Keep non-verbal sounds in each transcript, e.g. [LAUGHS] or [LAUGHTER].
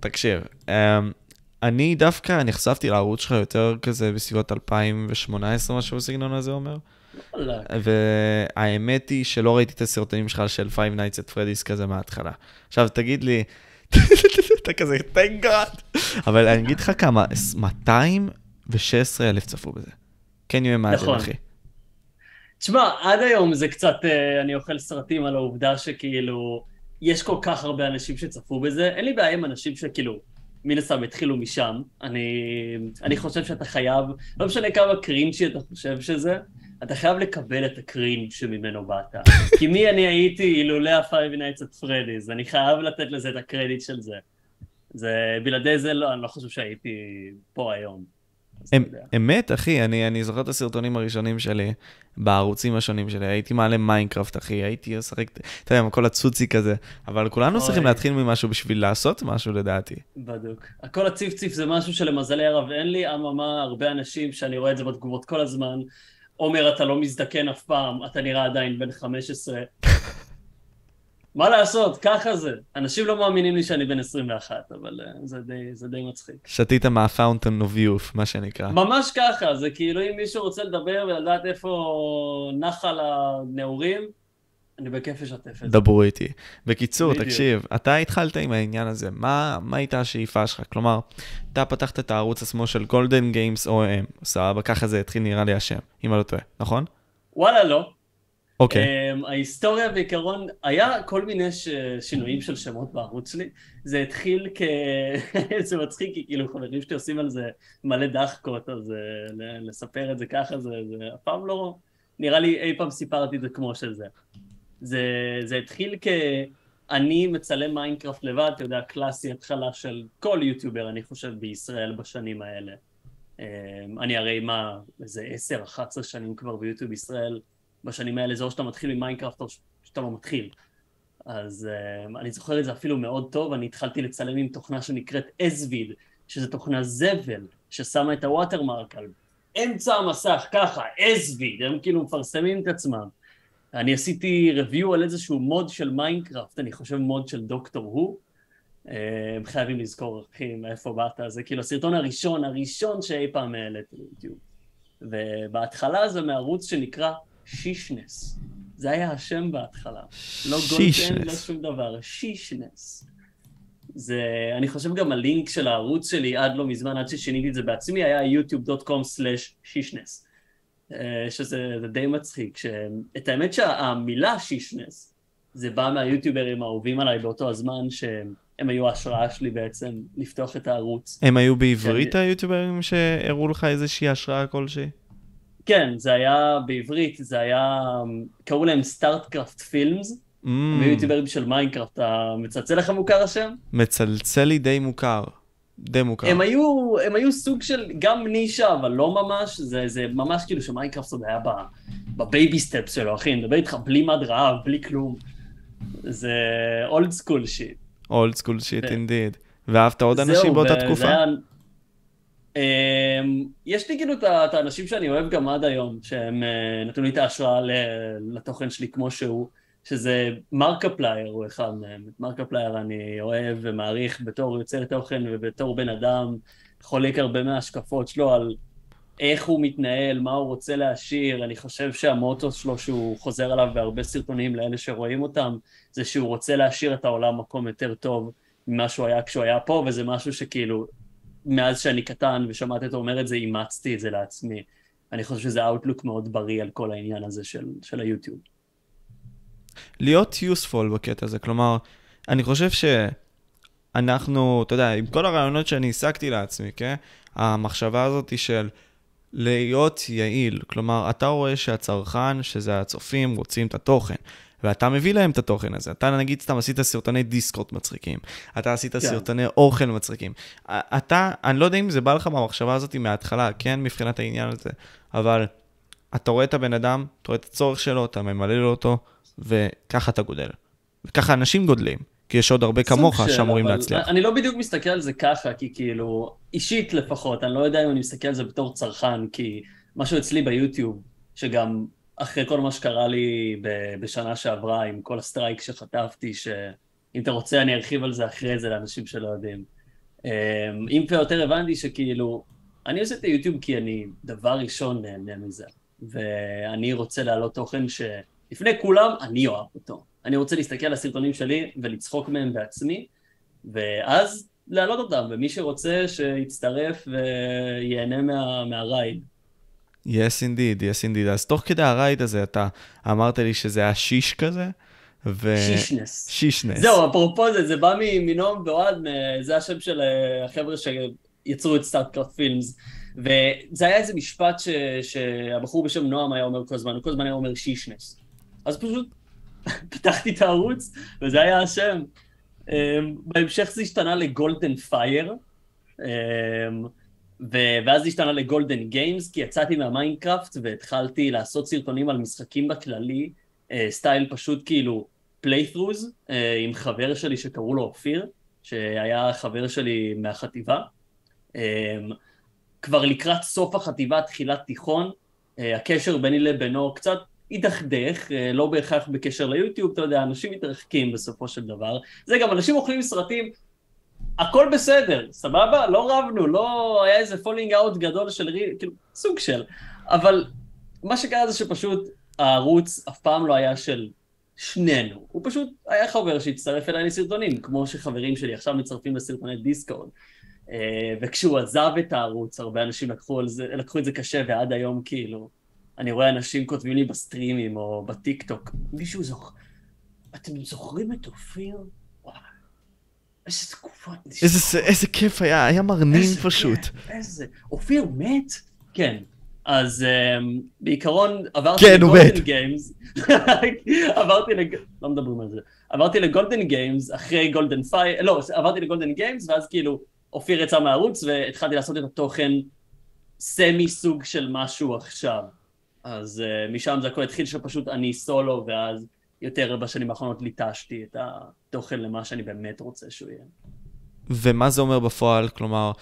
תקשיב, אמ, אני דווקא נחשפתי לערוץ שלך יותר כזה בסביבות 2018, משהו בסגנון הזה אומר. והאמת היא שלא ראיתי את הסרטונים שלך של Five Nights at Freddy's כזה מההתחלה. עכשיו, תגיד לי, [LAUGHS] אתה כזה, thank God. אבל אני אגיד לך כמה, 216 אלף צפו בזה. כן you imagine, נכון. אחי. תשמע, עד היום זה קצת, אה, אני אוכל סרטים על העובדה שכאילו, יש כל כך הרבה אנשים שצפו בזה, אין לי בעיה עם אנשים שכאילו, מן הסתם התחילו משם. אני, אני חושב שאתה חייב, לא משנה כמה קרינג'י אתה חושב שזה, אתה חייב לקבל את הקרינג' שממנו באת. [LAUGHS] כי מי אני הייתי אילולא ה-Five Nights at Freddy's, אני חייב לתת לזה את הקרדיט של זה. זה, בלעדי זה לא, אני לא חושב שהייתי פה היום. אמת, אחי, אני, אני זוכר את הסרטונים הראשונים שלי בערוצים השונים שלי. הייתי מעלה מיינקראפט, אחי, הייתי משחק, אתה יודע, עם כל הצוצי כזה. אבל כולנו. צריכים להתחיל ממשהו בשביל לעשות משהו, לדעתי. בדוק. הכל הצ'יף צ'יף זה משהו שלמזלי הרב אין לי, אממה, הרבה אנשים שאני רואה את זה בתגובות כל הזמן, עומר אתה לא מזדקן אף פעם, אתה נראה עדיין בן 15. [LAUGHS] מה לעשות, ככה זה. אנשים לא מאמינים לי שאני בן 21, אבל אה, זה די, זה די מצחיק. שתית מה fountain of youth, מה שנקרא. ממש ככה, זה כאילו אם מישהו רוצה לדבר ולדעת איפה נחל הנעורים, אני בכיף אשתף את זה. דברו איתי. בקיצור, בדיוק. תקשיב, אתה התחלת עם העניין הזה, מה, מה הייתה השאיפה שלך? כלומר, אתה פתחת את הערוץ עצמו של גולדן גיימס או.אם, סבבה, ככה זה התחיל נראה לי השם, אם אני לא טועה, נכון? וואלה לא, אוקיי, Um, ההיסטוריה בעיקרון, היה כל מיני ש... שינויים של שמות בערוץ שלי. זה התחיל כ... [LAUGHS] זה מצחיק, כי כאילו חברים שלי עושים על זה מלא דחקות, אז uh, לספר את זה ככה, זה, זה אף פעם לא... נראה לי אי פעם סיפרתי את זה כמו שזה. זה, זה התחיל כ... אני מצלם מיינקראפט לבד, אתה יודע, קלאסי התחלה של כל יוטיובר, אני חושב, בישראל בשנים האלה. Um, אני הרי מה, איזה 10-11 שנים כבר ביוטיוב ישראל. בשנים האלה זה או שאתה מתחיל ממיינקראפט או שאתה לא מתחיל. אז uh, אני זוכר את זה אפילו מאוד טוב, אני התחלתי לצלם עם תוכנה שנקראת Ezvid, שזו תוכנה זבל, ששמה את ה watermark על אמצע המסך, ככה, Ezvid, הם כאילו מפרסמים את עצמם. אני עשיתי review על איזשהו מוד של מיינקראפט, אני חושב מוד של Doctor Who. אה, הם חייבים לזכור, אחי, מאיפה באת, זה כאילו הסרטון הראשון, הראשון שאי פעם העליתי ליוטיוב. ובהתחלה זה מערוץ שנקרא שישנס. זה היה השם בהתחלה. לא גולדן, לא. שום דבר, שישנס. זה, אני חושב גם הלינק של הערוץ שלי עד לא מזמן, עד ששיניתי את זה בעצמי, היה yוטיוב.com/שישנס. אה, שזה זה די מצחיק. ש... את האמת שהמילה שישנס, זה בא מהיוטיוברים האהובים עליי באותו הזמן, שהם היו ההשראה שלי בעצם לפתוח את הערוץ. הם היו בעברית כן. היוטיוברים שהראו לך איזושהי השראה כלשהי? כן, זה היה בעברית, זה היה, קראו להם StartCraft Films, Mm, הם היו יוטיוברים של מיינקראפט, אתה מצלצל לך מוכר השם? מצלצל לי די מוכר. די מוכר. הם היו, הם היו סוג של גם נישה, אבל לא ממש, זה, זה ממש כאילו שמיינקראפט עוד היה ב baby steps שלו, אחי, אני מדבר איתך בלי מד רעב, בלי כלום. זה old school shit. Old school shit. Indeed. ואהבת עוד אנשים באותה תקופה? אמ, יש לי כאילו את האנשים שאני אוהב גם עד היום, שהם אה, נתנו לי את ההשראה לתוכן שלי כמו שהוא, שזה Markiplier הוא אחד מהם. את Markiplier אני אוהב ומעריך בתור יוצר תוכן ובתור בן אדם, חולק הרבה מההשקפות שלו על איך הוא מתנהל, מה הוא רוצה להשאיר, אני חושב שהמוטו שלו שהוא חוזר עליו בהרבה סרטונים לאלה שרואים אותם, זה שהוא רוצה להשאיר את העולם מקום יותר טוב ממה שהוא היה כשהוא היה פה, וזה משהו שכאילו, מאז שאני קטן ושמעתי אותו אומר את זה, אימצתי את זה לעצמי. אני חושב שזה אאוטלוק מאוד בריא על כל העניין הזה של, של היוטיוב. להיות useful בקטע הזה, כלומר, אני חושב שאנחנו, אתה יודע, עם כל הרעיונות שאני השגתי לעצמי, כן? המחשבה הזאת היא של להיות יעיל, כלומר, אתה רואה שהצרכן, שזה הצופים, רוצים את התוכן. ואתה מביא להם את התוכן הזה. אתה נגיד סתם עשית סרטוני דיסקוט מצחיקים, אתה עשית כן. סרטוני אוכל מצחיקים. אתה, אני לא יודע אם זה בא לך מהמחשבה הזאת מההתחלה, כן, מבחינת העניין הזה, אבל אתה רואה את הבן אדם, אתה רואה את הצורך שלו, אתה ממלא לו אותו, וככה אתה גודל. וככה אנשים גודלים, כי יש עוד הרבה כמוך של, שאמורים להצליח. אני לא בדיוק מסתכל על זה ככה, כי כאילו, אישית לפחות, אני לא יודע אם אני מסתכל על זה בתור צרכן, כי משהו אצלי ביוטיוב, שגם אחרי כל מה שקרה לי בשנה שעברה, עם כל ה strike שחטפתי, ש... אם אתה רוצה, אני ארחיב על זה אחרי זה לאנשים שלא יודעים. אמ, אם כבר יותר הבנתי שכאילו, אני עושה את היוטיוב כי אני דבר ראשון נהנה מזה. ואני רוצה להעלות תוכן שלפני כולם, אני אוהב אותו. אני רוצה להסתכל על הסרטונים שלי ולצחוק מהם בעצמי, ואז להעלות אותם, ומי שרוצה שיצטרף וייהנה מה, מה ride. Yes indeed, yes indeed. אז תוך כדי הרייד הזה אתה אמרת לי שזה היה שיש כזה? ו... שישנס. שישנס. זהו, אפרופו זה, זה בא מנועם ואוהד, זה השם של אה, החבר'ה שיצרו את StarCraft Films. וזה היה איזה משפט ש... שהבחור בשם נועם היה אומר כל הזמן, הוא כל הזמן היה אומר שישנס. אז פשוט [LAUGHS] פתחתי את הערוץ, וזה היה השם. Um, בהמשך זה השתנה ל Golden Fire, um, ואז זה השתנה ל Golden Games, כי יצאתי מהמיינקראפט והתחלתי לעשות סרטונים על משחקים בכללי, uh, style פשוט כאילו playthroughs, uh, עם חבר שלי שקראו לו אופיר, שהיה חבר שלי מהחטיבה. Um, כבר לקראת סוף החטיבה, תחילת תיכון, אה, הקשר ביני לבינו קצת הידרדר, אה, לא בהכרח בקשר ליוטיוב, אתה יודע, אנשים מתרחקים בסופו של דבר. זה גם, אנשים אוכלים סרטים, הכל בסדר, סבבה? לא רבנו, לא היה איזה falling out גדול של real, כאילו, סוג של. אבל מה שקרה זה שפשוט הערוץ אף פעם לא היה של שנינו, הוא פשוט היה חבר שהצטרף אליי לסרטונים, כמו שחברים שלי עכשיו מצטרפים לסרטוני דיסקורד. אה, וכשהוא עזב את הערוץ, הרבה אנשים לקחו, זה, לקחו את זה קשה, ועד היום כאילו, אני רואה אנשים כותבים לי בסטרימים או בטיק טוק, מישהו זוכר, אתם זוכרים את אופיר? איזה תקופות. איזה, איזה כיף היה, היה מרנין איזה פשוט. כיף, איזה, אופיר מת? כן. אז um, בעיקרון עברתי כן, ל Golden Games, [LAUGHS] עברתי לג... לא מדברים על זה, עברתי ל Golden Games אחרי Golden Fire, לא, עברתי ל Golden Games ואז כאילו אופיר יצא מהערוץ והתחלתי לעשות את התוכן semi סוג של משהו עכשיו. אז uh, משם זה הכל התחיל שפשוט אני סולו, ואז יותר בשנים האחרונות ליטשתי את התוכן למה שאני באמת רוצה שהוא יהיה. ומה זה אומר בפועל? כלומר,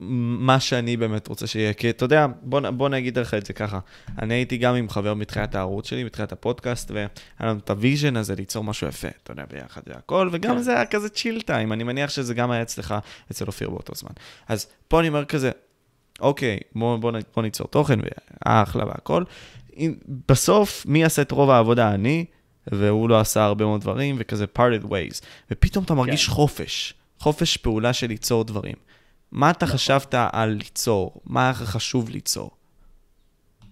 מה שאני באמת רוצה שיהיה. כי אתה יודע, בוא, בוא נגיד לך את זה ככה. אני הייתי גם עם חבר מתחילת הערוץ שלי, מתחילת הפודקאסט, והיה לנו את ה vision הזה ליצור משהו יפה, אתה יודע, ביחד והכל, וגם כן. זה היה כזה chill time, אני מניח שזה גם היה אצלך, אצל אופיר באותו זמן. אז פה אני אומר כזה, אוקיי, בוא, בוא, בוא ניצור תוכן, ואחלה והכל. בסוף, מי יעשה את רוב העבודה? אני, והוא לא עשה הרבה מאוד דברים, וכזה parted ways. ופתאום אתה מרגיש כן. חופש, חופש פעולה של ליצור דברים. מה אתה נכון. חשבת על ליצור? מה היה חשוב ליצור?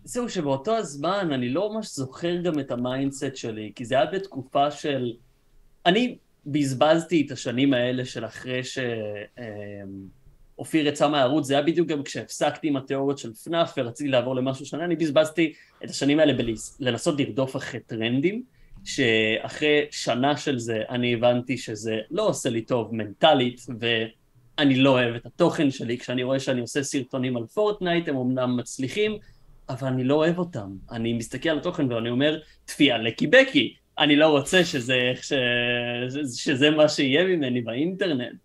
זהו, שבאותו הזמן אני לא ממש זוכר גם את ה mindset שלי, כי זה היה בתקופה של... אני בזבזתי את השנים האלה של אחרי שאופיר אמ, יצא מהערוץ, זה היה בדיוק גם כשהפסקתי עם התיאוריות של פנאף ורציתי לעבור למשהו שונה, אני בזבזתי את השנים האלה בלנסות לרדוף אחרי טרנדים, שאחרי שנה של זה אני הבנתי שזה לא עושה לי טוב מנטלית, ו... אני לא אוהב את התוכן שלי, כשאני רואה שאני עושה סרטונים על פורטנייט, הם אמנם מצליחים, אבל אני לא אוהב אותם. אני מסתכל על התוכן ואני אומר, תפייה לקי בקי, אני לא רוצה שזה, ש... שזה מה שיהיה ממני באינטרנט.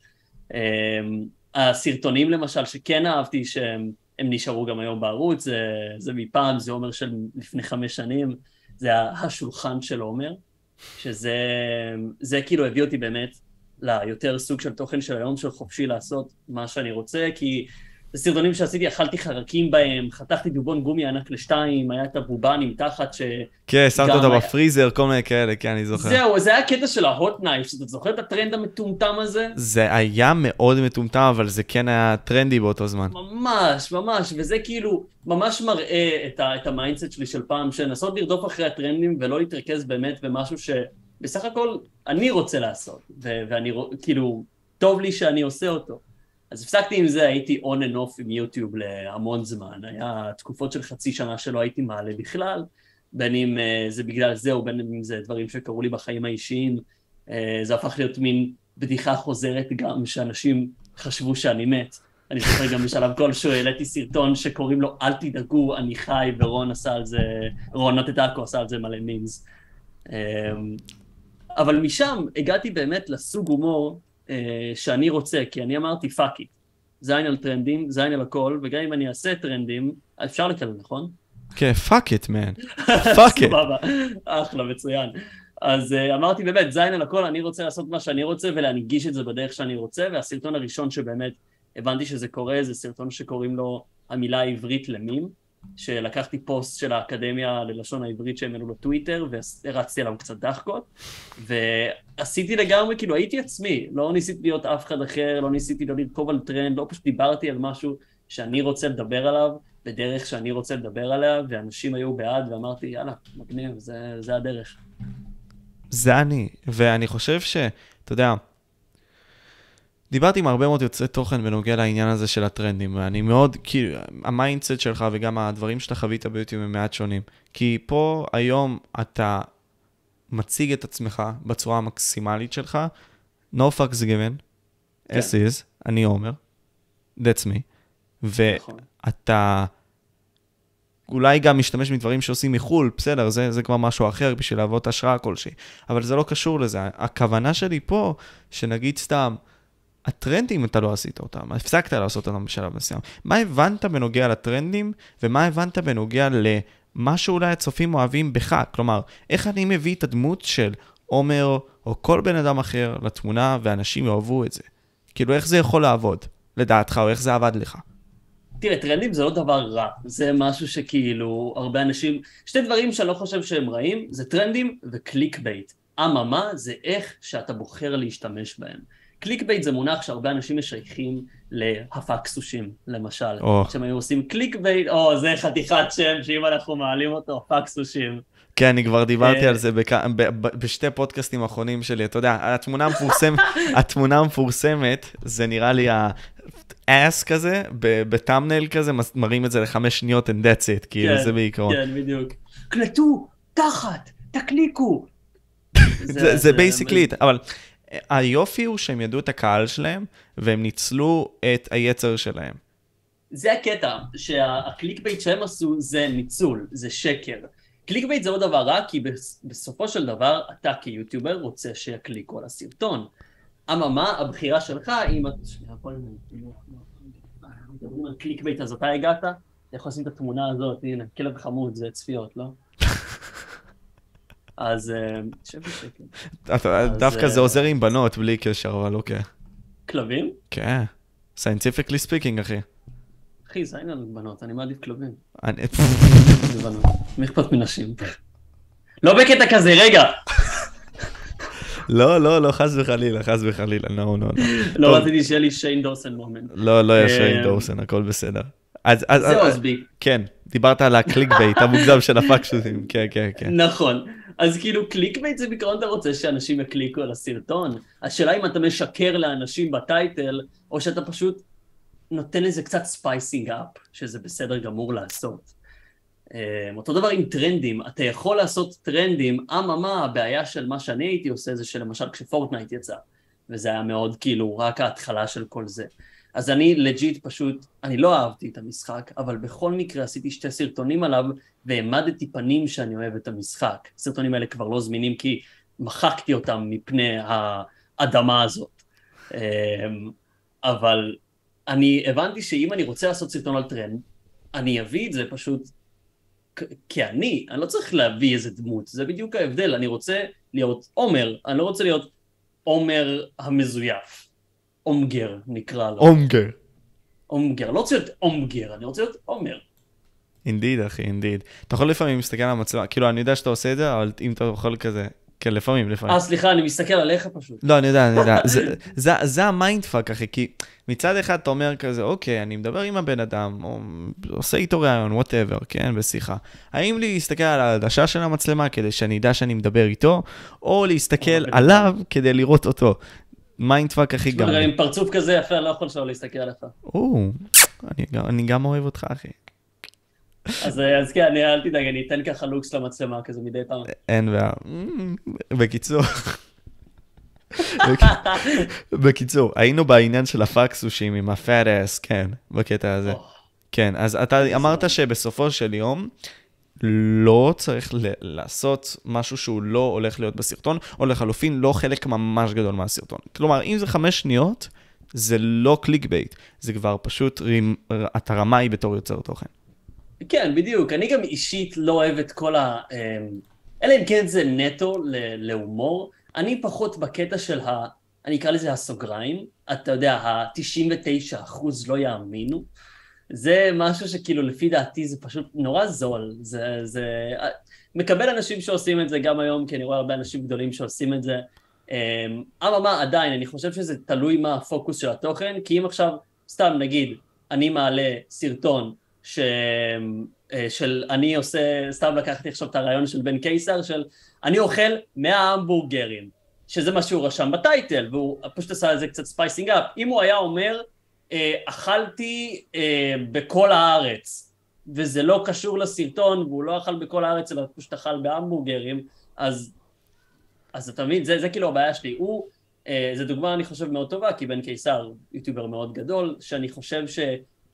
הסרטונים למשל שכן אהבתי שהם נשארו גם היום בערוץ, זה, זה מפעם, זה עומר של לפני חמש שנים, זה השולחן של עומר, שזה כאילו הביא אותי באמת ליותר סוג של תוכן של היום של חופשי לעשות מה שאני רוצה, כי בסרטונים שעשיתי אכלתי חרקים בהם, חתכתי דובון גומי ענק לשתיים, היה את הבובנים תחת ש... כן, שמת אותו היה... בפריזר, כל מיני כאלה, כן, אני זוכר. זהו, זה היה קטע של ה hot knife, אתה זוכר את הטרנד המטומטם הזה? זה היה מאוד מטומטם, אבל זה כן היה טרנדי באותו זמן. ממש, ממש, וזה כאילו ממש מראה את, ה- את ה mindset שלי של פעם, לנסות לרדוף אחרי הטרנדים ולא להתרכז באמת במשהו ש... בסך הכל אני רוצה לעשות, ו- ואני כאילו, טוב לי שאני עושה אותו. אז הפסקתי עם זה, הייתי on and off עם יוטיוב להמון זמן, היה תקופות של חצי שנה שלא הייתי מעלה בכלל, בין אם uh, זה בגלל זה או בין אם זה דברים שקרו לי בחיים האישיים, uh, זה הפך להיות מין בדיחה חוזרת גם, שאנשים חשבו שאני מת. אני זוכר גם בשלב כלשהו העליתי סרטון שקוראים לו אל תדאגו, אני חי, ורון עשה על זה, רון נוטאטקו עשה על זה מלא memes. אמ, אבל משם הגעתי באמת לסוג הומור אה, שאני רוצה, כי אני אמרתי fuck it. זין על טרנדים, זין על הכל, וגם אם אני אעשה טרנדים, אפשר לקלל, נכון? כן, fuck it, man. Fuck it. סבבה, אחלה, מצוין. אז uh, אמרתי באמת, זין על הכל, אני רוצה לעשות מה שאני רוצה ולהנגיש את זה בדרך שאני רוצה, והסרטון הראשון שבאמת הבנתי שזה קורה, זה סרטון שקוראים לו המילה העברית למים, שלקחתי פוסט של האקדמיה ללשון העברית שהם העלו בטוויטר, והרצתי עליו קצת דחקות, ועשיתי לגמרי, כאילו הייתי עצמי, לא ניסיתי להיות אף אחד אחר, לא ניסיתי לא לרכוב על טרנד, לא פשוט דיברתי על משהו שאני רוצה לדבר עליו, בדרך שאני רוצה לדבר עליה, ואנשים היו בעד, ואמרתי, יאללה, מגניב, זה, זה הדרך. זה אני, ואני חושב ש... אתה יודע, דיברתי עם הרבה מאוד יוצרי תוכן בנוגע לעניין הזה של הטרנדים, ואני מאוד, כאילו, ה mindset שלך וגם הדברים שאתה חווית ביוטיוב הם מעט שונים. כי פה היום אתה מציג את עצמך בצורה המקסימלית שלך, no fucks given, כן. as is, אני עומר, that's me, נכון. ואתה... אולי גם משתמש מדברים שעושים מחו"ל, בסדר, זה, זה כבר משהו אחר בשביל להוות השראה כלשהי, אבל זה לא קשור לזה. הכוונה שלי פה, שנגיד סתם, הטרנדים, אתה לא עשית אותם, הפסקת לעשות אותם בשלב מסוים. מה הבנת בנוגע לטרנדים, ומה הבנת בנוגע למה שאולי הצופים אוהבים בך? כלומר, איך אני מביא את הדמות של עומר, או כל בן אדם אחר, לתמונה, ואנשים יאהבו את זה? כאילו, איך זה יכול לעבוד, לדעתך, או איך זה עבד לך? תראה, טרנדים זה לא דבר רע, זה משהו שכאילו הרבה אנשים, שתי דברים שאני לא חושב שהם רעים, זה טרנדים ו clickbait. אממה, זה איך שאתה בוחר להשתמש בהם. clickbait זה מונח שהרבה אנשים משייכים להפקסושים, למשל. Oh. שהם היו עושים clickbait, או, זה חתיכת שם שאם אנחנו מעלים אותו, הפקסושים. כן, אני כבר דיברתי אה, על זה בשתי פודקאסטים האחרונים שלי. אתה יודע, התמונה המפורסמת, [LAUGHS] התמונה המפורסמת, זה נראה לי ה-ass כזה, ב thumbnail כזה, מראים את זה לחמש שניות and that's it, כאילו, כן, זה בעיקרון. כן, בדיוק. קלטו, תחת, תקליקו. [LAUGHS] זה basically, אבל היופי הוא שהם ידעו את הקהל שלהם, והם ניצלו את היצר שלהם. זה הקטע, שה clickbait שהם עשו זה ניצול, זה שקר. click bait זה לא דבר רע, כי בסופו של דבר אתה כיוטיובר רוצה שיקליקו על הסרטון. אממה, הבחירה שלך, אם את... שנייה, פה מדברים על click bait, אז אתה הגעת? אתה יכול לשים את התמונה הזאת, הנה, כלב חמוד, זה צפיות, לא? [LAUGHS] אז אה, שב בשקט. דווקא זה אה, עוזר עם בנות, בלי קשר, אבל אוקיי. כלבים? כן. scientifically speaking, אחי. אחי, זה אין לנו בנות, אני מעדיף כלבים. [LAUGHS] מי אכפת מנשים? לא בקטע כזה, רגע. לא, לא, לא, חס וחלילה, חס וחלילה, לא, לא, לא. לא רציתי שיהיה לי Shane Dawson moment. לא, לא יהיה Shane אה, Dawson, הכל בסדר. אז, אז, זהו, אז בי. כן, דיברת על ה click bait המוגזם של הפקשוטים, כן, כן, כן. נכון. אז כאילו click bait זה בעיקרון אתה רוצה שאנשים יקליקו על הסרטון. השאלה אם אתה משקר לאנשים ב title, או שאתה פשוט נותן לזה קצת spicing up, שזה בסדר גמור לעשות. Um, אותו דבר עם טרנדים, אתה יכול לעשות טרנדים, אממה, הבעיה של מה שאני הייתי עושה זה שלמשל כשפורטנייט יצא, וזה היה מאוד כאילו רק ההתחלה של כל זה. אז אני legit פשוט, אני לא אהבתי את המשחק, אבל בכל מקרה עשיתי שתי סרטונים עליו והעמדתי פנים שאני אוהב את המשחק. הסרטונים האלה כבר לא זמינים כי מחקתי אותם מפני האדמה הזאת. אמ, אבל אני הבנתי שאם אני רוצה לעשות סרטון על טרנד, אני אביא את זה פשוט כאני, אני לא צריך להביא איזה דמות, זה בדיוק ההבדל, אני רוצה להיות עומר, אני לא רוצה להיות עומר המזויף. אומגר נקרא לו. אומגר. אומגר, לא רוצה להיות אומגר, אני רוצה להיות עומר. indeed אחי, indeed. אתה יכול לפעמים להסתכל על המצלמה, כאילו אני יודע שאתה עושה את זה, אבל אם אתה יכול כזה, כן, לפעמים, לפעמים. אה, סליחה, אני מסתכל עליך פשוט. לא, אני יודע, אני יודע. [LAUGHS] זה, זה, זה ה mind fuck, אחי, כי מצד אחד אתה אומר כזה, אוקיי, אני מדבר עם הבן אדם, או עושה איתו ראיון, whatever, כן, בשיחה. האם לי להסתכל על העדשה של המצלמה כדי שאני אדע שאני מדבר איתו, או להסתכל עליו כדי לראות אותו. mindfuck הכי גמרי. עם פרצוף כזה יפה, לא יכול שלא להסתכל עליך. או, אני גם אוהב אותך, אחי. אז, אז כן, אני, אל תדאג, אני אתן ככה לוקס למצלמה כזה מדי פעם. אין בעיה. בקיצור, בקיצור, היינו בעניין של הפקסושים עם הפאט אס, כן, בקטע הזה. כן, אז אתה אמרת שבסופו של יום, לא צריך ל- לעשות משהו שהוא לא הולך להיות בסרטון, או לחלופין לא חלק ממש גדול מהסרטון. כלומר, אם זה חמש שניות, זה לא קליק בייט, זה כבר פשוט, אתה רמאי בתור יוצר תוכן. כן, בדיוק. אני גם אישית לא אוהב את כל ה... אמ, אלא אם כן זה נטו להומור, אני פחות בקטע של ה... אני אקרא לזה הסוגריים, אתה יודע, ה-99 אחוז לא יאמינו. זה משהו שכאילו לפי דעתי זה פשוט נורא זול. זה, זה... מקבל אנשים שעושים את זה גם היום, כי אני רואה הרבה אנשים גדולים שעושים את זה. אמ, אממה, עדיין, אני חושב שזה תלוי מה הפוקוס של התוכן, כי אם עכשיו, סתם נגיד, אני מעלה סרטון ש... אה, של אני עושה, סתם לקחתי עכשיו את הרעיון של בן קיסר, של אני אוכל 100 המבורגרים, שזה מה שהוא רשם ב title, והוא פשוט עשה לזה קצת spicing up. אם הוא היה אומר, אה, אכלתי אה, בכל הארץ, וזה לא קשור לסרטון, והוא לא אכל בכל הארץ, אלא פשוט אכל בהמבורגרים, אז, אז אתה מבין, זה, זה כאילו הבעיה שלי. הוא, זו דוגמה אני חושב מאוד טובה, כי בן קיסר יוטיובר מאוד גדול, שאני חושב ש...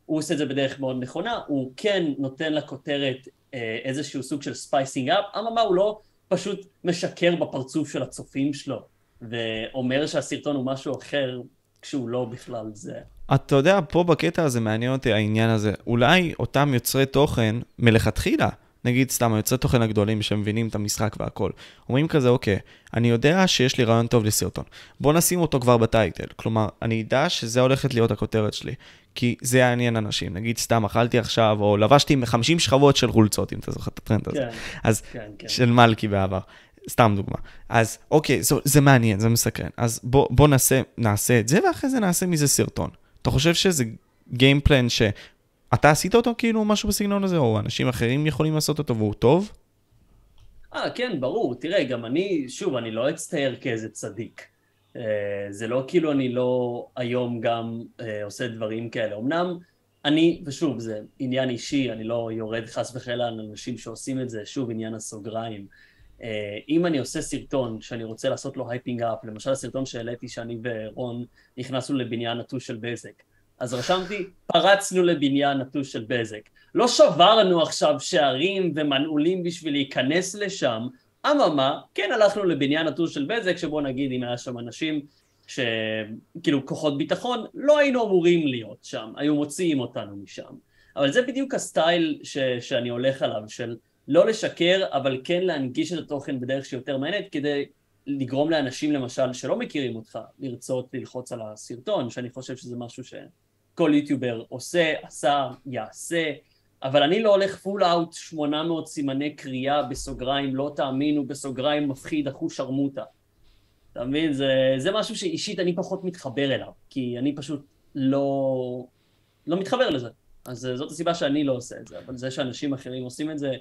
הוא עושה את זה בדרך מאוד נכונה, הוא כן נותן לכותרת אה, איזשהו סוג של spicing up, אממה הוא לא פשוט משקר בפרצוף של הצופים שלו, ואומר שהסרטון הוא משהו אחר כשהוא לא בכלל זה. אתה יודע, פה בקטע הזה מעניין אותי העניין הזה. אולי אותם יוצרי תוכן מלכתחילה נגיד סתם היוצרי תוכן הגדולים שמבינים את המשחק והכל, אומרים כזה, אוקיי, אני יודע שיש לי רעיון טוב לסרטון, בוא נשים אותו כבר בטייטל. כלומר, אני אדע שזה הולכת להיות הכותרת שלי, כי זה יעניין אנשים. נגיד סתם אכלתי עכשיו, או לבשתי 50 שכבות של חולצות, אם אתה זוכר את הטרנד הזה. כן, אז, כן, כן. של מלכי בעבר. סתם דוגמה. אז אוקיי, זה, זה מעניין, זה מסקרן. אז בוא, בוא נעשה, נעשה את זה, ואחרי זה נעשה מזה סרטון. אתה חושב שזה גיימפלן ש... אתה עשית אותו כאילו משהו בסגנון הזה, או אנשים אחרים יכולים לעשות אותו והוא טוב? אה, כן, ברור. תראה, גם אני, שוב, אני לא אצטייר כאיזה צדיק. אה, זה לא כאילו אני לא היום גם אה, עושה דברים כאלה. אמנם אני, ושוב, זה עניין אישי, אני לא יורד חס וחלילה על אנשים שעושים את זה, שוב, עניין הסוגריים. אה, אם אני עושה סרטון שאני רוצה לעשות לו hyping up, למשל הסרטון שהעליתי שאני ורון נכנסנו לבניין נטוש של בזק, אז רשמתי, פרצנו לבניין נטוש של בזק. לא שברנו עכשיו שערים ומנעולים בשביל להיכנס לשם, אממה, כן הלכנו לבניין נטוש של בזק, שבו נגיד אם היה שם אנשים שכאילו כוחות ביטחון, לא היינו אמורים להיות שם, היו מוציאים אותנו משם. אבל זה בדיוק הסטייל ש, שאני הולך עליו, של לא לשקר, אבל כן להנגיש את התוכן בדרך שיותר מעניינת, כדי לגרום לאנשים למשל שלא מכירים אותך, לרצות ללחוץ על הסרטון, שאני חושב שזה משהו ש... כל יוטיובר עושה, עשה, יעשה, אבל אני לא הולך פול אאוט 800 סימני קריאה בסוגריים, לא תאמינו, בסוגריים מפחיד, אחו שרמוטה. אתה מבין? זה, זה משהו שאישית אני פחות מתחבר אליו, כי אני פשוט לא, לא מתחבר לזה. אז זאת הסיבה שאני לא עושה את זה, אבל זה שאנשים אחרים עושים את זה,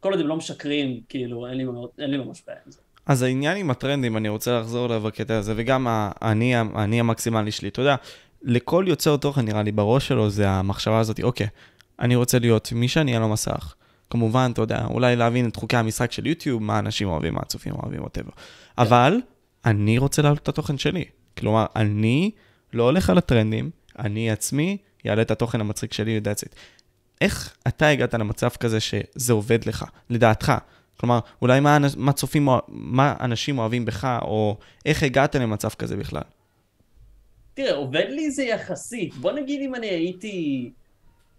כל עוד הם לא משקרים, כאילו, אין לי, אין לי ממש בעיה עם זה. אז העניין עם הטרנדים, אני רוצה לחזור אליו בקטע הזה, וגם אני, אני המקסימלי שלי, אתה יודע, לכל יוצר תוכן, נראה לי, בראש שלו זה המחשבה הזאת, אוקיי, אני רוצה להיות מי שאני על המסך. כמובן, אתה יודע, אולי להבין את חוקי המשחק של יוטיוב, מה אנשים אוהבים, מה הצופים אוהבים, וואטאבר. כן. אבל אני רוצה להעלות את התוכן שלי. כלומר, אני לא הולך על הטרנדים, אני עצמי אעלה את התוכן המצחיק שלי ו-that's it. איך אתה הגעת למצב כזה שזה עובד לך, לדעתך? כלומר, אולי מה, מה צופים, מה אנשים אוהבים בך, או איך הגעת למצב כזה בכלל? תראה, עובד לי זה יחסית. בוא נגיד אם אני הייתי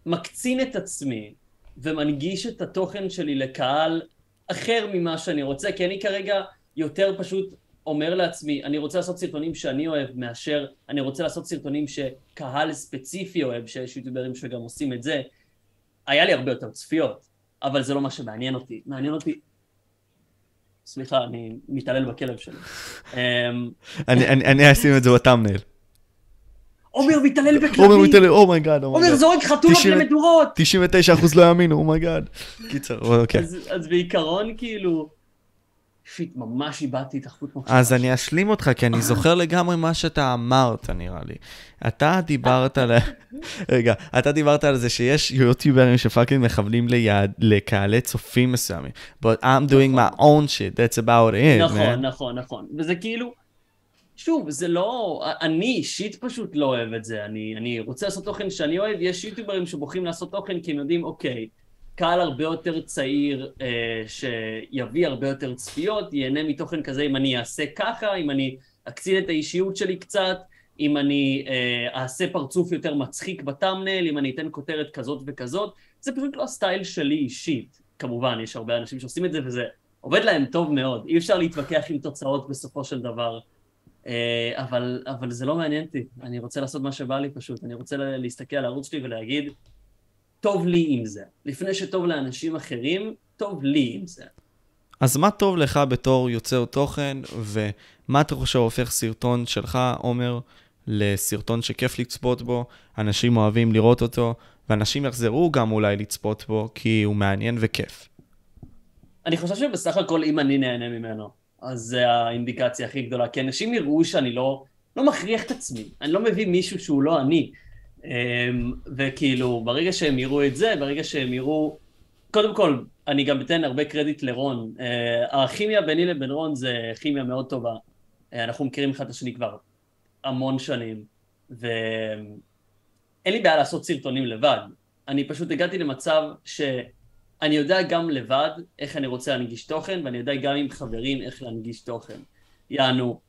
מקצין את עצמי ומנגיש את התוכן שלי לקהל אחר ממה שאני רוצה, כי אני כרגע יותר פשוט אומר לעצמי, אני רוצה לעשות סרטונים שאני אוהב, מאשר אני רוצה לעשות סרטונים שקהל ספציפי אוהב, שיש יוטיוברים שגם עושים את זה. היה לי הרבה יותר צפיות, אבל זה לא מה שמעניין אותי. מעניין אותי... סליחה, אני מתעלל בכלב שלי. אמ, אני אשים את זה ב thumbnail. עומר מתעלל בכלבים. עומר מתעלל, oh my god. Oh עומר זורק חתולות למדורות. 99 אחוז לא יאמינו, oh my god. קיצר, אוקיי. אז בעיקרון כאילו... shit, ממש איבדתי את החוט מחשבה. אז אני אשלים אותך, כי אני זוכר לגמרי מה שאתה אמרת, נראה לי. אתה דיברת על... [LAUGHS] רגע, אתה דיברת על זה שיש יוטיוברים ש fucking מכוונים ליד, לקהלי צופים מסוימים. But I'm doing my נכון. own shit, that's about it, נכון, נכון, נכון. וזה כאילו... שוב, זה לא... אני אישית פשוט לא אוהב את זה. אני, אני רוצה לעשות תוכן שאני אוהב, יש יוטיוברים שבוחרים לעשות תוכן כי הם יודעים, אוקיי, קהל הרבה יותר צעיר אה, שיביא הרבה יותר צפיות, ייהנה מתוכן כזה אם אני אעשה ככה, אם אני אקצין את האישיות שלי קצת, אם אני אה, אעשה פרצוף יותר מצחיק בטאמנל, אם אני אתן כותרת כזאת וכזאת, זה פשוט לא הסטייל שלי אישית. כמובן, יש הרבה אנשים שעושים את זה וזה עובד להם טוב מאוד, אי אפשר להתווכח עם תוצאות בסופו של דבר. אה, אבל, אבל זה לא מעניין אותי, אני רוצה לעשות מה שבא לי פשוט, אני רוצה להסתכל על הערוץ שלי ולהגיד, טוב לי עם זה. לפני שטוב לאנשים אחרים, טוב לי עם זה. אז מה טוב לך בתור יוצר תוכן, ומה אתה חושב הופך סרטון שלך, עומר, לסרטון שכיף לצפות בו, אנשים אוהבים לראות אותו, ואנשים יחזרו גם אולי לצפות בו, כי הוא מעניין וכיף. אני חושב שבסך הכל אם אני נהנה ממנו, אז זה האינדיקציה הכי גדולה, כי אנשים יראו שאני לא, לא מכריח את עצמי, אני לא מביא מישהו שהוא לא אני. אמ, וכאילו, ברגע שהם יראו את זה, ברגע שהם יראו... קודם כל, אני גם אתן הרבה קרדיט לרון. אה, הכימיה ביני לבין רון זה כימיה מאוד טובה. אה, אנחנו מכירים אחד את השני כבר המון שנים, ואין לי בעיה לעשות סרטונים לבד. אני פשוט הגעתי למצב שאני יודע גם לבד איך אני רוצה להנגיש תוכן, ואני יודע גם עם חברים איך להנגיש תוכן. יענו,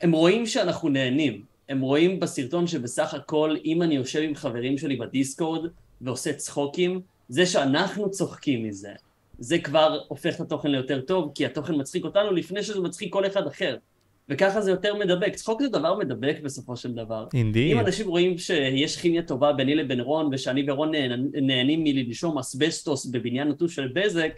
הם רואים שאנחנו נהנים. הם רואים בסרטון שבסך הכל, אם אני יושב עם חברים שלי בדיסקורד ועושה צחוקים, זה שאנחנו צוחקים מזה, זה כבר הופך את התוכן ליותר טוב, כי התוכן מצחיק אותנו לפני שזה מצחיק כל אחד אחר. וככה זה יותר מדבק. צחוק זה דבר מדבק בסופו של דבר. אינדי. אם אנשים רואים שיש כימיה טובה ביני לבין רון, ושאני ורון נהנים מלנשום אסבסטוס בבניין נטוש של בזק,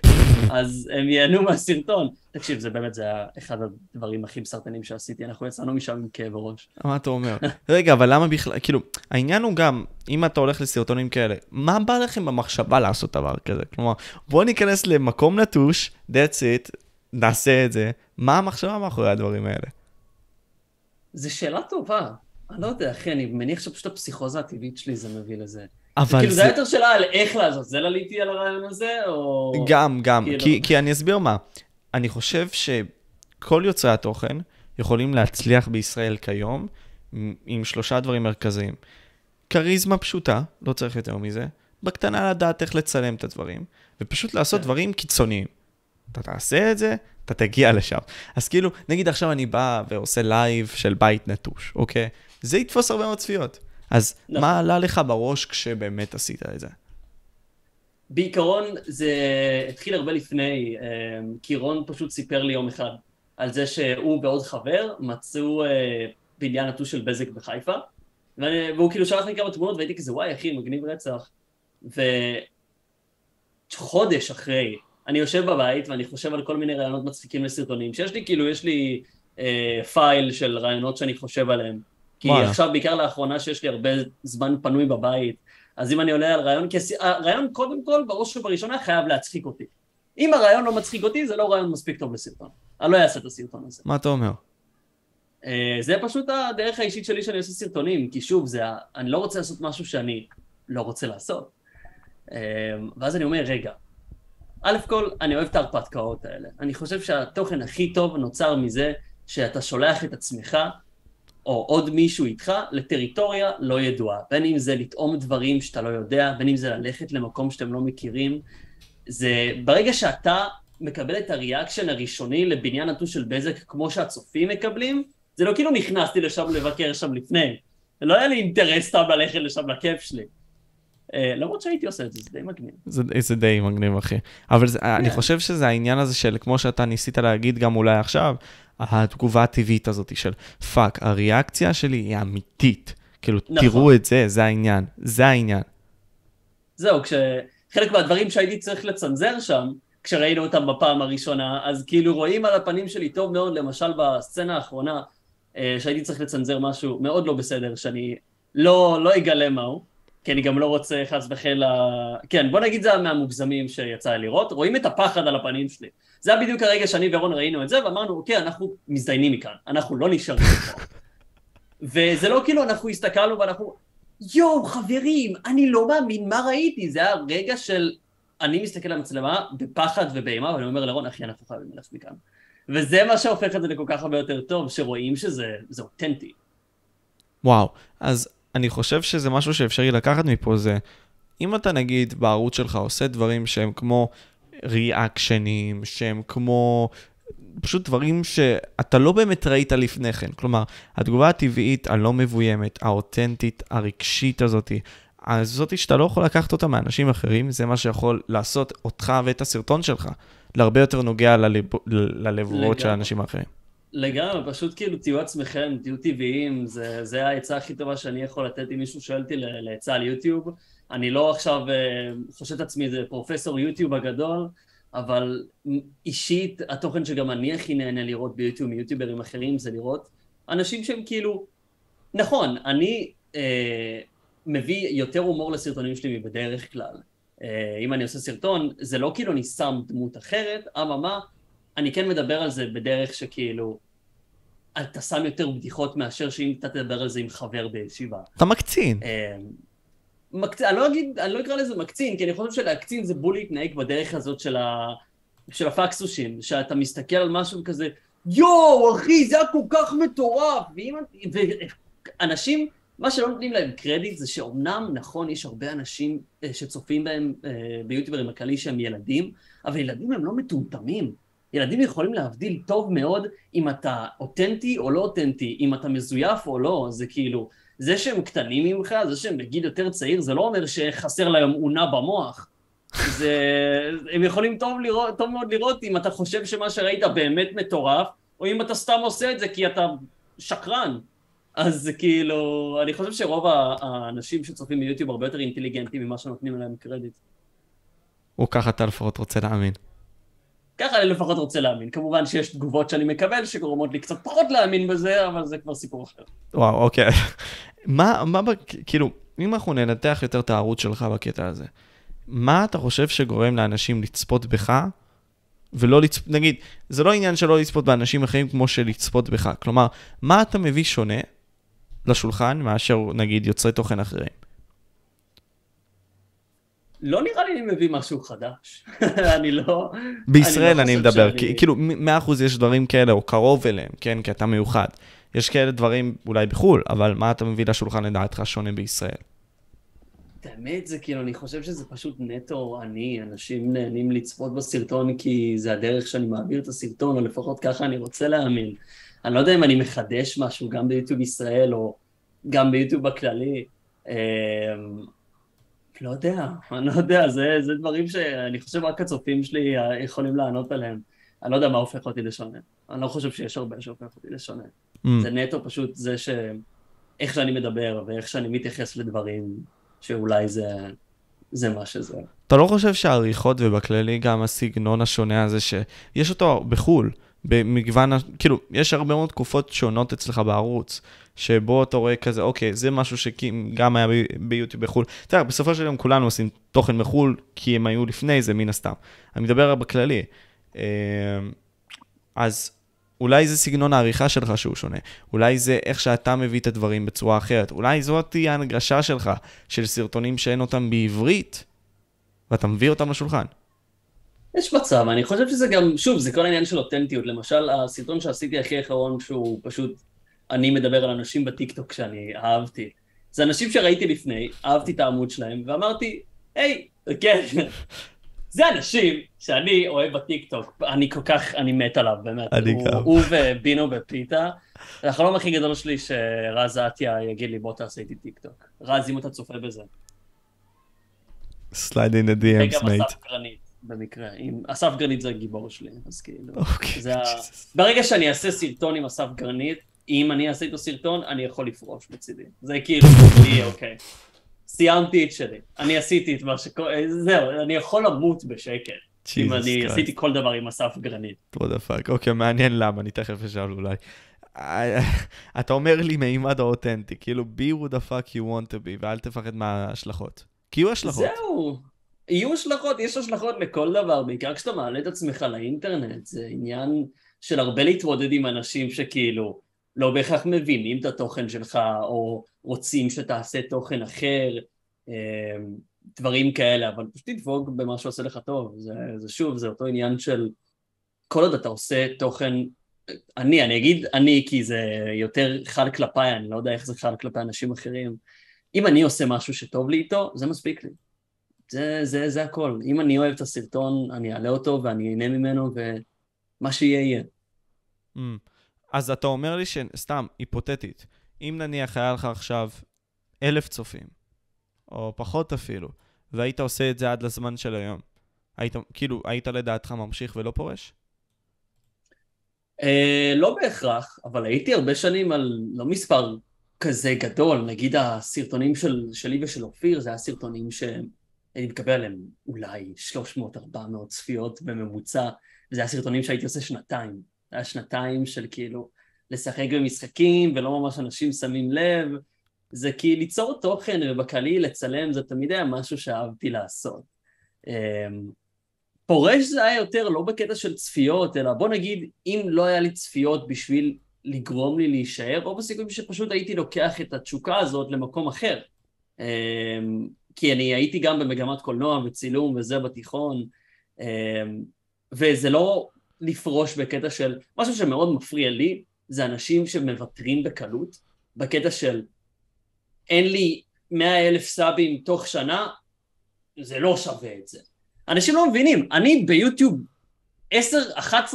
אז הם ייהנו מהסרטון. תקשיב, זה באמת, זה היה אחד הדברים הכי מסרטנים שעשיתי, אנחנו יצאנו משם עם כאב ראש. מה אתה אומר? [LAUGHS] רגע, אבל למה בכלל, כאילו, העניין הוא גם, אם אתה הולך לסרטונים כאלה, מה בא לכם במחשבה לעשות דבר כזה? כלומר, בוא ניכנס למקום נטוש, that's it, נעשה את זה, מה המחשבה מאחורי הדברים האלה? זו שאלה טובה. אני לא יודע, אחי, אני מניח שפשוט הפסיכוזה הטבעית שלי זה מביא לזה. אבל כאילו, זה... זה יותר שאלה על איך לעשות, זה לליתי על הרעיון הזה, או... גם, גם, כאילו- כי, כי אני אסביר מה. אני חושב שכל יוצרי התוכן יכולים להצליח בישראל כיום עם- עם שלושה דברים מרכזיים. כריזמה פשוטה, לא צריך יותר מזה. בקטנה לדעת איך לצלם את הדברים, ופשוט לעשות כן. דברים קיצוניים. אתה תעשה את זה, אתה תגיע לשם. אז כאילו, נגיד עכשיו אני בא ועושה live של בית נטוש, אוקיי? זה יתפוס הרבה מאוד צפיות. אז נכון. מה עלה לך בראש כשבאמת עשית את זה? בעיקרון זה התחיל הרבה לפני, אה, כי רון פשוט סיפר לי יום אחד על זה שהוא ועוד חבר מצאו אה, בניין נטוש של בזק בחיפה, ואני, והוא כאילו שלח לי כמה תמונות והייתי כזה וואי אחי מגניב רצח, וחודש אחרי אני יושב בבית ואני חושב על כל מיני רעיונות מצחיקים לסרטונים, שיש לי כאילו, יש לי אה, פייל של רעיונות שאני חושב עליהם, כי וואלה. עכשיו בעיקר לאחרונה שיש לי הרבה זמן פנוי בבית, אז אם אני עולה על רעיון, כי הרעיון קודם כל בראש ובראשונה חייב להצחיק אותי. אם הרעיון לא מצחיק אותי זה לא רעיון מספיק טוב לסרטון, אני לא אעשה את הסרטון הזה. מה אתה אומר? אה, זה פשוט הדרך האישית שלי שאני עושה סרטונים, כי שוב, זה, אני לא רוצה לעשות משהו שאני לא רוצה לעשות. אה, ואז אני אומר, רגע, א' כל, אני אוהב את ההרפתקאות האלה. אני חושב שהתוכן הכי טוב נוצר מזה שאתה שולח את עצמך, או עוד מישהו איתך, לטריטוריה לא ידועה. בין אם זה לטעום דברים שאתה לא יודע, בין אם זה ללכת למקום שאתם לא מכירים. זה, ברגע שאתה מקבל את ה reaction הראשוני לבניין נטוש של בזק כמו שהצופים מקבלים, זה לא כאילו נכנסתי לשם לבקר שם לפני. לא היה לי אינטרס סתם ללכת לשם לכיף שלי. אה, למרות שהייתי עושה את זה, זה די מגניב. זה, זה די מגניב, אחי. אבל זה, אני חושב שזה העניין הזה של, כמו שאתה ניסית להגיד גם אולי עכשיו, התגובה הטבעית הזאת של fuck, הריאקציה שלי היא אמיתית. כאילו, נכון. תראו את זה, זה העניין. זה העניין. זהו, כשחלק מהדברים שהייתי צריך לצנזר שם, כשראינו אותם בפעם הראשונה, אז כאילו רואים על הפנים שלי טוב מאוד, למשל בסצנה האחרונה, אה, שהייתי צריך לצנזר משהו מאוד לא בסדר, שאני לא, לא אגלה מהו, כי אני גם לא רוצה חס וחלילה... כן, בוא נגיד זה היה מהמוגזמים שיצא לי לראות, רואים את הפחד על הפנים שלי. זה היה בדיוק הרגע שאני ורון ראינו את זה, ואמרנו, אוקיי, אנחנו מזדיינים מכאן, אנחנו לא נשארים פה. [LAUGHS] וזה לא כאילו אנחנו הסתכלנו ואנחנו, יואו, חברים, אני לא מאמין מה ראיתי, זה היה רגע של... אני מסתכל על המצלמה בפחד ובאימה, ואני אומר לרון, אחי, אנחנו חייבים ללכת מכאן. וזה מה שהופך את זה לכל כך הרבה יותר טוב, שרואים שזה זה אותנטי. וואו, אז אני חושב שזה משהו שאפשרי לקחת מפה זה, אם אתה נגיד בערוץ שלך עושה דברים שהם כמו ריאקשנים, שהם כמו פשוט דברים שאתה לא באמת ראית לפני כן. כלומר, התגובה הטבעית, הלא מבוימת, האותנטית, הרגשית הזאתי, אז זאתי שאתה לא יכול לקחת אותה מאנשים אחרים, זה מה שיכול לעשות אותך ואת הסרטון שלך להרבה יותר נוגע ללב, ללבבות של האנשים האחרים. לגמרי, פשוט כאילו תהיו עצמכם, תהיו טבעיים, זה, זה העצה הכי טובה שאני יכול לתת אם מישהו שואל אותי לעצה על יוטיוב. אני לא עכשיו אה, חושב את עצמי איזה פרופסור יוטיוב הגדול, אבל אישית התוכן שגם אני הכי נהנה לראות ביוטיוב מיוטיוברים אחרים זה לראות אנשים שהם כאילו, נכון, אני אה, מביא יותר הומור לסרטונים שלי מבדרך כלל. אה, אם אני עושה סרטון, זה לא כאילו אני שם דמות אחרת, אממה, אני כן מדבר על זה בדרך שכאילו, אתה שם יותר בדיחות מאשר שאם אתה תדבר על זה עם חבר בישיבה. אתה מקצין. אה, מקצ... אני, לא אגיד, אני לא אקרא לזה מקצין, כי אני חושב שלהקצין זה בול להתנהג בדרך הזאת של, ה... של הפקסושים, שאתה מסתכל על משהו כזה, יואו, אחי, זה היה כל כך מטורף! ואם... ואנשים, מה שלא נותנים להם קרדיט זה שאומנם, נכון, יש הרבה אנשים אה, שצופים בהם אה, ביוטיוברים הכללי שהם ילדים, אבל ילדים הם לא מטומטמים. ילדים יכולים להבדיל טוב מאוד אם אתה אותנטי או לא אותנטי, אם אתה מזויף או לא, זה כאילו... זה שהם קטנים ממך, זה שהם בגיל יותר צעיר, זה לא אומר שחסר להם אונה במוח. זה... הם יכולים טוב, לראות, טוב מאוד לראות אם אתה חושב שמה שראית באמת מטורף, או אם אתה סתם עושה את זה כי אתה שקרן. אז כאילו, אני חושב שרוב האנשים שצופים ביוטיוב הרבה יותר אינטליגנטים ממה שנותנים להם קרדיט. או ככה אתה לפחות רוצה להאמין. ככה אני לפחות רוצה להאמין. כמובן שיש תגובות שאני מקבל שגורמות לי קצת פחות להאמין בזה, אבל זה כבר סיפור אחר. וואו, אוקיי. [LAUGHS] מה, מה, כאילו, אם אנחנו ננתח יותר את הערוץ שלך בקטע הזה, מה אתה חושב שגורם לאנשים לצפות בך, ולא לצפות, נגיד, זה לא עניין של לא לצפות באנשים אחרים כמו שלצפות בך. כלומר, מה אתה מביא שונה לשולחן מאשר, נגיד, יוצרי תוכן אחרים? לא נראה לי אני מביא משהו חדש. [LAUGHS] אני לא... בישראל אני, לא אני מדבר, שאני... כאילו, מאה אחוז יש דברים כאלה, או קרוב אליהם, כן? כי אתה מיוחד. יש כאלה דברים אולי בחו"ל, אבל מה אתה מביא לשולחן לדעתך שונה בישראל? האמת זה כאילו, אני חושב שזה פשוט נטו אני, אנשים נהנים לצפות בסרטון כי זה הדרך שאני מעביר את הסרטון, או לפחות ככה אני רוצה להאמין. אני לא יודע אם אני מחדש משהו גם ביוטיוב ישראל, או גם ביוטיוב בכללי. לא יודע, אני לא יודע, זה, זה דברים שאני חושב רק הצופים שלי יכולים לענות עליהם. אני לא יודע מה הופך אותי לשונה. אני לא חושב שיש הרבה שהופך אותי לשונה. Mm. זה נטו פשוט זה ש... איך שאני מדבר ואיך שאני מתייחס לדברים, שאולי זה, זה מה שזה. אתה לא חושב שהעריכות ובכללי גם הסגנון השונה הזה, שיש אותו בחו"ל, במגוון, כאילו, יש הרבה מאוד תקופות שונות אצלך בערוץ, שבו אתה רואה כזה, אוקיי, זה משהו שגם היה ביוטיוב בחו"ל. אתה יודע, בסופו של יום כולנו עושים תוכן מחו"ל, כי הם היו לפני זה, מן הסתם. אני מדבר בכללי. אמ, אז אולי זה סגנון העריכה שלך שהוא שונה, אולי זה איך שאתה מביא את הדברים בצורה אחרת, אולי זאת תהיה ההנגשה שלך של סרטונים שאין אותם בעברית, ואתה מביא אותם לשולחן. יש מצב, אני חושב שזה גם, שוב, זה כל העניין של אותנטיות. למשל, הסרטון שעשיתי הכי אחרון, שהוא פשוט, אני מדבר על אנשים בטיקטוק שאני אהבתי. זה אנשים שראיתי לפני, אהבתי את העמוד שלהם, ואמרתי, היי, כן, זה אנשים שאני אוהב בטיקטוק, אני כל כך, אני מת עליו, באמת. אני גם. הוא ובינו ופיתה. החלום הכי גדול שלי שרז עטיה יגיד לי, בוא תעשה איתי טיקטוק. רז, אם אתה צופה בזה. slide in ה-DMs, mate. במקרה. עם... אסף גרנית זה הגיבור שלי, אז כאילו. אוקיי. זה ה... ברגע שאני אעשה סרטון עם אסף גרנית, אם אני אעשה איתו סרטון, אני יכול לפרוש מצידי. זה כאילו, אוקיי. סיימתי את שלי, אני עשיתי את מה שקורה, זהו, אני יכול למות בשקט. אם אני עשיתי כל דבר עם אסף גרנית. what the fuck, אוקיי, מעניין למה, אני תכף אשאל אולי. אתה אומר לי מימד האותנטי, כאילו be who the fuck you want to be, ואל תפחד מההשלכות. כי יהיו השלכות. זהו, יהיו השלכות, יש השלכות לכל דבר, בעיקר כשאתה מעלה את עצמך לאינטרנט, זה עניין של הרבה להתמודד עם אנשים שכאילו לא בהכרח מבינים את התוכן שלך, או רוצים שתעשה תוכן אחר, אמ, דברים כאלה, אבל פשוט תדבוק במה שעושה לך טוב. זה, זה שוב, זה אותו עניין של כל עוד אתה עושה תוכן, אני, אני אגיד אני כי זה יותר חל כלפיי, אני לא יודע איך זה חל כלפי אנשים אחרים. אם אני עושה משהו שטוב לי איתו, זה מספיק לי. זה, זה, זה הכל. אם אני אוהב את הסרטון, אני אעלה אותו ואני אהנה ממנו, ומה שיהיה יהיה. Mm. אז אתה אומר לי שסתם, היפותטית, אם נניח היה לך עכשיו אלף צופים, או פחות אפילו, והיית עושה את זה עד לזמן של היום, היית, כאילו, היית לדעתך ממשיך ולא פורש? אה, לא בהכרח, אבל הייתי הרבה שנים על לא מספר כזה גדול, נגיד הסרטונים של, שלי ושל אופיר, זה היה סרטונים שהייתי מקבל עליהם אולי 300-400 צפיות בממוצע, וזה היה סרטונים שהייתי עושה שנתיים. זה היה שנתיים של כאילו לשחק במשחקים ולא ממש אנשים שמים לב, זה כי ליצור תוכן ובקלי לצלם זה תמיד היה משהו שאהבתי לעשות. אמ, פורש זה היה יותר לא בקטע של צפיות, אלא בוא נגיד, אם לא היה לי צפיות בשביל לגרום לי להישאר, רוב הסיכויים שפשוט הייתי לוקח את התשוקה הזאת למקום אחר. כי אני הייתי גם במגמת קולנוע וצילום וזה בתיכון, אמ, וזה לא לפרוש בקטע של, משהו שמאוד מפריע לי, זה אנשים שמוותרים בקלות, בקטע של אין לי מאה אלף סאבים תוך שנה, זה לא שווה את זה. אנשים לא מבינים, אני ביוטיוב 10-11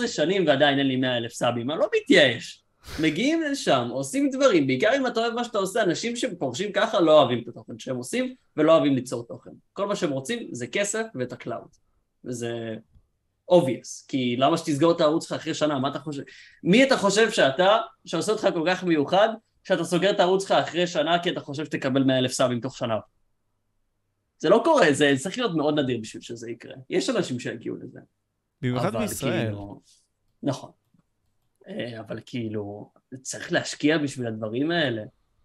שנים ועדיין אין לי 100 אלף סאבים, אני לא מתייאש. מגיעים לשם, עושים דברים, בעיקר אם אתה אוהב מה שאתה עושה, אנשים שפורשים ככה לא אוהבים את התוכן שהם עושים ולא אוהבים ליצור תוכן. כל מה שהם רוצים זה כסף ואת ה clout. וזה obvious, כי למה שתסגור את הערוץ שלך אחרי שנה, מה אתה חושב? מי אתה חושב שאתה, שעושה אותך כל כך מיוחד, שאתה סוגר את הערוץ שלך אחרי שנה כי אתה חושב שתקבל 100 אלף סאבים תוך שנה? זה לא קורה, זה צריך להיות מאוד נדיר בשביל שזה יקרה. יש אנשים שיגיעו לזה. במיוחד בישראל. כאילו, נכון. אה, אבל כאילו, צריך להשקיע בשביל הדברים האלה.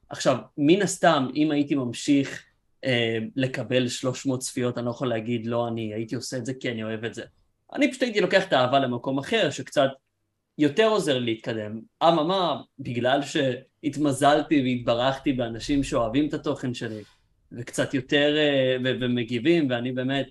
עכשיו, מן הסתם, אם הייתי ממשיך אה, לקבל 300 צפיות, אני לא יכול להגיד, לא, אני הייתי עושה את זה כי אני אוהב את זה. אני פשוט הייתי לוקח את האהבה למקום אחר, שקצת יותר עוזר להתקדם. אממה, בגלל שהתמזלתי והתברכתי באנשים שאוהבים את התוכן שלי, וקצת יותר, אה, ומגיבים, ואני באמת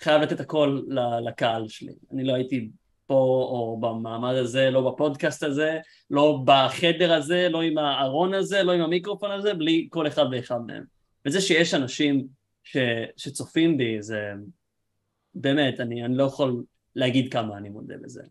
חייב לתת הכל לקהל שלי. אני לא הייתי פה או במעמד הזה, לא בפודקאסט הזה, לא בחדר הזה, לא עם הארון הזה, לא עם המיקרופון הזה, בלי כל אחד ואחד מהם. וזה שיש אנשים ש, שצופים בי, זה באמת, אני, אני לא יכול להגיד כמה אני מודה לזה.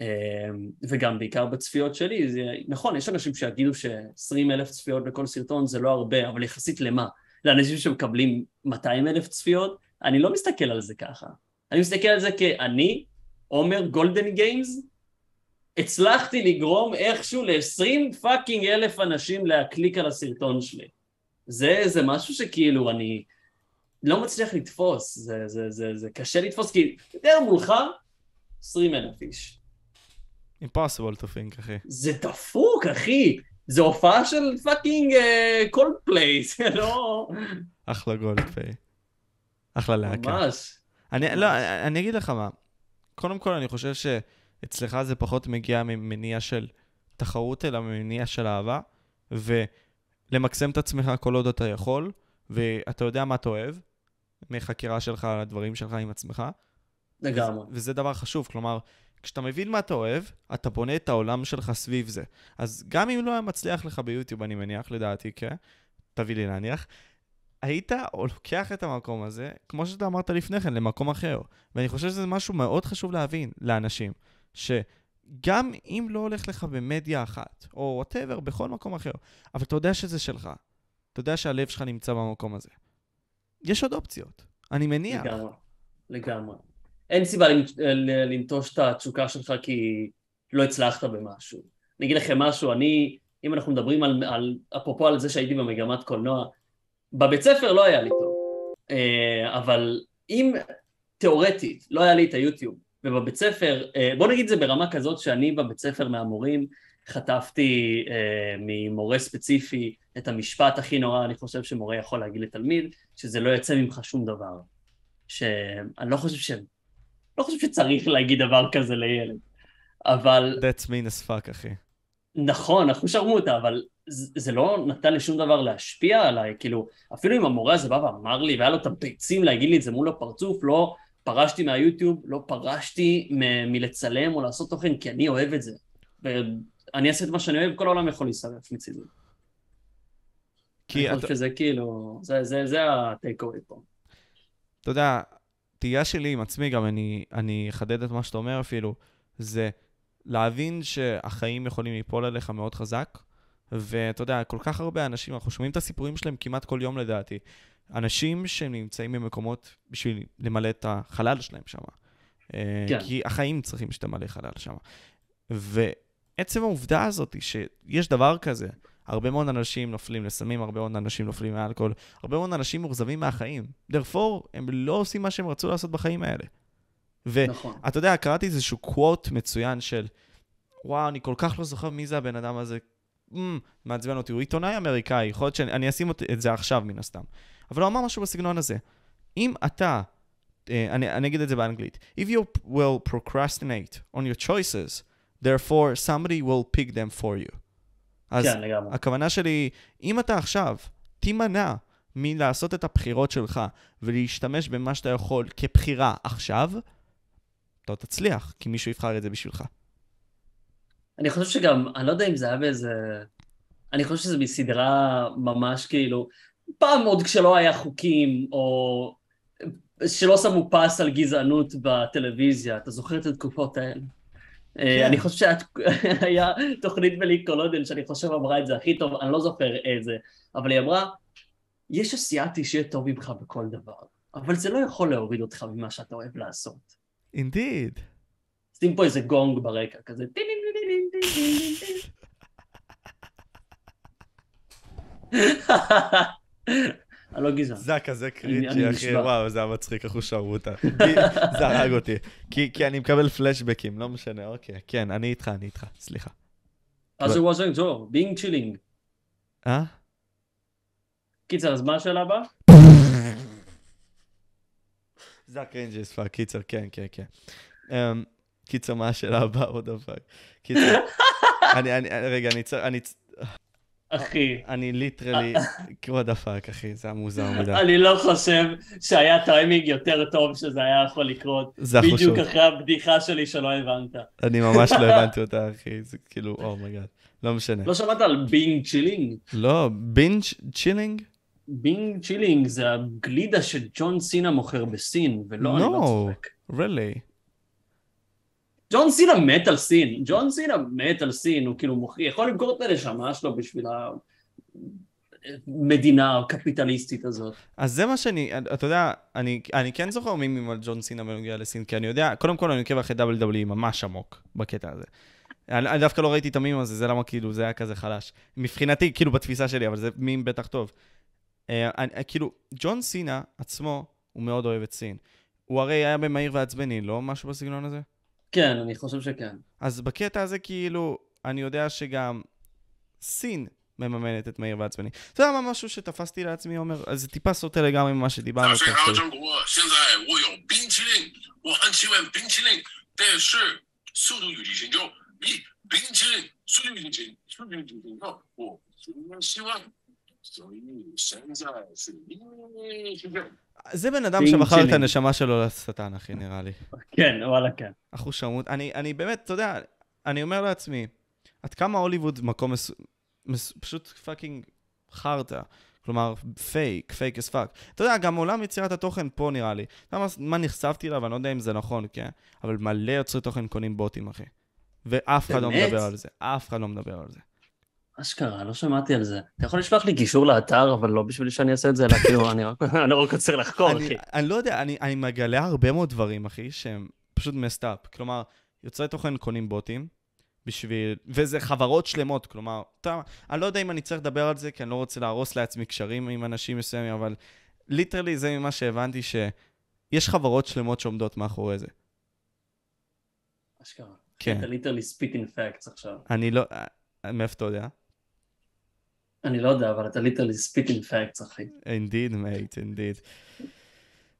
אמ, וגם בעיקר בצפיות שלי, זה, נכון, יש אנשים שיגידו ש-20 אלף צפיות לכל סרטון זה לא הרבה, אבל יחסית למה? לאנשים שמקבלים 200 אלף צפיות, אני לא מסתכל על זה ככה. אני מסתכל על זה כאני, עומר גולדן גיימס, הצלחתי לגרום איכשהו ל-20 fucking אלף אנשים להקליק על הסרטון שלי. זה, זה משהו שכאילו אני לא מצליח לתפוס, זה, זה, זה, זה קשה לתפוס, כי יותר מולך 20 אלף איש. impossible to think, אחי. זה דפוק, אחי. זה הופעה של פאקינג קולד פליי, [LAUGHS] זה לא... אחלה קולדפליי. אחלה להקה. ממש. אני, לא, אני אגיד לך מה. קודם כל, אני חושב שאצלך זה פחות מגיע ממניע של תחרות, אלא ממניע של אהבה, ולמקסם את עצמך כל עוד אתה יכול, ואתה יודע מה אתה אוהב, מחקירה שלך על הדברים שלך עם עצמך. לגמרי. וזה דבר חשוב, כלומר, כשאתה מבין מה אתה אוהב, אתה בונה את העולם שלך סביב זה. אז גם אם לא היה מצליח לך ביוטיוב, אני מניח, לדעתי, כן? תביא לי להניח. היית או לוקח את המקום הזה, כמו שאתה אמרת לפני כן, למקום אחר. ואני חושב שזה משהו מאוד חשוב להבין לאנשים, שגם אם לא הולך לך במדיה אחת, או וואטאבר, בכל מקום אחר, אבל אתה יודע שזה שלך. אתה יודע שהלב שלך נמצא במקום הזה. יש עוד אופציות, אני מניח. לגמרי, לגמרי. אין סיבה לנטוש את התשוקה שלך כי לא הצלחת במשהו. אני אגיד לכם משהו, אני, אם אנחנו מדברים על, על אפרופו על זה שהייתי במגמת קולנוע, בבית ספר לא היה לי טוב, אה, אבל אם תיאורטית לא היה לי את היוטיוב, ובבית ספר, אה, בוא נגיד זה ברמה כזאת שאני בבית ספר מהמורים חטפתי אה, ממורה ספציפי את המשפט הכי נורא, אני חושב שמורה יכול להגיד לתלמיד, שזה לא יוצא ממך שום דבר. שאני לא חושב ש... לא חושב שצריך להגיד דבר כזה לילד, אבל... That's mean as fuck, אחי. נכון, אנחנו שרמוטה, אבל זה לא נתן לי שום דבר להשפיע עליי, כאילו, אפילו אם המורה הזה בא ואמר לי, והיה לו את הביצים להגיד לי את זה מול הפרצוף, לא פרשתי מהיוטיוב, לא פרשתי מ- מלצלם או לעשות תוכן, כי אני אוהב את זה. ואני אעשה את מה שאני אוהב, כל העולם יכול להישרף מצידי. כי אני חושב שזה כאילו, זה, זה, זה הטייק אווי פה. אתה יודע, תהייה שלי עם עצמי, גם אני, אני אחדד את מה שאתה אומר אפילו, זה להבין שהחיים יכולים ליפול עליך מאוד חזק, ואתה יודע, כל כך הרבה אנשים, אנחנו שומעים את הסיפורים שלהם כמעט כל יום לדעתי, אנשים שנמצאים במקומות בשביל למלא את החלל שלהם שם. אה, כן. כי החיים צריכים שתמלא חלל שם. ועצם העובדה הזאת היא שיש דבר כזה, הרבה מאוד אנשים נופלים לסמים, הרבה מאוד אנשים נופלים מאלכוהול, הרבה מאוד אנשים מאוכזבים מהחיים. therefore, הם לא עושים מה שהם רצו לעשות בחיים האלה. ואתה נכון. יודע, קראתי איזשהו קוואט מצוין של, וואו, אני כל כך לא זוכר מי זה הבן אדם הזה. Mm, מעצבן אותי, הוא עיתונאי אמריקאי, יכול להיות שאני אני אשים את זה עכשיו מן הסתם. אבל הוא אמר משהו בסגנון הזה. אם אתה, אה, אני, אני אגיד את זה באנגלית, If you will procrastinate on your choices, therefore somebody will pick them for you. אז כן, לגמרי. הכוונה שלי, אם אתה עכשיו תימנע מלעשות את הבחירות שלך ולהשתמש במה שאתה יכול כבחירה עכשיו, אתה תצליח, כי מישהו יבחר את זה בשבילך. אני חושב שגם, אני לא יודע אם זה היה באיזה... אני חושב שזה מסדרה ממש כאילו... פעם עוד כשלא היה חוקים, או שלא שמו פס על גזענות בטלוויזיה, אתה זוכר את התקופות האלה? אה, אני חושב שהיה [LAUGHS] תוכנית בליקולודיאן שאני חושב אמרה את זה הכי טוב, אני לא זוכר איזה, אבל היא אמרה, יש אסיאתי שיהיה טוב ממך בכל דבר, אבל זה לא יכול להוריד אותך ממה שאתה אוהב לעשות. אינדיד. שים פה איזה גונג ברקע, כזה טין [LAUGHS] אני לא גזען. זה היה כזה אני קריצ'י, אחי. וואו, זה היה מצחיק, איך הוא שרמוטה. זה הרג אותי. כי אני מקבל פלשבקים, לא משנה, אוקיי. כן, אני איתך, אני איתך, סליחה. אז הוא was טוב, being chilling. אה? קיצר, אז מה השאלה הבאה? זה היה cringy as fuck, קיצר, כן, כן, כן. קיצר, מה השאלה הבאה? עוד דבר. קיצר, אני, אני, רגע, אני צריך, אני, אחי, אני literally, [LAUGHS] what the fuck, אחי, זה היה מוזר מדי. אני לא חושב שהיה טיימינג יותר טוב שזה היה יכול לקרות. זה החושבות. בדיוק אחרי הבדיחה שלי שלא הבנת. אני ממש לא [LAUGHS] הבנתי אותה, אחי, זה כאילו, oh my god. לא משנה. לא שמעת על bing chilling? לא, bing chilling? bing chilling זה הגלידה שג'ון סינה מוכר בסין, ולא, אני לא. צוחק. really? ג'ון סינה מת על סין, ג'ון סינה מת על סין, הוא כאילו יכול למכור את הנשמה שלו בשביל המדינה הקפיטליסטית הזאת. אז זה מה שאני, אתה יודע, אני, אני כן זוכר מימים על ג'ון סינה בנוגע לסין, כי אני יודע, קודם כל אני עוקב אחרי WWE ממש עמוק בקטע הזה. אני, אני דווקא לא ראיתי את המים הזה, זה למה כאילו זה היה כזה חלש. מבחינתי, כאילו בתפיסה שלי, אבל זה מים בטח טוב. אה, אני, כאילו, ג'ון סינה עצמו, הוא מאוד אוהב את סין. הוא הרי היה במהיר ועצבני, לא משהו בסגנון הזה? כן, אני חושב שכן. אז בקטע הזה, כאילו, אני יודע שגם סין מממנת את מהיר ועצבני. אתה יודע מה משהו שתפסתי לעצמי, עומר? אז זה טיפה סוטה לגמרי ממה שדיברנו. זה בן אדם שמכר את הנשמה שלו לשטן, אחי, נראה לי. כן, וואלה, כן. אחושרמוטה. אני, אני באמת, אתה יודע, אני אומר לעצמי, עד כמה הוליווד מקום מס... מס... פשוט fucking חרטא. כלומר, fake, fake as fuck. אתה יודע, גם עולם יצירת התוכן פה נראה לי. אתה יודע מה נחשפתי אליו, אני לא יודע אם זה נכון, כן? אבל מלא יוצרי תוכן קונים בוטים, אחי. ואף אחד לא מדבר על זה. אף אחד לא מדבר על זה. אשכרה, לא שמעתי על זה. אתה יכול לשלוח לי קישור לאתר, אבל לא בשביל שאני אעשה את זה, אלא כאילו, אני רק [LAUGHS] רוצה לחקור, אחי. אני לא יודע, אני, אני מגלה הרבה מאוד דברים, אחי, שהם פשוט messed up. כלומר, יוצרי תוכן קונים בוטים, בשביל... וזה חברות שלמות, כלומר, אתה אני לא יודע אם אני צריך לדבר על זה, כי אני לא רוצה להרוס לעצמי קשרים עם אנשים מסוימים, אבל literally זה ממה שהבנתי, שיש חברות שלמות שעומדות מאחורי זה. אשכרה. כן. אתה literally spittin' facts עכשיו. אני לא... מאיפה אתה יודע? אני לא יודע, אבל אתה literally spittin' facts, אחי. indeed, mate, indeed.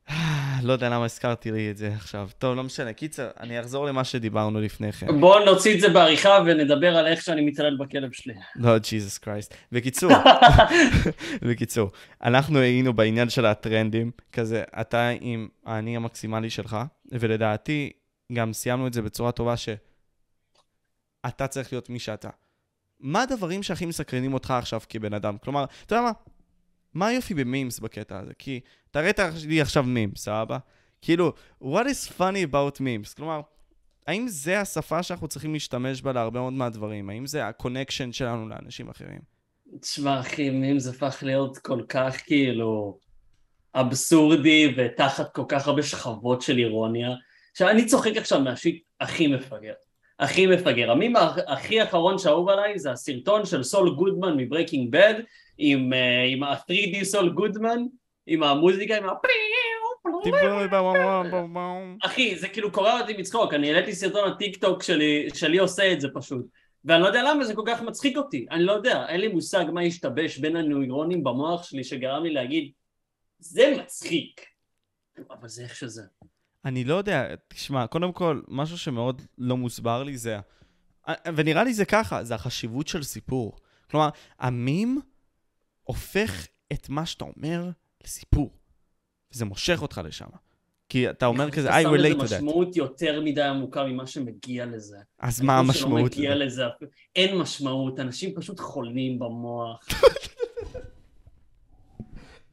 [SIGHS] לא יודע למה הזכרתי לי את זה עכשיו. טוב, לא משנה. קיצר, אני אחזור למה שדיברנו לפני כן. בואו נוציא את זה בעריכה ונדבר על איך שאני מתעלל בכלב שלי. לא, Jesus Christ. בקיצור, [LAUGHS] [LAUGHS] בקיצור, אנחנו היינו בעניין של הטרנדים, כזה, אתה עם האני המקסימלי שלך, ולדעתי, גם סיימנו את זה בצורה טובה שאתה צריך להיות מי שאתה. מה הדברים שהכי מסקרנים אותך עכשיו כבן אדם? כלומר, אתה יודע מה? מה היופי ב memes בקטע הזה? כי תראה את לי עכשיו memes, סבבה? כאילו, what is funny about memes? כלומר, האם זה השפה שאנחנו צריכים להשתמש בה להרבה מאוד מהדברים? האם זה ה connection שלנו לאנשים אחרים? תשמע, אחי, זה הפך להיות כל כך כאילו... אבסורדי ותחת כל כך הרבה שכבות של אירוניה. עכשיו, אני צוחק עכשיו מה shit הכי מפגר. הכי מפגר. המים הכי אחרון שאהוב עליי זה הסרטון של סול גודמן מברייקינג בד, עם, אה, עם ה-3D סול גודמן, עם המוזיקה, עם ה... אחי, זה כאילו קורע אותי מצחוק, אני העליתי סרטון הטיק טוק שלי, שלי עושה את זה פשוט. ואני לא יודע למה זה כל כך מצחיק אותי, אני לא יודע, אין לי מושג מה השתבש בין הנוירונים במוח שלי שגרם לי להגיד, זה מצחיק. אבל זה איך שזה. אני לא יודע, תשמע, קודם כל, משהו שמאוד לא מוסבר לי זה, ונראה לי זה ככה, זה החשיבות של סיפור. כלומר, המים הופך את מה שאתה אומר לסיפור. וזה מושך אותך לשם. כי אתה אומר כזה, I relate to that. אתה שם לזה משמעות יותר מדי עמוקה ממה שמגיע לזה. אז מה המשמעות? לזה? לזה? אין משמעות, אנשים פשוט חולים במוח. [LAUGHS]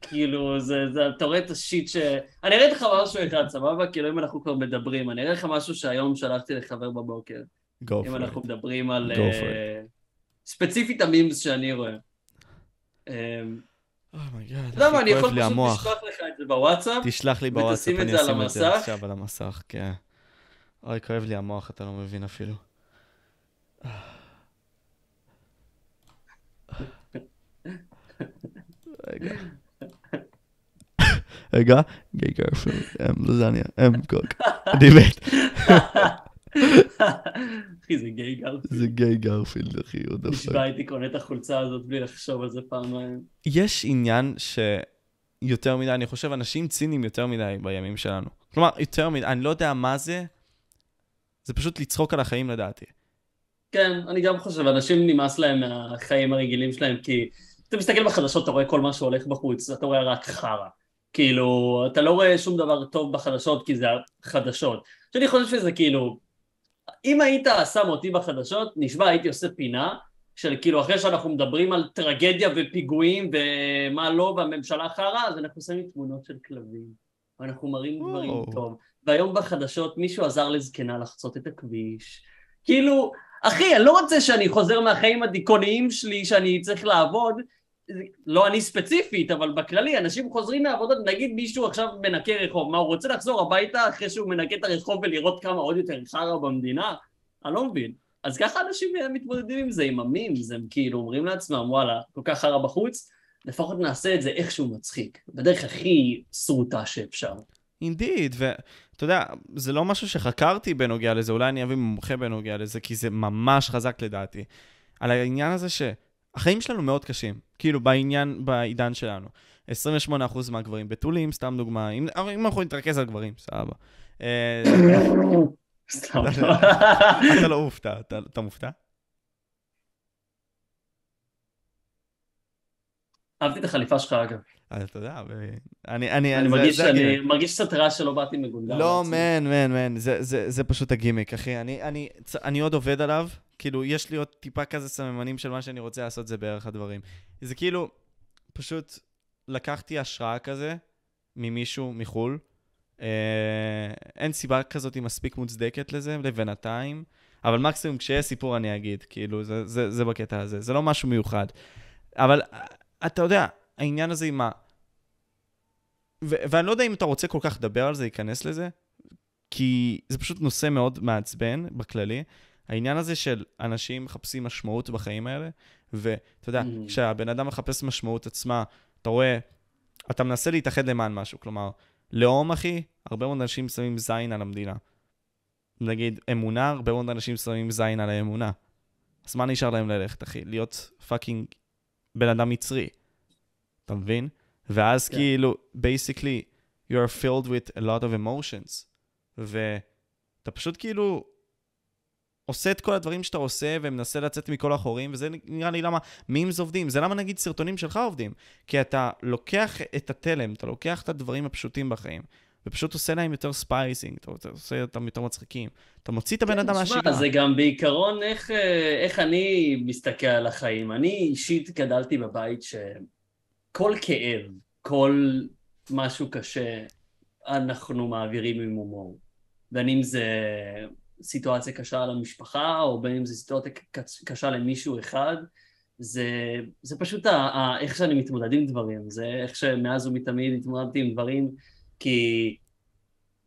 כאילו, זה, זה, אתה רואה את ה shit ש... אני אראה לך משהו אחד, סבבה? כאילו, אם אנחנו כבר מדברים, אני אראה לך משהו שהיום שלחתי לחבר בבוקר. Go. אם אנחנו מדברים על... It. ספציפית ה memes שאני רואה. oh my god, יודע מה, אני יכול פשוט. לשלוח לך את זה בוואטסאפ. תשלח לי בוואטסאפ, אני אשים את זה. עכשיו על המסך, כן. אוי, כואב לי המוח, אתה לא מבין אפילו. [LAUGHS] רגע. רגע, גיי גרפילד, עם לזניה, עם cock. אני מת. אחי, זה גיי גרפילד. זה גיי גרפילד, אחי, עוד נשבע הייתי קונה את החולצה הזאת בלי לחשוב על זה פעמיים. יש עניין שיותר מדי, אני חושב, אנשים ציניים יותר מדי בימים שלנו. כלומר, יותר מדי, אני לא יודע מה זה, זה פשוט לצחוק על החיים לדעתי. כן, אני גם חושב, אנשים נמאס להם מהחיים הרגילים שלהם, כי אתה מסתכל בחדשות, אתה רואה כל מה שהולך בחוץ, אתה רואה רק חרא. כאילו, אתה לא רואה שום דבר טוב בחדשות כי זה החדשות. שאני חושב שזה כאילו, אם היית שם אותי בחדשות, נשבע הייתי עושה פינה של כאילו אחרי שאנחנו מדברים על טרגדיה ופיגועים ומה לא והממשלה חרא, אז אנחנו שמים תמונות של כלבים, ואנחנו מראים דברים וואו. טוב. והיום בחדשות מישהו עזר לזקנה לחצות את הכביש. כאילו, אחי, אני לא רוצה שאני חוזר מהחיים הדיכאוניים שלי שאני צריך לעבוד, לא אני ספציפית, אבל בכללי, אנשים חוזרים מהעבודות, נגיד מישהו עכשיו מנקה רחוב, מה, הוא רוצה לחזור הביתה אחרי שהוא מנקה את הרחוב ולראות כמה עוד יותר חרא במדינה? אני לא מבין. אז ככה אנשים אה, מתמודדים עם זה, עם המימס, הם כאילו אומרים לעצמם, וואלה, כל כך חרא בחוץ, לפחות נעשה את זה איכשהו מצחיק, בדרך הכי שרוטה שאפשר. אינדיד, ואתה יודע, זה לא משהו שחקרתי בנוגע לזה, אולי אני אביא מומחה בנוגע לזה, כי זה ממש חזק לדעתי. על העניין הזה שהחיים שלנו מאוד קשים, כאילו בעניין, בעידן שלנו. 28% מהגברים בתולים, סתם דוגמה, אם, אם אנחנו נתרכז על גברים, סבבה. אה, [LAUGHS] סתם. אתה לא מופתע, אתה, אתה מופתע? אהבתי את החליפה שלך אגב. אתה יודע, אני, אני, אני זה- מרגיש זה שאני הגימיק. מרגיש קצת רע שלא באתי מגונדר. לא. מן, מן, מן, זה, זה, זה פשוט הגימיק, אחי. אני, אני, אני עוד עובד עליו, כאילו, יש לי עוד טיפה כזה סממנים של מה שאני רוצה לעשות, זה בערך הדברים. זה כאילו, פשוט לקחתי השראה כזה ממישהו מחו"ל. אה, אין סיבה כזאת מספיק מוצדקת לזה, לבינתיים, אבל מקסימום כשיהיה סיפור אני אגיד, כאילו, זה, זה, זה בקטע הזה, זה לא משהו מיוחד. אבל אתה יודע, העניין הזה עם ה... ו- ואני לא יודע אם אתה רוצה כל כך לדבר על זה, להיכנס לזה, כי זה פשוט נושא מאוד מעצבן בכללי. העניין הזה של אנשים מחפשים משמעות בחיים האלה, ואתה יודע, Mm. כשהבן אדם מחפש משמעות עצמה, אתה רואה, אתה מנסה להתאחד למען משהו, כלומר, לאום, אחי, הרבה מאוד אנשים שמים זין על המדינה. נגיד, אמונה, הרבה מאוד אנשים שמים זין על האמונה. אז מה נשאר להם ללכת, אחי? להיות fucking בן אדם misery. אתה מבין? ואז כן. כאילו, basically, you are filled with a lot of emotions. ואתה פשוט כאילו עושה את כל הדברים שאתה עושה ומנסה לצאת מכל החורים, וזה נראה לי למה memes עובדים. זה למה נגיד סרטונים שלך עובדים. כי אתה לוקח את התלם, אתה לוקח את הדברים הפשוטים בחיים, ופשוט עושה להם יותר spicing, אתה עושה אותם יותר מצחיקים. אתה מוציא את הבן אדם כן, תשמע, מהשגרה. זה גם בעיקרון איך, אה, איך אני מסתכל על החיים. אני אישית גדלתי בבית שכל כאב, כל משהו קשה, אנחנו מעבירים עם הומור. בין אם זה סיטואציה קשה למשפחה, או בין אם זה סיטואציה קשה למישהו אחד, זה, זה פשוט ה, ה, איך שאני מתמודד עם דברים, זה איך שמאז ומתמיד התמודדתי עם דברים, כי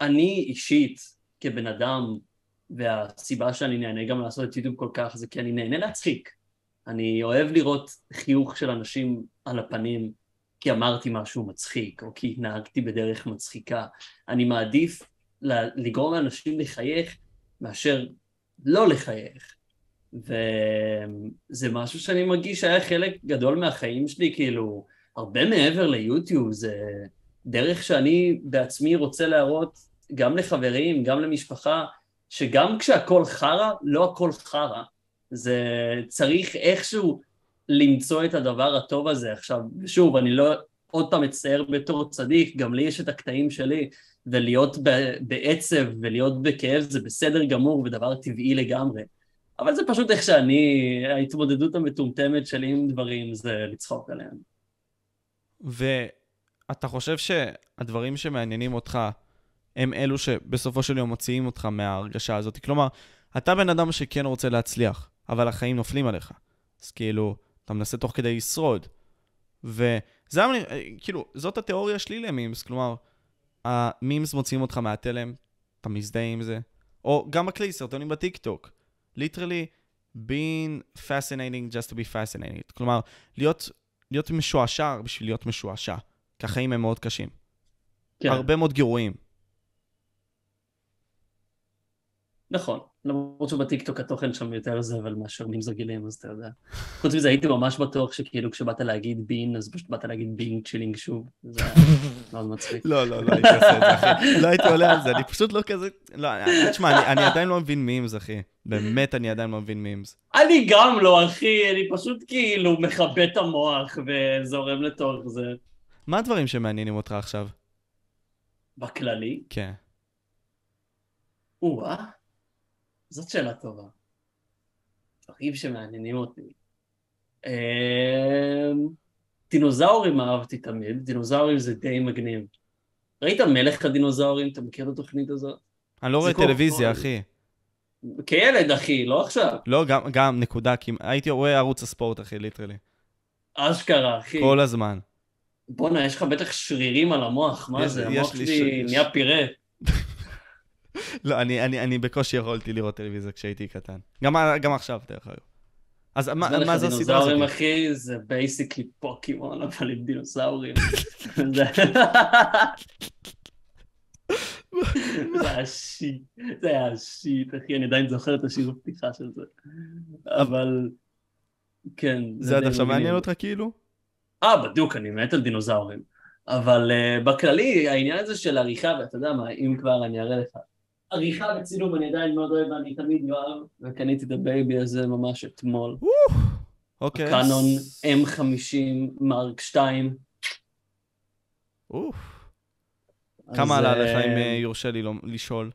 אני אישית, כבן אדם, והסיבה שאני נהנה גם לעשות את יוטיוב כל כך זה כי אני נהנה להצחיק. אני אוהב לראות חיוך של אנשים על הפנים כי אמרתי משהו מצחיק, או כי התנהגתי בדרך מצחיקה. אני מעדיף לגרום לאנשים לחייך מאשר לא לחייך. וזה משהו שאני מרגיש שהיה חלק גדול מהחיים שלי, כאילו, הרבה מעבר ליוטיוב, זה דרך שאני בעצמי רוצה להראות גם לחברים, גם למשפחה, שגם כשהכול חרא, לא הכל חרא. זה צריך איכשהו למצוא את הדבר הטוב הזה. עכשיו, שוב, אני לא עוד פעם מצטייר בתור צדיק, גם לי יש את הקטעים שלי, ולהיות בעצב ולהיות בכאב זה בסדר גמור ודבר טבעי לגמרי. אבל זה פשוט איך שאני, ההתמודדות המטומטמת שלי עם דברים זה לצחוק עליהם. ואתה חושב שהדברים שמעניינים אותך הם אלו שבסופו של יום מוציאים אותך מההרגשה הזאת? כלומר, אתה בן אדם שכן רוצה להצליח, אבל החיים נופלים עליך. אז כאילו, אתה מנסה תוך כדי לשרוד. וזה, כאילו, זאת התיאוריה שלי ל memes, כלומר, ה memes מוציאים אותך מהתלם, אתה מזדהה עם זה. או גם בכללי סרטונים בטיקטוק. literally, being fascinating just to be fascinating. כלומר, להיות, להיות משועשע בשביל להיות משועשע. כי החיים הם מאוד קשים. כן. הרבה מאוד גירויים. נכון, למרות שבטיקטוק התוכן שם יותר זבל מאשר memes רגילים, אז אתה יודע. חוץ מזה הייתי ממש בטוח שכאילו כשבאת להגיד being, אז פשוט באת להגיד bing chilling שוב. זה היה מאוד מצחיק. לא, לא, לא הייתי עושה את זה, אחי. לא הייתי עולה על זה, אני פשוט לא כזה... לא, תשמע, אני עדיין לא מבין memes, אחי. באמת, אני עדיין לא מבין memes. אני גם לא, אחי, אני פשוט כאילו מכבה את המוח וזורם לתוך זה. מה הדברים שמעניינים אותך עכשיו? בכללי? כן. או-אה. זאת שאלה טובה. דברים שמעניינים אותי. אמ, דינוזאורים אהבתי תמיד, דינוזאורים זה די מגניב. ראית מלך הדינוזאורים? אתה מכיר את התוכנית הזאת? אני לא רואה טלוויזיה, אחי. כילד, אחי, לא עכשיו. לא, גם, גם, נקודה, כי הייתי רואה ערוץ הספורט, אחי, literally. אשכרה, אחי. כל הזמן. בואנה, יש לך בטח שרירים על המוח, מה זה? המוח שלי נהיה פירה. [LAUGHS] לא, אני, אני, אני בקושי יכולתי לראות טלוויזיה כשהייתי קטן. גם, גם עכשיו, דרך אגב. אז מה, מה זה הסדרה הזאת? דינוזאורים, אחי, זה basically פוקימון, אבל עם דינוזאורים. [LAUGHS] [LAUGHS] זה היה shit, זה היה shit, אחי, אני עדיין זוכר את השיר הפתיחה של זה. אבל, כן. זה עד עכשיו מעניין אותך כאילו? אה, בדיוק, אני מת על דינוזאורים. אבל בכללי, העניין הזה של עריכה, ואתה יודע מה, אם כבר אני אראה לך. עריכה וצילום אני עדיין מאוד אוהב ואני תמיד אוהב, וקניתי את ה baby הזה ממש אתמול. אוקיי. קאנון M50 Mark 2. כמה עלה לך אם אה, יורשה לי לשאול?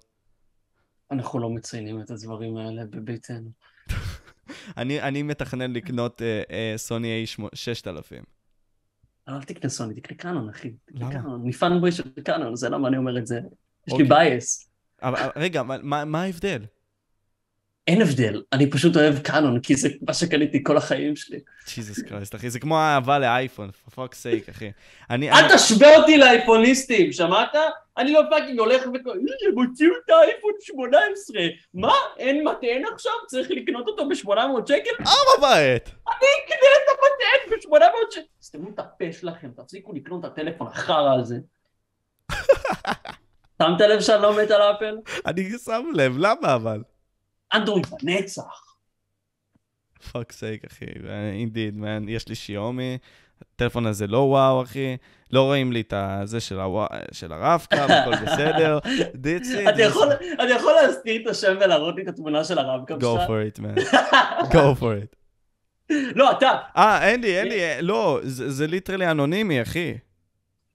אנחנו לא מציינים את הדברים האלה בביתנו. [LAUGHS] אני מתכנן לקנות סוני A6000. אל תקנה סוני, תקנה קאנון, אחי. למה? אני fanboy של קאנון, זה למה אני אומר את זה. יש לי bias. אבל רגע, מה ההבדל? אין הבדל, אני פשוט אוהב קאנון, כי זה מה שקניתי כל החיים שלי. Jesus Christ, אחי, זה כמו אהבה לאייפון, for fuck's sake, אחי. אני... אל תשווה אותי לאייפוניסטים, שמעת? אני לא fucking הולך וקורא, הם הוציאו את האייפון 18, מה? אין מטען עכשיו? צריך לקנות אותו ב-800 שקל? אה, בבית! אני אקנה את המטען ב-800 שקל! סתמו את הפה שלכם, תפסיקו לקנות את הטלפון החרא הזה. [LAUGHS] שמת לב שאני לא מת על אפל? אני שם לב, למה אבל? אנדרואיד לנצח. fuck sake, אחי, indeed, man, יש לי שיומי, הטלפון הזה לא וואו, אחי, לא רואים לי את הזה של, הווא... של הרב-קו, [LAUGHS] הכל בסדר, דיצי. אתה יכול להסתיר את השם ולהראות לי את התמונה של הרב-קו שלך? Go for it, man. [LAUGHS] Go for it. לא, אתה. אה, אין לי, אין לי, לא, זה literally אנונימי, אחי.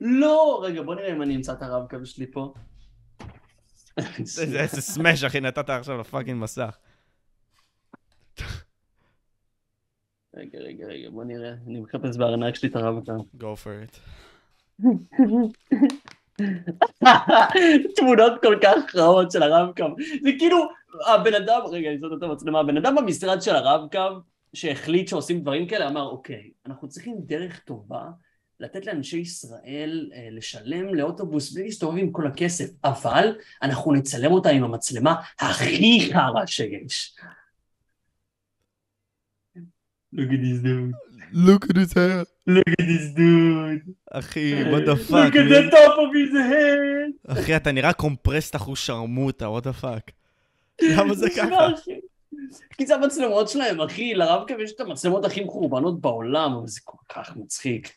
לא, רגע, בוא נראה אם אני אמצא את הרב-קו שלי פה. איזה smash, [LAUGHS] אחי, נתת עכשיו ל fucking מסך. רגע, רגע, רגע, בוא נראה. אני מחפש בארנק שלי את הרב כאן. Go for it. [LAUGHS] תמונות כל כך רעות של הרב-קו. זה כאילו, הבן אדם, רגע, אני זאת את המצלמה, הבן אדם במשרד של הרב-קו, שהחליט שעושים דברים כאלה, אמר, אוקיי, אנחנו צריכים דרך טובה לתת לאנשי ישראל אה, לשלם לאוטובוס בלי להסתובב עם כל הכסף, אבל אנחנו נצלם אותה עם המצלמה הכי חרא שיש. Look at this dude. look at his hair. Look at this dude. אחי, what the fuck. Look at the top of his head. אחי, אתה נראה קומפרסט אחוז שרמוטה, what the fuck. למה זה ככה? [LAUGHS] כי זה המצלמות שלהם, אחי, לרב-קו יש את המצלמות הכי מחורבנות בעולם, אבל זה כל כך מצחיק.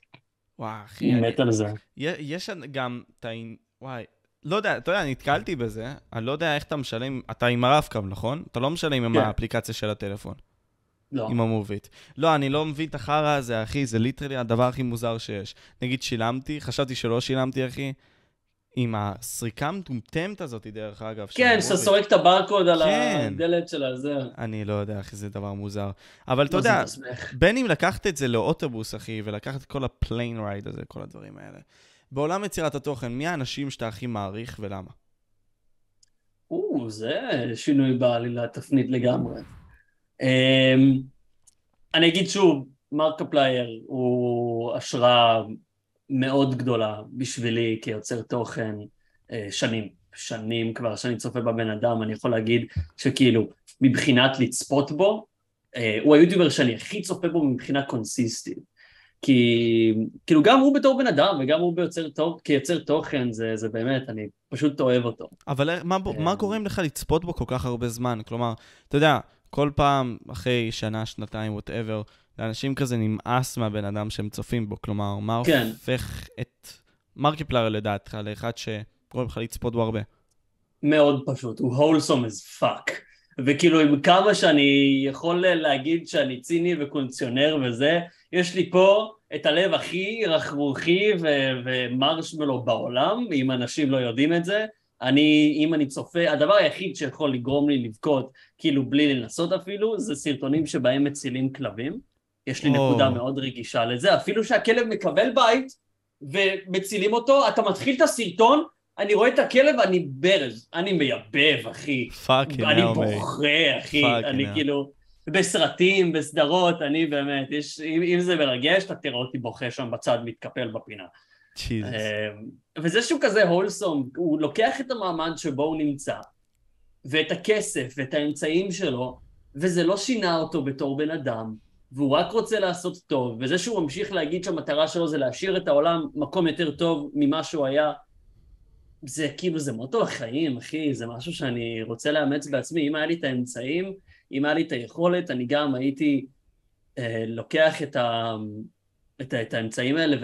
וואי, אחי, אני מת על זה. יש גם את ה... וואי, לא יודע, אתה יודע, נתקלתי בזה, אני לא יודע איך אתה משלם, אתה עם הרב-קו, נכון? אתה לא משלם עם כן. האפליקציה של הטלפון, לא. עם המוביט. לא, אני לא מבין את החרא הזה, אחי, זה literally הדבר הכי מוזר שיש. נגיד שילמתי, חשבתי שלא שילמתי, אחי, עם הסריקה המטומטמת הזאת, דרך אגב. כן. שאתה סורק את הברקוד על כן. הדלת של הזה. אני לא יודע, אחי, זה דבר מוזר. אבל אתה יודע? בין אם לקחת את זה לאוטובוס, אחי, ולקחת את כל ה plane ride הזה, כל הדברים האלה. בעולם יצירת התוכן, מי האנשים שאתה הכי מעריך ולמה? או, זה שינוי בעלילת תפנית לגמרי. אמ, אני אגיד שוב, מרקפלייר הוא השראה מאוד גדולה בשבילי כיוצר תוכן אה, שנים, שנים כבר, שאני צופה בבן אדם, אני יכול להגיד שכאילו, מבחינת לצפות בו, אה, הוא היוטיובר שאני הכי צופה בו מבחינה קונסיסטית. כי כאילו גם הוא בתור בן אדם וגם הוא ביוצר, תו- כיוצר תוכן, זה, זה באמת, אני פשוט אוהב אותו. אבל איך- מה. מה גורם לך לצפות בו כל כך הרבה זמן? כלומר, אתה יודע, כל פעם, אחרי שנה, שנתיים, whatever, לאנשים כזה נמאס מהבן אדם שהם צופים בו. כלומר, מה כן. הופך את מרקיפלייר לדעתך לאחד שגורם לך לצפות בו הרבה? מאוד פשוט, הוא wholesome as fuck. וכאילו עם כמה שאני יכול להגיד שאני ציני וקונציונר וזה, יש לי פה את הלב הכי רכרוכי ו- ומרשמלו בעולם, אם אנשים לא יודעים את זה. אני, אם אני צופה, הדבר היחיד שיכול לגרום לי לבכות, כאילו בלי לנסות אפילו, זה סרטונים שבהם מצילים כלבים. יש לי או. נקודה מאוד רגישה לזה, אפילו שהכלב מקבל בית ומצילים אותו, אתה מתחיל את הסרטון, אני רואה את הכלב, אני ברז, אני מייבב, אחי. fucking אני. בוכה, אחי, אני. כאילו, בסרטים, בסדרות, אני באמת, יש, אם, אם זה מרגש, אתה תראה אותי בוכה שם בצד, מתקפל בפינה. ג'יזוס. אמ, וזה שהוא כזה הולסום, הוא לוקח את המעמד שבו הוא נמצא, ואת הכסף ואת האמצעים שלו, וזה לא שינה אותו בתור בן אדם, והוא רק רוצה לעשות טוב, וזה שהוא ממשיך להגיד שהמטרה שלו זה להשאיר את העולם מקום יותר טוב ממה שהוא היה, זה כאילו, זה מוטו לחיים, אחי, זה משהו שאני רוצה לאמץ בעצמי. אם היה לי את האמצעים, אם היה לי את היכולת, אני גם הייתי אה, לוקח את, ה, את, את האמצעים האלה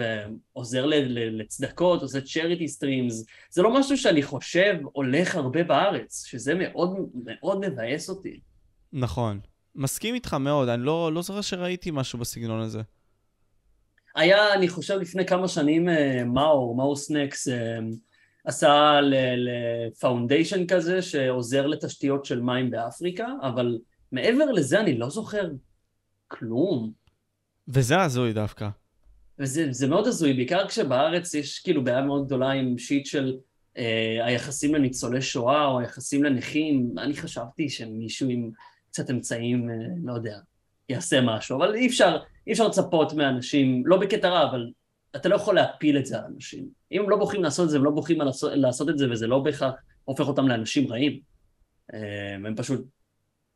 ועוזר ל, ל, לצדקות, עושה charity streams. זה לא משהו שאני חושב הולך הרבה בארץ, שזה מאוד מאוד מבאס אותי. נכון. מסכים איתך מאוד, אני לא, לא זוכר שראיתי משהו בסגנון הזה. היה, אני חושב, לפני כמה שנים, אה, מאור, מאור סנקס, אה, עשה ל foundation כזה שעוזר לתשתיות של מים באפריקה, אבל מעבר לזה אני לא זוכר כלום. וזה הזוי דווקא. וזה זה מאוד הזוי, בעיקר כשבארץ יש כאילו בעיה מאוד גדולה עם שיט של אה, היחסים לניצולי שואה או היחסים לנכים. אני חשבתי שמישהו עם קצת אמצעים, אה, לא יודע, יעשה משהו, אבל אי אפשר, אי אפשר לצפות מאנשים, לא בקטע רע, אבל אתה לא יכול להפיל את זה על אנשים. אם הם לא בוחרים לעשות את זה, הם לא בוחרים לעשות, לעשות את זה, וזה לא בהכרח הופך אותם לאנשים רעים. אה, הם פשוט,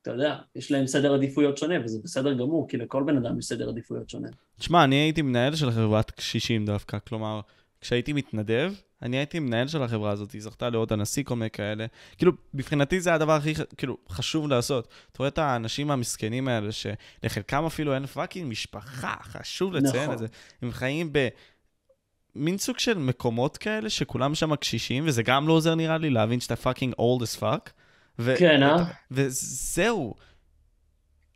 אתה יודע, יש להם סדר עדיפויות שונה, וזה בסדר גמור, כי לכל בן אדם יש סדר עדיפויות שונה. תשמע, אני הייתי מנהל של חברת קשישים דווקא, כלומר, כשהייתי מתנדב, אני הייתי מנהל של החברה הזאת, היא זכתה לאות הנשיא, כל מיני כאלה. כאילו, מבחינתי זה הדבר הכי, כאילו, חשוב לעשות. אתה רואה את האנשים המסכנים האלה, שלחלקם אפילו אין fucking משפחה, חשוב לציין נכון. את זה. הם חיים ב... מין סוג של מקומות כאלה, שכולם שם קשישים, וזה גם לא עוזר נראה לי להבין שאתה fucking old as fuck. ו- כן, אה? וזהו.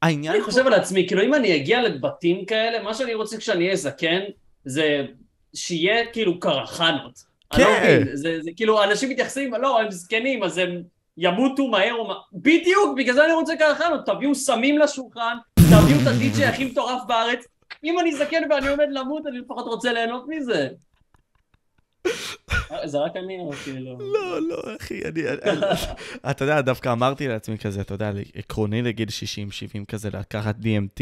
העניין אני פה- חושב על עצמי, כאילו אם אני אגיע לבתים כאלה, מה שאני רוצה כשאני אהיה זקן, זה שיהיה כאילו קרחנות. אני לא כן. מבין, זה, זה כאילו, אנשים מתייחסים, לא, הם זקנים, אז הם ימותו מהר או מה... בדיוק, בגלל זה אני רוצה קרחנות, תביאו סמים לשולחן, תביאו את הדי-ג'יי הכי מטורף בארץ. אם אני זקן ואני עומד למות, אני לפחות רוצה ליהנות מזה. זה רק אני או כאילו... לא, לא, אחי, אני... אתה יודע, דווקא אמרתי לעצמי כזה, אתה יודע, עקרוני לגיל 60-70 כזה, לקחת DMT,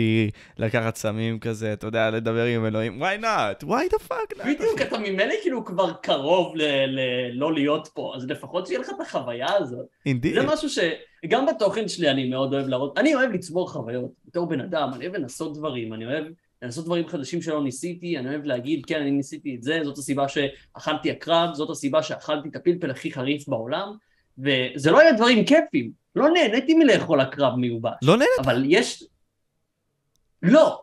לקחת סמים כזה, אתה יודע, לדבר עם אלוהים, why not? why the fuck not? בדיוק, אתה ממילא כאילו כבר קרוב ל- ל- לא להיות פה, אז לפחות שיהיה לך את החוויה הזאת. Indeed. זה משהו שגם בתוכן שלי אני מאוד אוהב להראות. אני אוהב לצבור חוויות בתור בן אדם, אני אוהב לנסות דברים, אני אוהב לנסות דברים חדשים שלא ניסיתי, אני אוהב להגיד, כן, אני ניסיתי את זה, זאת הסיבה שאכלתי עקרב, זאת הסיבה שאכלתי את הפלפל הכי חריף בעולם, וזה לא היה דברים כיפים, לא נהניתי מלאכול עקרב מיובש, לא נהנית? אבל יש... לא.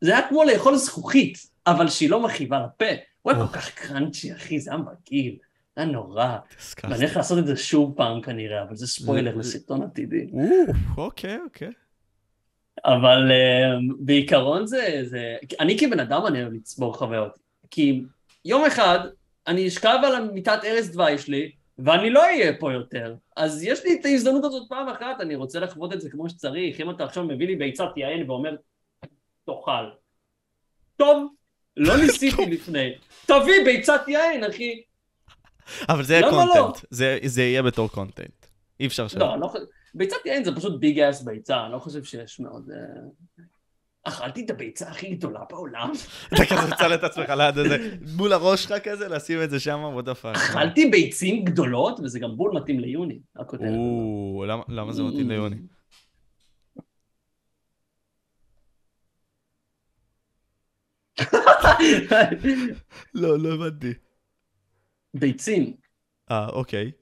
זה היה כמו לאכול זכוכית, אבל שהיא לא מכאיבה לפה. הוא היה. כל כך קראנצ'י, אחי, זה היה מגעיל. היה נורא. ואני הולך לעשות את זה שוב פעם כנראה, אבל זה ספוילר לסרטון עתידי. אוקיי, אוקיי. אבל uh, בעיקרון זה, זה... אני כבן אדם אני אוהב לצבור חוויות. כי יום אחד אני אשכב על המיטת ערש דווי שלי, ואני לא אהיה פה יותר. אז יש לי את ההזדמנות הזאת פעם אחת, אני רוצה לחוות את זה כמו שצריך. אם אתה עכשיו מביא לי ביצת יין ואומר, תאכל. טוב, לא [LAUGHS] ניסיתי לפני. תביא ביצת יין, אחי. אבל זה יהיה למה לא? קונטנט. זה- זה יהיה בתור קונטנט. אי אפשר שלא. לא, לא. ביצת יין זה פשוט ביג אס ביצה, אני לא חושב שיש מאוד... אה, אכלתי את הביצה הכי גדולה בעולם. [LAUGHS] אתה כזה מצל את עצמך ליד הזה, מול הראש שלך כזה, לשים את זה שם, what the fuck. אכלתי ביצים גדולות, וזה גם בול מתאים ליוני, הכותרת. למה- למה זה מתאים ליוני? [LAUGHS] לא, לא הבנתי. ביצים. אה, אוקיי.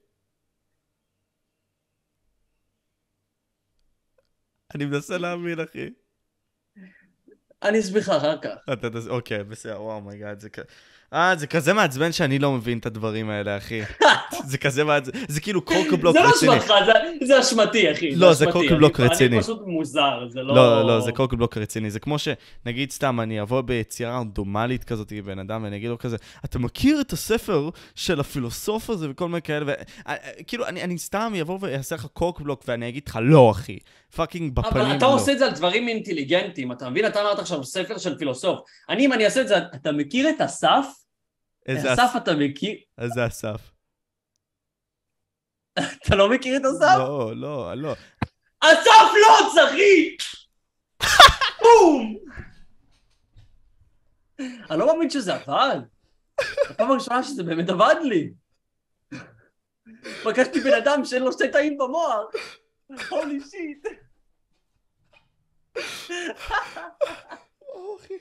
אני מנסה להאמין, אחי. אני אסביר לך אחר כך. אוקיי, בסדר, oh my god, זה כ... אה, זה כזה מעצבן שאני לא מבין את הדברים האלה, אחי. [LAUGHS] זה כזה מעצבן, זה כאילו cockblock זה לא רציני. אשמתך, זה- זה אשמתי, אחי. לא, זה זה אני- רציני. אני פשוט מוזר, זה לא... לא, לא, זה cockblock רציני. זה כמו שנגיד סתם, אני אבוא בצורה רנדומלית כזאת עם בן אדם, ואני אגיד לו כזה, אתה מכיר את הספר של הפילוסוף הזה וכל מיני כאלה, וכאילו, אני, אני סתם אבוא ואעשה לך cockblock, ואני אגיד לך, לא, אחי. fucking בפנים, אבל אתה לא. עושה את זה על דברים אינטליגנטיים, אתה מבין? אתה אמרת עכשיו ספר של פילוסוף. אני, אם אני אעשה את זה, אתה מכיר את אסף? איזה אסף אתה מכיר? איזה אסף. אתה לא מכיר את אסף? לא, לא, לא. אסף לוץ, אחי! בום! אני לא מאמין שזה עבד. הפעם הראשונה שזה באמת עבד לי. פגשתי בן אדם שאין לו שתי תאים במוח. הולי שיט. אחי.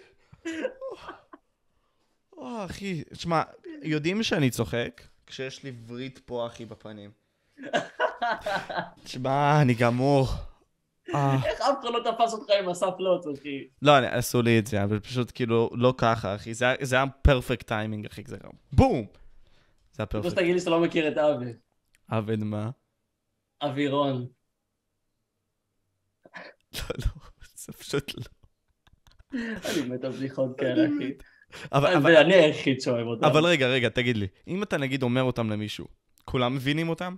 או, אחי, תשמע, יודעים שאני צוחק כשיש לי וריד פה, אחי, בפנים. תשמע, אני גמור. אה. איך אף אחד לא תפס אותך עם אסף לוץ, אחי? לא, אני- עשו לי את זה, אבל פשוט כאילו, לא ככה, אחי. זה היה- זה היה פרפקט טיימינג, אחי, זה גם בום! זה היה פרפקט. שתגיד לי שאתה לא מכיר את אבי. עבד מה? אבירון. לא, לא, זה פשוט לא. אני מת על בדיחות כאלה, אחי. אבל, אבל, ואני היחיד שאוהב אותם. אבל רגע, רגע, תגיד לי, אם אתה נגיד אומר אותם למישהו, כולם מבינים אותם?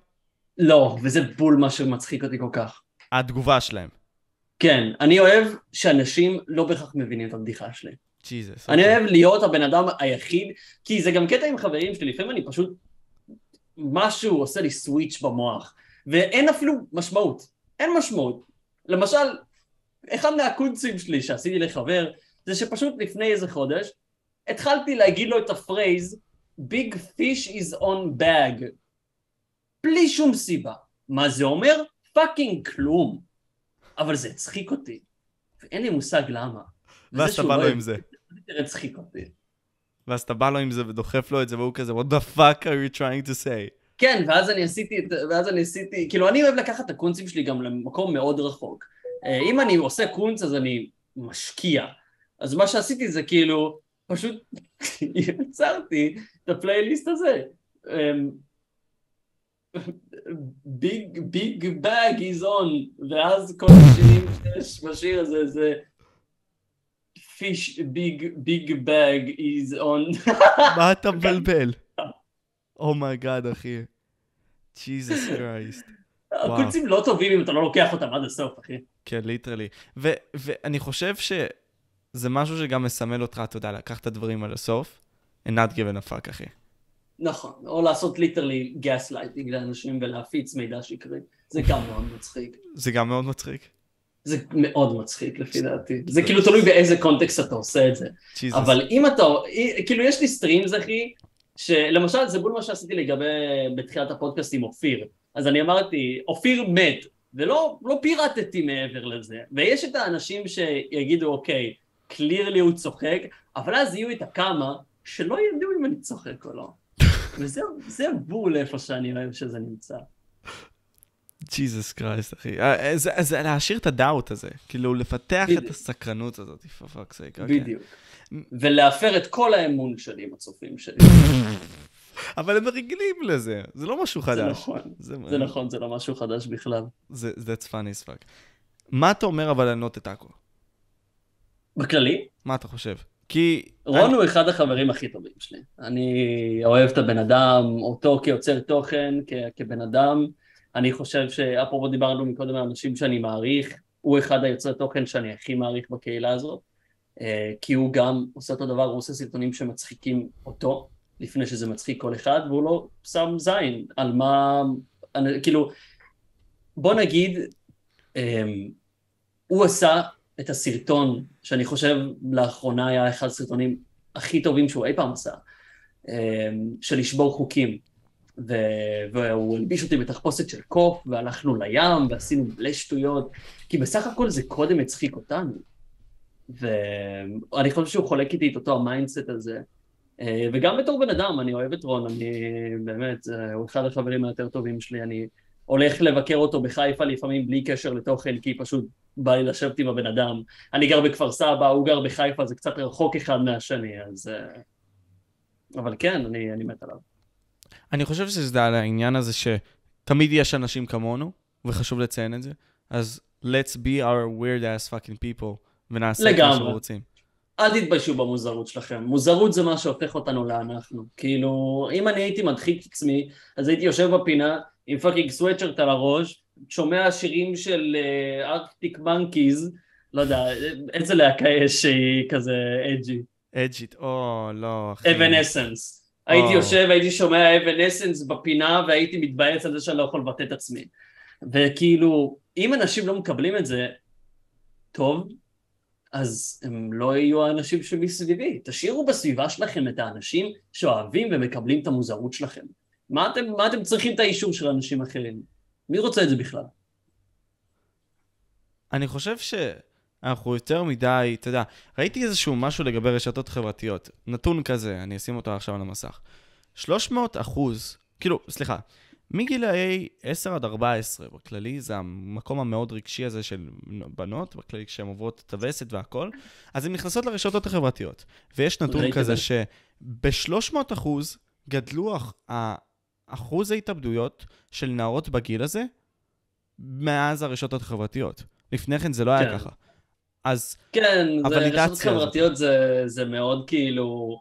לא, וזה בול מה שמצחיק אותי כל כך. התגובה שלהם. כן, אני אוהב שאנשים לא בהכרח מבינים את הבדיחה שלי. ג'יזוס. אני אוקיי. אוהב להיות הבן אדם היחיד, כי זה גם קטע עם חברים שלי, לפעמים אני פשוט, משהו עושה לי סוויץ' במוח, ואין אפילו משמעות, אין משמעות. למשל, אחד מהקונצים שלי שעשיתי לחבר, זה שפשוט לפני איזה חודש, התחלתי להגיד לו את ה phrase, Big fish is on bag, בלי שום סיבה. מה זה אומר? fucking כלום. אבל זה הצחיק אותי, ואין לי מושג למה. ואז אתה בא לא לו עם זה. יותר הצחיק אותי. ואז אתה בא לו עם זה ודוחף לו את זה, והוא כזה, what the fuck are you trying to say? כן, ואז אני עשיתי, ואז אני עשיתי, כאילו אני אוהב לקחת את הקונצים שלי גם למקום מאוד רחוק. אה, אם אני עושה קונץ אז אני משקיע. אז מה שעשיתי זה כאילו, פשוט יצרתי את הפלייליסט הזה. אמ, big big bag is on, ואז כל השירים שיש בשיר הזה זה fish big big bag is on. מה אתה מבלבל? oh my god, אחי. Jesus [LAUGHS] Christ. הקונצים לא טובים אם אתה לא לוקח אותם עד הסוף, אחי. כן, literally. ואני חושב שזה משהו שגם מסמל אותך, אתה יודע, לקח את הדברים עד הסוף, and not giving a fuck, אחי. נכון, או לעשות literally gaslighting לאנשים ולהפיץ מידע שקרי, זה גם מאוד מצחיק. זה גם מאוד מצחיק. זה מאוד מצחיק לפי דעתי. זה כאילו תלוי באיזה context אתה עושה את זה. Jesus. אבל אם אתה, כאילו יש לי streams אחי, שלמשל זה בול מה שעשיתי לגבי בתחילת הפודקאסט עם אופיר. אז אני אמרתי, אופיר מת, ולא לא פירטתי מעבר לזה. ויש את האנשים שיגידו, אוקיי, קלירלי הוא צוחק, אבל אז יהיו את הכמה שלא ידעו אם אני צוחק או לא. [LAUGHS] וזה זה בול איפה שאני אוהב שזה נמצא. ג'יזוס קרייסט, אחי. אה, זה, זה להשאיר את הדאוט הזה. כאילו, לפתח את בדיוק. הסקרנות הזאת, for fuck's sake. אוקיי. בדיוק. ולהפר את כל האמון שלי עם הצופים שלי. [LAUGHS] אבל הם רגילים לזה, זה לא משהו חדש. זה נכון, זה, זה נכון, זה לא משהו חדש בכלל. זה, that's funny as fuck. מה אתה אומר אבל על נוט את עכו? בכללי, מה אתה חושב? כי... רון הוא אחד החברים הכי טובים שלי. אני אוהב את הבן אדם, אותו כיוצר תוכן, כ- כבן אדם. אני חושב שאפרופו דיברנו מקודם על אנשים שאני מעריך, הוא אחד היוצרי תוכן שאני הכי מעריך בקהילה הזאת, אה, כי הוא גם עושה אותו דבר, הוא עושה סרטונים שמצחיקים אותו, לפני שזה מצחיק כל אחד, והוא לא שם זין על מה... אני- כאילו, בוא נגיד, אמ, הוא עשה את הסרטון, שאני חושב לאחרונה היה אחד הסרטונים הכי טובים שהוא אי פעם עשה, אמ, של לשבור חוקים. ו- והוא הלביש אותי בתחפושת של קוף, והלכנו לים, ועשינו מלא שטויות, כי בסך הכל זה קודם הצחיק אותנו. ואני חושב שהוא חולק איתי את אותו ה mindset הזה. אה, וגם בתור בן אדם, אני אוהב את רון, אני באמת, אה, הוא אחד החברים היותר טובים שלי, אני הולך לבקר אותו בחיפה לפעמים בלי קשר לתוכן, כי פשוט בא לי לשבת עם הבן אדם. אני גר בכפר סבא, הוא גר בחיפה, זה קצת רחוק אחד מהשני, אז... אה, אבל כן, אני, אני מת עליו. אני חושב שזה על העניין הזה שתמיד יש אנשים כמונו, וחשוב לציין את זה, אז let's be our weird ass fucking people, ונעשה את מה לגמרי. שאנחנו רוצים. אל תתביישו במוזרות שלכם. מוזרות זה מה שהופך אותנו לאנחנו. כאילו, אם אני הייתי מדחיק את עצמי, אז הייתי יושב בפינה עם fucking sweatshirt על הראש, שומע שירים של Arctic uh, Monkeys, לא יודע, איזה להקה יש שהיא כזה edgy. edgy, או, לא, אחי. Evanescence. הייתי. יושב, הייתי שומע Evanescence בפינה והייתי מתבאס על זה שאני לא יכול לבטא את עצמי. וכאילו, אם אנשים לא מקבלים את זה, טוב, אז הם לא יהיו האנשים שמסביבי. תשאירו בסביבה שלכם את האנשים שאוהבים ומקבלים את המוזרות שלכם. מה אתם, מה אתם צריכים את האישור של אנשים אחרים? מי רוצה את זה בכלל? אני חושב שאנחנו יותר מדי, אתה יודע, ראיתי איזשהו משהו לגבי רשתות חברתיות. נתון כזה, אני אשים אותו עכשיו על המסך. 300 אחוז, כאילו, סליחה, מגילאי 10 עד 14 בכללי, זה המקום המאוד רגשי הזה של בנות, בכללי כשהן עוברות את הווסת והכל, אז הן נכנסות לרשתות החברתיות. ויש נתון כזה את זה. שב-300 אחוז גדלו אחוז ההתאבדויות של נערות בגיל הזה מאז הרשתות החברתיות. לפני כן זה לא היה כן. ככה. אז כן, רשתות חברתיות זה, זה מאוד כאילו...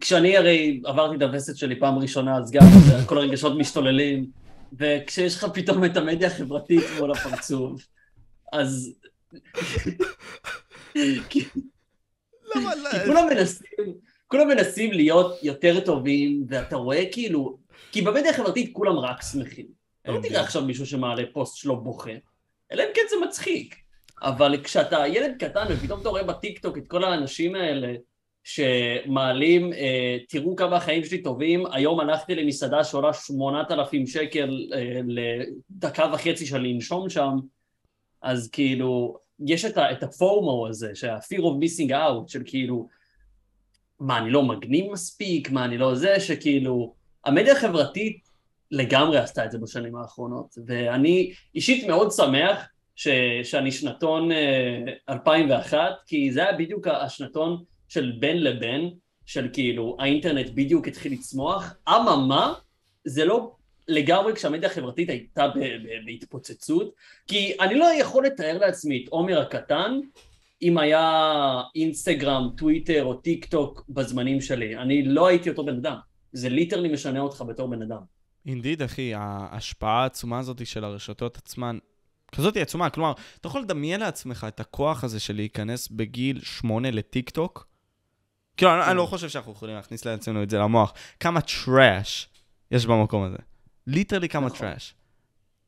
כשאני הרי עברתי את הווסת שלי פעם ראשונה, אז גם [LAUGHS] כל הרגשות משתוללים, וכשיש לך פתאום את המדיה החברתית [LAUGHS] מול הפרצוף, אז... [LAUGHS] כי כולם מנסים, כולם מנסים להיות יותר טובים, ואתה רואה כאילו... כי במדיה החברתית כולם רק שמחים. לא תראה. עכשיו מישהו שמעלה פוסט שלו בוכה, אלא אם כן זה מצחיק. אבל כשאתה ילד קטן ופתאום אתה רואה בטיקטוק את כל האנשים האלה שמעלים, אה, תראו כמה החיים שלי טובים, היום הלכתי למסעדה שעולה 8,000 שקל אה, לדקה וחצי של לנשום שם, אז כאילו, יש את, ה- את הפורמו הזה, שה-fear of missing out, של כאילו, מה, אני לא מגניב מספיק, מה, אני לא זה, שכאילו, המדיה החברתית לגמרי עשתה את זה בשנים האחרונות, ואני אישית מאוד שמח ש, שאני שנתון אה, 2001, כי זה היה בדיוק השנתון של בין לבין, של כאילו, האינטרנט בדיוק התחיל לצמוח, אממה, זה לא לגמרי כשהמדיה החברתית הייתה ב- ב- בהתפוצצות, כי אני לא יכול לתאר לעצמי את עומר הקטן, אם היה אינסטגרם, טוויטר או טיק טוק בזמנים שלי, אני לא הייתי אותו בן אדם. זה literally משנה אותך בתור בן אדם. indeed, אחי, ההשפעה העצומה הזאת של הרשתות עצמן, כזאת היא עצומה, כלומר, אתה יכול לדמיין לעצמך את הכוח הזה של להיכנס בגיל שמונה לטיק טוק, כאילו, אני- אני לא. חושב שאנחנו יכולים להכניס לעצמנו את זה למוח. כמה trash יש במקום הזה. literally כמה נכון. trash.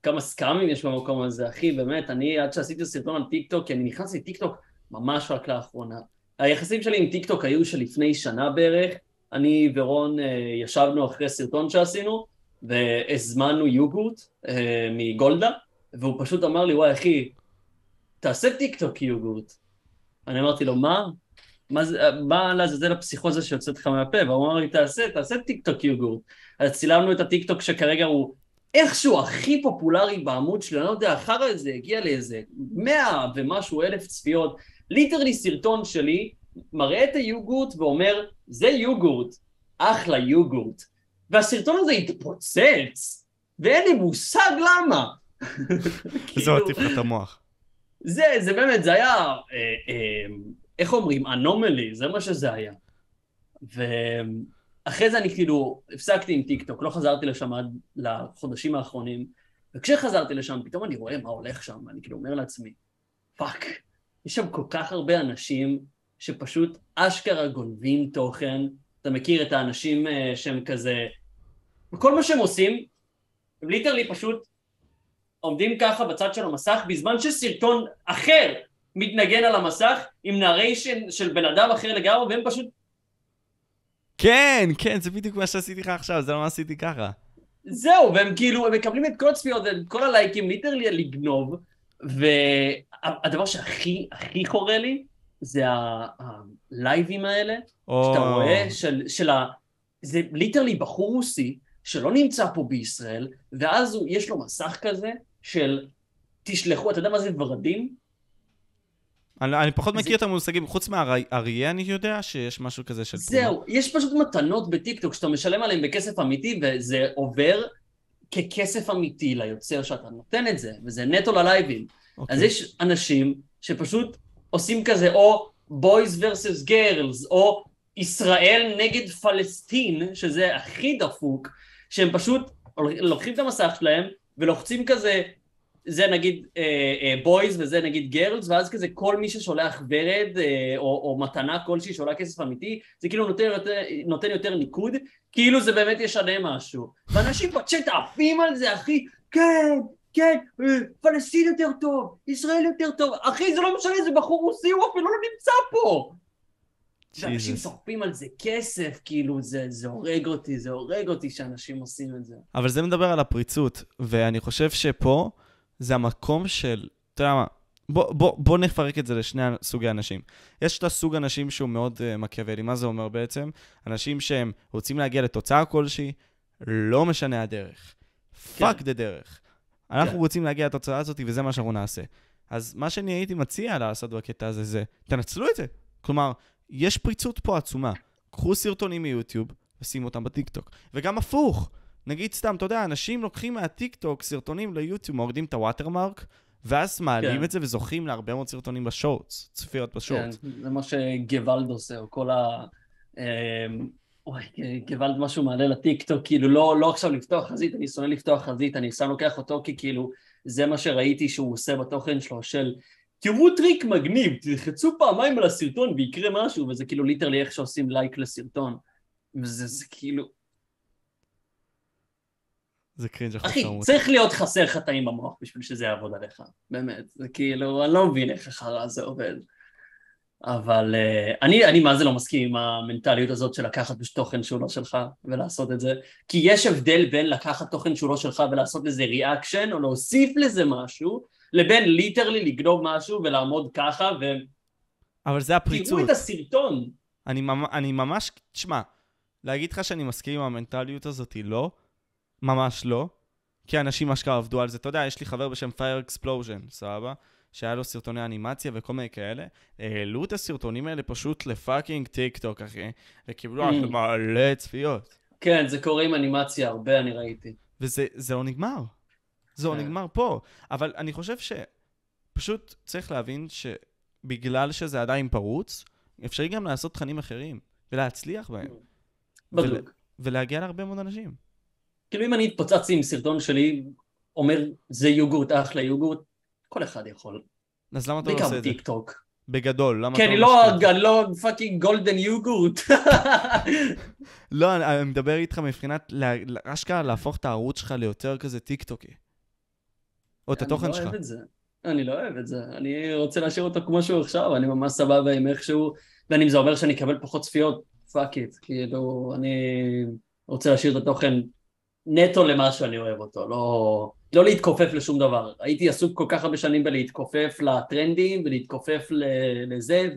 כמה סקאמים יש במקום הזה, אחי, באמת, אני עד שעשיתי סרטון על טיק טוק, כי אני נכנסתי לטיק טוק ממש רק לאחרונה. היחסים שלי עם טיק טוק היו שלפני שנה בערך, אני ורון אה, ישבנו אחרי סרטון שעשינו, והזמנו יוגורט אה, מגולדה, והוא פשוט אמר לי, וואי אחי, תעשה טיק טוק יוגורט. אני אמרתי לו, מה? מה, זה, מה לעזאזל הפסיכוזה שיוצאת לך מהפה? והוא אמר לי, תעשה, תעשה טיק טוק יוגורט. אז צילמנו את הטיק טוק שכרגע הוא איכשהו הכי פופולרי בעמוד שלי, אני לא יודע, החרא הזה הגיע לאיזה מאה ומשהו אלף צפיות. literally סרטון שלי מראה את היוגורט ואומר, זה יוגורט, אחלה יוגורט. והסרטון הזה התפוצץ, ואין לי מושג למה. [LAUGHS] זה כאילו, מטיף לך את המוח. זה, זה באמת, זה היה, אה, אה, איך אומרים, anomaly, זה מה שזה היה. ואחרי זה אני כאילו הפסקתי עם טיקטוק, לא חזרתי לשם עד לחודשים האחרונים, וכשחזרתי לשם, פתאום אני רואה מה הולך שם, ואני כאילו אומר לעצמי, fuck, יש שם כל כך הרבה אנשים שפשוט אשכרה גונבים תוכן, אתה מכיר את האנשים אה, שהם כזה, וכל מה שהם עושים, הם literally פשוט עומדים ככה בצד של המסך, בזמן שסרטון אחר מתנגן על המסך עם narration של בן אדם אחר לגמרי, והם פשוט, כן, כן, זה בדיוק מה שעשיתי לך עכשיו, זה לא מה עשיתי ככה. זהו, והם כאילו, הם מקבלים את כל הצפיות ואת כל הלייקים, literally לגנוב, והדבר שהכי, הכי חורה לי, זה הלייבים האלה, או... שאתה רואה, של, של ה... זה literally בחור רוסי שלא נמצא פה בישראל, ואז הוא, יש לו מסך כזה של תשלחו, אתה יודע מה זה ורדים? אני, אני פחות זה- מכיר את המושגים, חוץ מהאריה אני יודע שיש משהו כזה של. זהו, יש פשוט מתנות בטיקטוק שאתה משלם עליהן בכסף אמיתי, וזה עובר ככסף אמיתי ליוצר שאתה נותן את זה, וזה נטו ללייבים. אוקיי. אז יש אנשים שפשוט עושים כזה, או boys versus girls, או ישראל נגד פלסטין, שזה הכי דפוק, שהם פשוט לוקחים את המסך שלהם ולוחצים כזה, זה נגיד בויז וזה נגיד גרלס, ואז כזה כל מי ששולח ורד אה, או, או מתנה כלשהי שעולה כסף אמיתי, זה כאילו נותן יותר, נותן יותר ניקוד, כאילו זה באמת ישנה משהו. ואנשים בצ'אט עפים על זה, אחי, כן, כן, אה, פלסטין יותר טוב, ישראל יותר טוב, אחי זה לא משנה, זה בחור רוסי, הוא אפילו לא נמצא פה. ואנשים Jesus. שורפים על זה כסף, כאילו זה, זה הורג אותי, זה הורג אותי שאנשים עושים את זה. אבל זה מדבר על הפריצות, ואני חושב שפה זה המקום של, אתה יודע מה, בוא, בוא, בוא נפרק את זה לשני סוגי אנשים. יש את הסוג אנשים שהוא מאוד uh, מקיאוולי, מה זה אומר בעצם? אנשים שהם רוצים להגיע לתוצאה כלשהי, לא משנה הדרך. fuck the דרך. אנחנו כן. רוצים להגיע לתוצאה הזאת וזה מה שאנחנו נעשה. אז מה שאני הייתי מציע לעשות בקטע הזה זה, תנצלו את זה. כלומר, יש פריצות פה עצומה. קחו סרטונים מיוטיוב ושימו אותם בטיקטוק. וגם הפוך. נגיד סתם, אתה יודע, אנשים לוקחים מהטיקטוק סרטונים ליוטיוב, מורידים את ה watermark, ואז מעלים כן. את זה וזוכים להרבה מאוד סרטונים ב Shorts, צפיות כן, ב Shorts. זה מה שגוואלד עושה, או כל ה... אוי, גוואלד משהו מעלה לטיקטוק, כאילו לא, לא עכשיו לפתוח חזית, אני שונא לפתוח חזית, אני סתם לוקח אותו כי כאילו זה מה שראיתי שהוא עושה בתוכן שלו של תראו טריק מגניב, תלחצו פעמיים על הסרטון ויקרה משהו, וזה כאילו literally איך שעושים לייק לסרטון. וזה זה כאילו, זה cringe אחי. צריך להיות חסר חטאים במוח בשביל שזה יעבוד עליך, באמת, זה כאילו, אני לא מבין איך החרא הזה עובד. אבל uh, אני, אני מה זה לא מסכים עם המנטליות הזאת של לקחת פשוט תוכן שהוא לא שלך ולעשות את זה, כי יש הבדל בין לקחת תוכן שהוא לא שלך ולעשות לזה reaction או להוסיף לזה משהו, לבין literally לגנוב משהו ולעמוד ככה אבל זה הפריצות. את הסרטון. אני, ממ... אני ממש, תשמע, להגיד לך שאני מסכים עם המנטליות הזאת, לא. ממש לא. כי אנשים אשכרה עבדו על זה. אתה יודע, יש לי חבר בשם Fire Explosion, סבבה? שהיה לו סרטוני אנימציה וכל מיני כאלה. העלו את הסרטונים האלה פשוט ל fucking טיק טוק, אחי. וקיבלו Mm. מלא צפיות. כן, זה קורה עם אנימציה, הרבה אני ראיתי. וזה זה לא נגמר. זה לא. נגמר פה. אבל אני חושב שפשוט צריך להבין שבגלל שזה עדיין פרוץ, אפשרי גם לעשות תכנים אחרים, ולהצליח בהם, בדיוק. ולהגיע להרבה מאוד אנשים. כאילו אם אני התפוצצתי עם סרטון שלי, אומר זה יוגורט אחלה יוגורט, כל אחד יכול. אז למה אתה לא בעיקר עושה את זה? בטיק טוק. בגדול, למה כי אתה אני לא לא, משקיע? אני לא fucking גולדן יוגורט. [LAUGHS] לא, אני אני מדבר איתך מבחינת, אשכרה להפוך את הערוץ שלך ליותר כזה טיקטוקי. או את התוכן אני לא שלך. אוהב את זה. אני לא אוהב את זה. אני רוצה להשאיר אותו כמו שהוא עכשיו, אני ממש סבבה עם איך שהוא, ואם זה אומר שאני אקבל פחות צפיות, fuck it. כאילו, אני רוצה להשאיר את התוכן נטו למה שאני אוהב אותו, לא, לא להתכופף לשום דבר. הייתי עסוק כל כך הרבה שנים בלהתכופף לטרנדים ולהתכופף לזה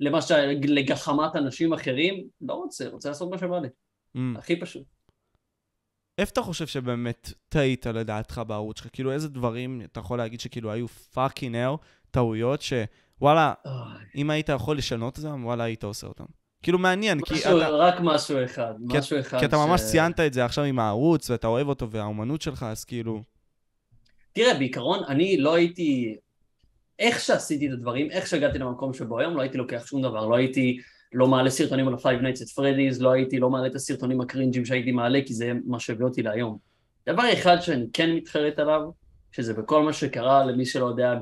ולמה ש... לגחמת אנשים אחרים, לא רוצה, רוצה לעשות מה שבא לי. Mm. הכי פשוט. איפה אתה חושב שבאמת טעית לדעתך בערוץ שלך? כאילו, איזה דברים אתה יכול להגיד שכאילו היו פאקינג אר, טעויות, שוואלה. אם היית יכול לשנות אותם, וואלה, היית עושה אותם. כאילו, מעניין, כי משהו, אתה... רק משהו אחד, כי- משהו אחד. כי אתה ממש ש- ציינת את זה עכשיו עם הערוץ, ואתה אוהב אותו, והאומנות שלך, אז כאילו... תראה, בעיקרון, אני לא הייתי... איך שעשיתי את הדברים, איך שהגעתי למקום שבו היום, לא הייתי לוקח שום דבר. לא הייתי לא מעלה סרטונים על ה-Five Nights at Freddy's, לא הייתי לא מעלה את הסרטונים הקרינג'ים שהייתי מעלה, כי זה מה שהביא אותי להיום. דבר אחד שאני כן מתחרט עליו, שזה בכל מה שקרה, למי שלא יודע,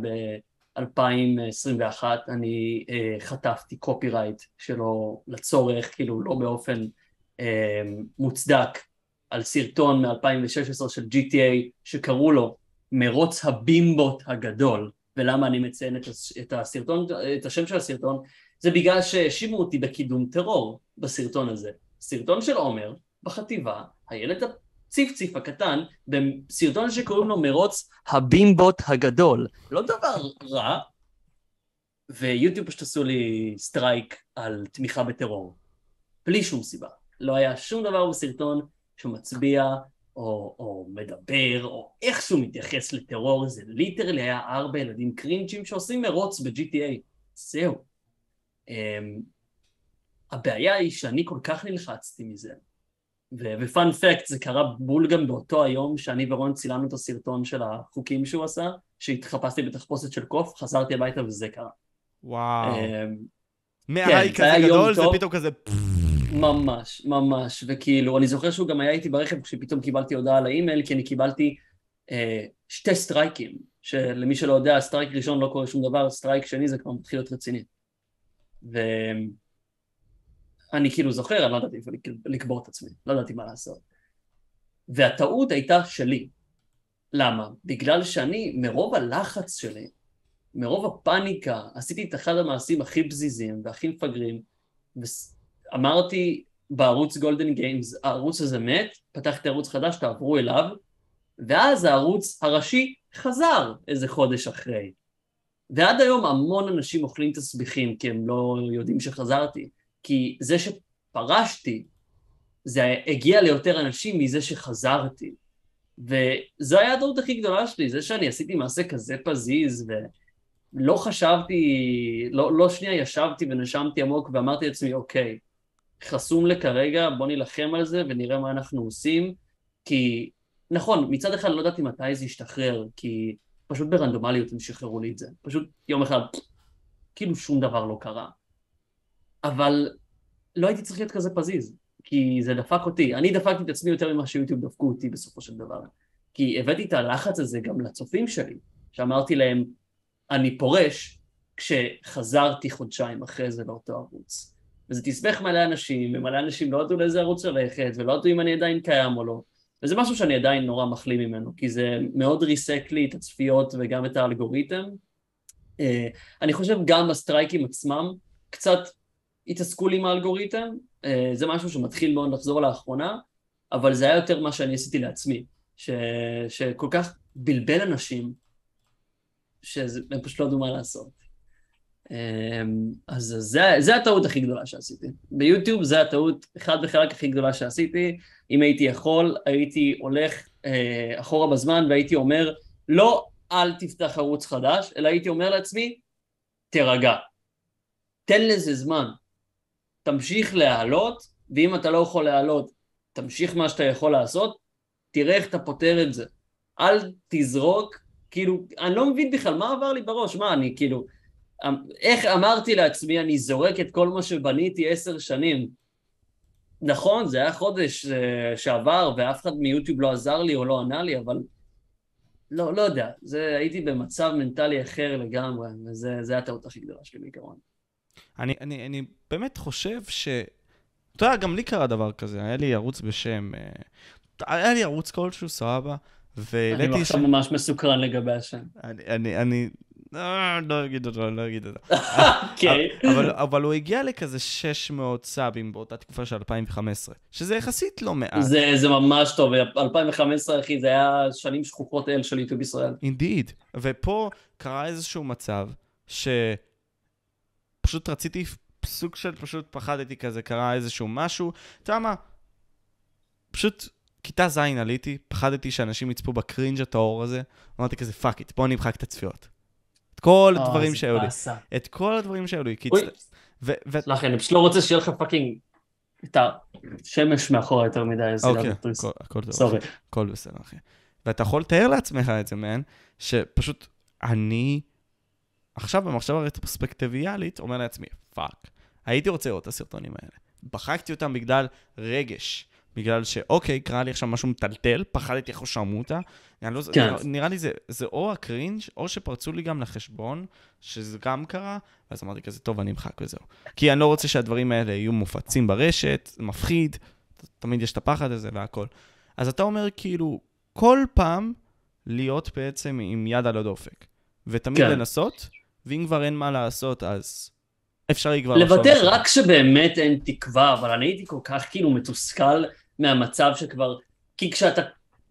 ב-2021 אני אה, חטפתי קופירייט שלו לצורך, כאילו לא באופן אה, מוצדק, על סרטון מ-2016 של GTA שקראו לו מרוץ הבימבות הגדול, ולמה אני מציין את, את הסרטון, את השם של הסרטון, זה בגלל שהאשימו אותי בקידום טרור בסרטון הזה. סרטון של עומר בחטיבה, הילד הציפציף הקטן, בסרטון שקוראים לו מרוץ הבימבות הגדול. לא דבר רע, ויוטיוב פשוט עשו לי סטרייק על תמיכה בטרור. בלי שום סיבה. לא היה שום דבר בסרטון שמצביע או, או מדבר, או איכשהו מתייחס לטרור, זה literally היה ארבע ילדים קרינג'ים שעושים מרוץ ב-GTA. זהו. Um, הבעיה היא שאני כל כך נלחצתי מזה. ופאנ פקט, זה קרה בול גם באותו היום שאני ורון צילמנו את הסרטון של החוקים שהוא עשה, שהתחפשתי בתחפושת של קוף, חזרתי הביתה וזה קרה. וואו. אמ, מההיי זה כזה גדול, זה. פתאום כזה... ממש, ממש, וכאילו, אני זוכר שהוא גם היה איתי ברכב כשפתאום קיבלתי הודעה לאימייל, כי אני קיבלתי אה, שתי סטרייקים, שלמי שלא יודע, סטרייק ראשון לא קורה שום דבר, סטרייק שני זה כבר מתחיל להיות רציני. ואני כאילו זוכר, אני לא ידעתי איפה לק- לקבור את עצמי, לא ידעתי מה לעשות. והטעות הייתה שלי. למה? בגלל שאני, מרוב הלחץ שלי, מרוב הפאניקה, עשיתי את אחד המעשים הכי פזיזים והכי מפגרים, ואמרתי בערוץ גולדן גיימס, הערוץ הזה מת, פתחתי ערוץ חדש, תעברו אליו, ואז הערוץ הראשי חזר איזה חודש אחרי. ועד היום המון אנשים אוכלים תסביכים כי הם לא יודעים שחזרתי, כי זה שפרשתי, זה הגיע ליותר אנשים מזה שחזרתי. וזו הייתה הטעות הכי גדולה שלי, זה שאני עשיתי מעשה כזה פזיז, ולא חשבתי, לא, לא שנייה ישבתי ונשמתי עמוק ואמרתי לעצמי, אוקיי, חסום לכרגע, בוא נילחם על זה ונראה מה אנחנו עושים, כי נכון, מצד אחד לא ידעתי מתי זה ישתחרר, כי פשוט ברנדומליות הם שחררו לי את זה. פשוט יום אחד, כאילו שום דבר לא קרה. אבל לא הייתי צריך להיות כזה פזיז, כי זה דפק אותי. אני דפקתי את עצמי יותר ממה שיוטיוב דפקו אותי בסופו של דבר. כי הבאתי את הלחץ הזה גם לצופים שלי, שאמרתי להם, אני פורש כשחזרתי חודשיים אחרי זה לאותו ערוץ. וזה תסבך מלא אנשים, ומלא אנשים לא ידעו לאיזה ערוץ ללכת, ולא ידעו אם אני עדיין קיים או לא. וזה משהו שאני עדיין נורא מחלים ממנו, כי זה מאוד ריסק לי את הצפיות וגם את האלגוריתם. אה, אני חושב גם הסטרייקים עצמם קצת התעסקו לי עם האלגוריתם, אה, זה משהו שמתחיל מאוד לחזור לאחרונה, אבל זה היה יותר מה שאני עשיתי לעצמי, ש... שכל כך בלבל אנשים, שהם פשוט לא ידעו מה לעשות. אה, אז זה, זה הטעות הכי גדולה שעשיתי. ביוטיוב זה הטעות, אחד וחלק הכי גדולה שעשיתי. אם הייתי יכול, הייתי הולך אה, אחורה בזמן והייתי אומר, לא, אל תפתח ערוץ חדש, אלא הייתי אומר לעצמי, תירגע. תן לזה זמן. תמשיך להעלות, ואם אתה לא יכול להעלות, תמשיך מה שאתה יכול לעשות, תראה איך אתה פותר את זה. אל תזרוק, כאילו, אני לא מבין בכלל, מה עבר לי בראש? מה, אני כאילו, איך אמרתי לעצמי, אני זורק את כל מה שבניתי עשר שנים. נכון, זה היה חודש אה, שעבר, ואף אחד מיוטיוב לא עזר לי או לא ענה לי, אבל לא, לא יודע, זה, הייתי במצב מנטלי אחר לגמרי, וזה זה הטעות הכי גדולה שלי בעיקרון. אני, אני, אני באמת חושב ש... אתה יודע, גם לי קרה דבר כזה, היה לי ערוץ בשם... אה, היה לי ערוץ כלשהו, סבבה, והעליתי... אני עכשיו ממש מסוקרן לגבי השם. אני, אני, אני אה, לא אגיד אותו, לא אגיד אותו. אוקיי. אבל, הוא הגיע לכזה 600 סאבים באותה תקופה של 2015, שזה יחסית לא מעט. זה, זה ממש טוב, 2015 אחי, זה היה שנים שכוחות אל של יוטיוב ישראל. אינדיד. ופה קרה איזשהו מצב שפשוט רציתי סוג של פשוט פחדתי כזה, קרה איזשהו משהו. אתה יודע מה? פשוט כיתה ז' עליתי, פחדתי שאנשים יצפו ב cringe הטהור הזה, אמרתי כזה fuck it, בוא נמחק את הצפיות. את כל אה, הדברים שהיו לי. את כל הדברים שהיו לי. סלח לי, אני פשוט לא רוצה שיהיה לך fucking את השמש מאחורה יותר מדי, אז אוקיי. הכל- הכל טוב. sorry. הכל בסדר, אחי. ואתה יכול לתאר לעצמך את זה, man, שפשוט אני עכשיו במחשבה רטרוספקטיביאלית אומר לעצמי, fuck, הייתי רוצה לראות את הסרטונים האלה. מחקתי אותם בגלל רגש. בגלל שאוקיי, קרה לי עכשיו משהו מטלטל, פחדתי אחושרמוטה. אני לא, כן. נראה לי זה, זה או ה cringe או שפרצו לי גם לחשבון, שזה גם קרה, ואז אמרתי כזה, טוב, אני אמחק וזהו. כי אני לא רוצה שהדברים האלה יהיו מופצים ברשת, זה מפחיד, תמיד יש את הפחד הזה והכל. אז אתה אומר כאילו, כל פעם להיות בעצם עם יד על הדופק, ותמיד כן. לנסות, ואם כבר אין מה לעשות, אז אפשרי כבר לוותר. רק כשבאמת אין תקווה, אבל אני הייתי כל כך כאילו מתוסכל מהמצב שכבר... כי כשאתה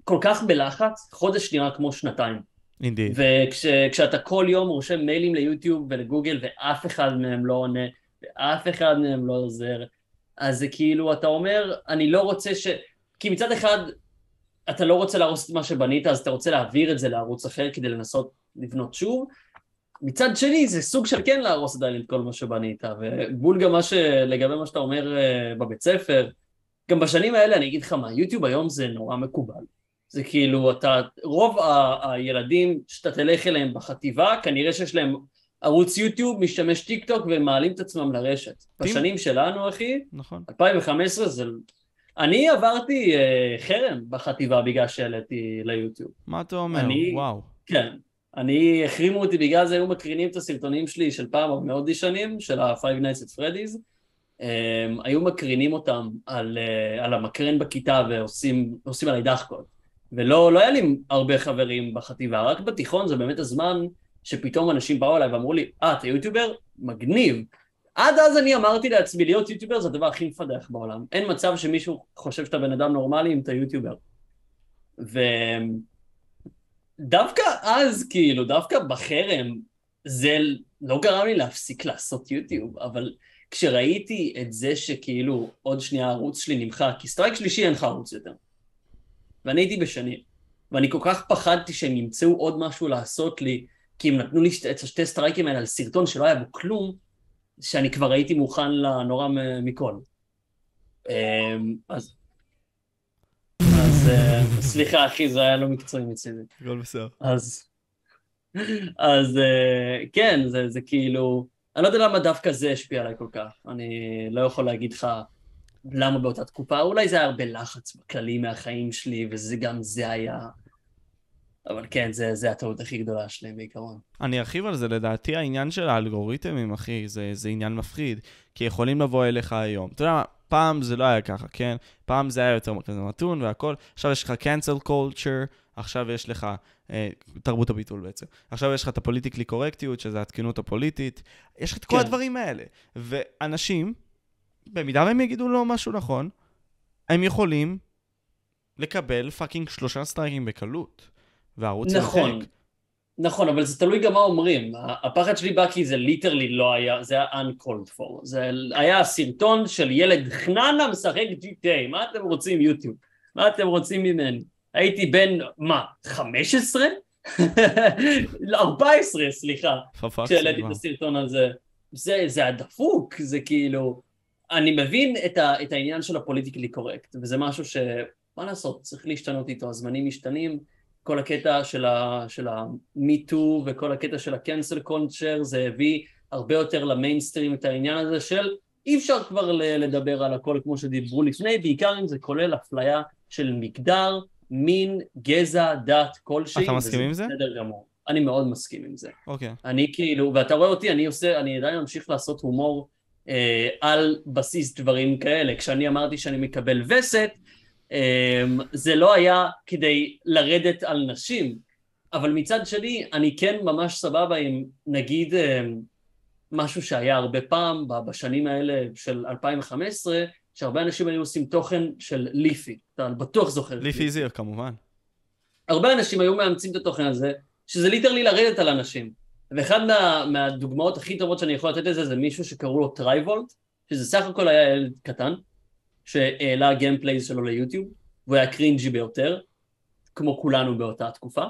כל כך בלחץ, חודש נראה כמו שנתיים. אינדיד. וכשאתה כל יום רושם מיילים ליוטיוב ולגוגל ואף אחד מהם לא עונה, ואף אחד מהם לא עוזר, אז זה כאילו, אתה אומר, אני לא רוצה ש... כי מצד אחד, אתה לא רוצה להרוס את מה שבנית, אז אתה רוצה להעביר את זה לערוץ אחר כדי לנסות לבנות שוב. מצד שני, זה סוג של כן להרוס עדיין את כל מה שבנית, ובול גם מה ש... לגבי מה שאתה אומר אה, בבית ספר, גם בשנים האלה, אני אגיד לך מה, יוטיוב היום זה נורא מקובל. זה כאילו, אתה, רוב ה- הילדים שאתה תלך אליהם בחטיבה, כנראה שיש להם ערוץ יוטיוב, משתמש טיק טוק והם מעלים את עצמם לרשת. בשנים שלנו, אחי, נכון. 2015 זה... אני עברתי אה, חרם בחטיבה בגלל שהעליתי ליוטיוב. מה אתה אומר? אני- וואו. כן. אני, החרימו אותי בגלל זה, היו מקרינים את הסרטונים שלי של פעם מאוד ישנים, של ה-Five Nights at Freddy's. Um, היו מקרינים אותם על, uh, על המקרן בכיתה ועושים עושים עליי דחקות. ולא לא היה לי הרבה חברים בחטיבה, רק בתיכון זה באמת הזמן שפתאום אנשים באו אליי ואמרו לי, אה, אתה יוטיובר? מגניב. עד אז אני אמרתי לעצמי, להיות יוטיובר זה הדבר הכי מפדח בעולם. אין מצב שמישהו חושב שאתה בן אדם נורמלי אם אתה יוטיובר. ודווקא אז, כאילו, דווקא בחרם, זה לא גרם לי להפסיק לעשות יוטיוב, אבל כשראיתי את זה שכאילו עוד שנייה הערוץ שלי נמחק, כי strike שלישי אין לך ערוץ יותר. ואני הייתי בשני. ואני כל כך פחדתי שהם ימצאו עוד משהו לעשות לי, כי הם נתנו לי את השתי סטרייקים האלה על סרטון שלא היה בו כלום, שאני כבר הייתי מוכן לנורא מכל. אמ, אז... אז אה, סליחה אחי, זה היה לא מקצועי מצידי. הכל בסדר. אז... אז אה, כן, זה, זה כאילו... אני לא יודע למה דווקא זה השפיע עליי כל כך. אני לא יכול להגיד לך למה באותה תקופה. אולי זה היה הרבה לחץ בכללי מהחיים שלי, וזה גם זה היה... אבל כן, זה, זה הטעות הכי גדולה שלי בעיקרון. אני ארחיב על זה, לדעתי העניין של האלגוריתמים, אחי, זה, זה עניין מפחיד. כי יכולים לבוא אליך היום. אתה יודע מה, פעם זה לא היה ככה, כן? פעם זה היה יותר כזה מתון והכל. עכשיו יש לך cancel culture, עכשיו יש לך אה, תרבות הביטול בעצם. עכשיו יש לך את הפוליטיקלי קורקטיות, שזה התקינות הפוליטית. יש לך את כל כן. הדברים האלה. ואנשים, במידה והם יגידו לו משהו נכון, הם יכולים לקבל fucking שלושה סטרייקים בקלות. והערוץ נכון. יימחק. נכון, אבל זה תלוי גם מה אומרים. הפחד שלי בא כי זה literally לא היה, זה היה uncalled for. זה היה סרטון של ילד חננה משחק GTA, מה אתם רוצים יוטיוב? מה אתם רוצים ממני? הייתי בן, מה, 15? 14, [LAUGHS] סליחה, כשהעליתי. את הסרטון הזה. זה, זה הדפוק, זה כאילו... אני מבין את, ה, את העניין של הפוליטיקלי קורקט, וזה משהו ש... מה לעשות, צריך להשתנות איתו, הזמנים משתנים, כל הקטע של ה- של ה-MeToo וכל הקטע של ה-cancel culture, זה הביא הרבה יותר למיינסטרים את העניין הזה של אי אפשר כבר לדבר על הכל כמו שדיברו לפני, בעיקר אם זה כולל אפליה של מגדר מין, גזע, דת, כלשהי. אתה מסכים עם זה? בסדר גמור. אני מאוד מסכים עם זה. אוקיי. אני כאילו, ואתה רואה אותי, אני עושה, אני עדיין ממשיך לעשות הומור אה, על בסיס דברים כאלה. כשאני אמרתי שאני מקבל וסת, זה לא היה כדי לרדת על נשים, אבל מצד שני, אני כן ממש סבבה עם, נגיד, אה, משהו שהיה הרבה פעם, בשנים האלה של 2015, שהרבה אנשים היו עושים תוכן של ליפי. אתה בטוח זוכר. ליפי זיר, כמובן. הרבה אנשים היו מאמצים את התוכן הזה, שזה ליטרלי לרדת על אנשים. ואחד מה, מהדוגמאות הכי טובות שאני יכול לתת לזה זה מישהו שקראו לו טרייבולט, שזה סך הכל היה ילד קטן, שהעלה gameplays שלו ליוטיוב, והוא היה cringey ביותר, כמו כולנו באותה תקופה,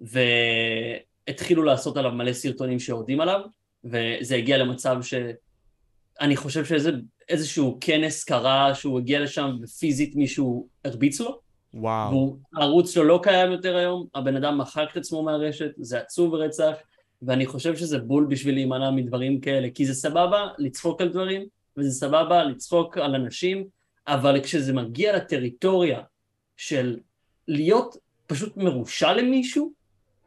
והתחילו לעשות עליו מלא סרטונים שיורדים עליו, וזה הגיע למצב שאני חושב שאיזשהו כנס קרה שהוא הגיע לשם ופיזית מישהו הרביץ לו, וואו. והערוץ שלו לא קיים יותר היום, הבן אדם מחק את עצמו מהרשת, זה עצוב רצח, ואני חושב שזה בול בשביל להימנע מדברים כאלה, כי זה סבבה לצחוק על דברים, וזה סבבה לצחוק על אנשים, אבל כשזה מגיע לטריטוריה של להיות פשוט מרושע למישהו,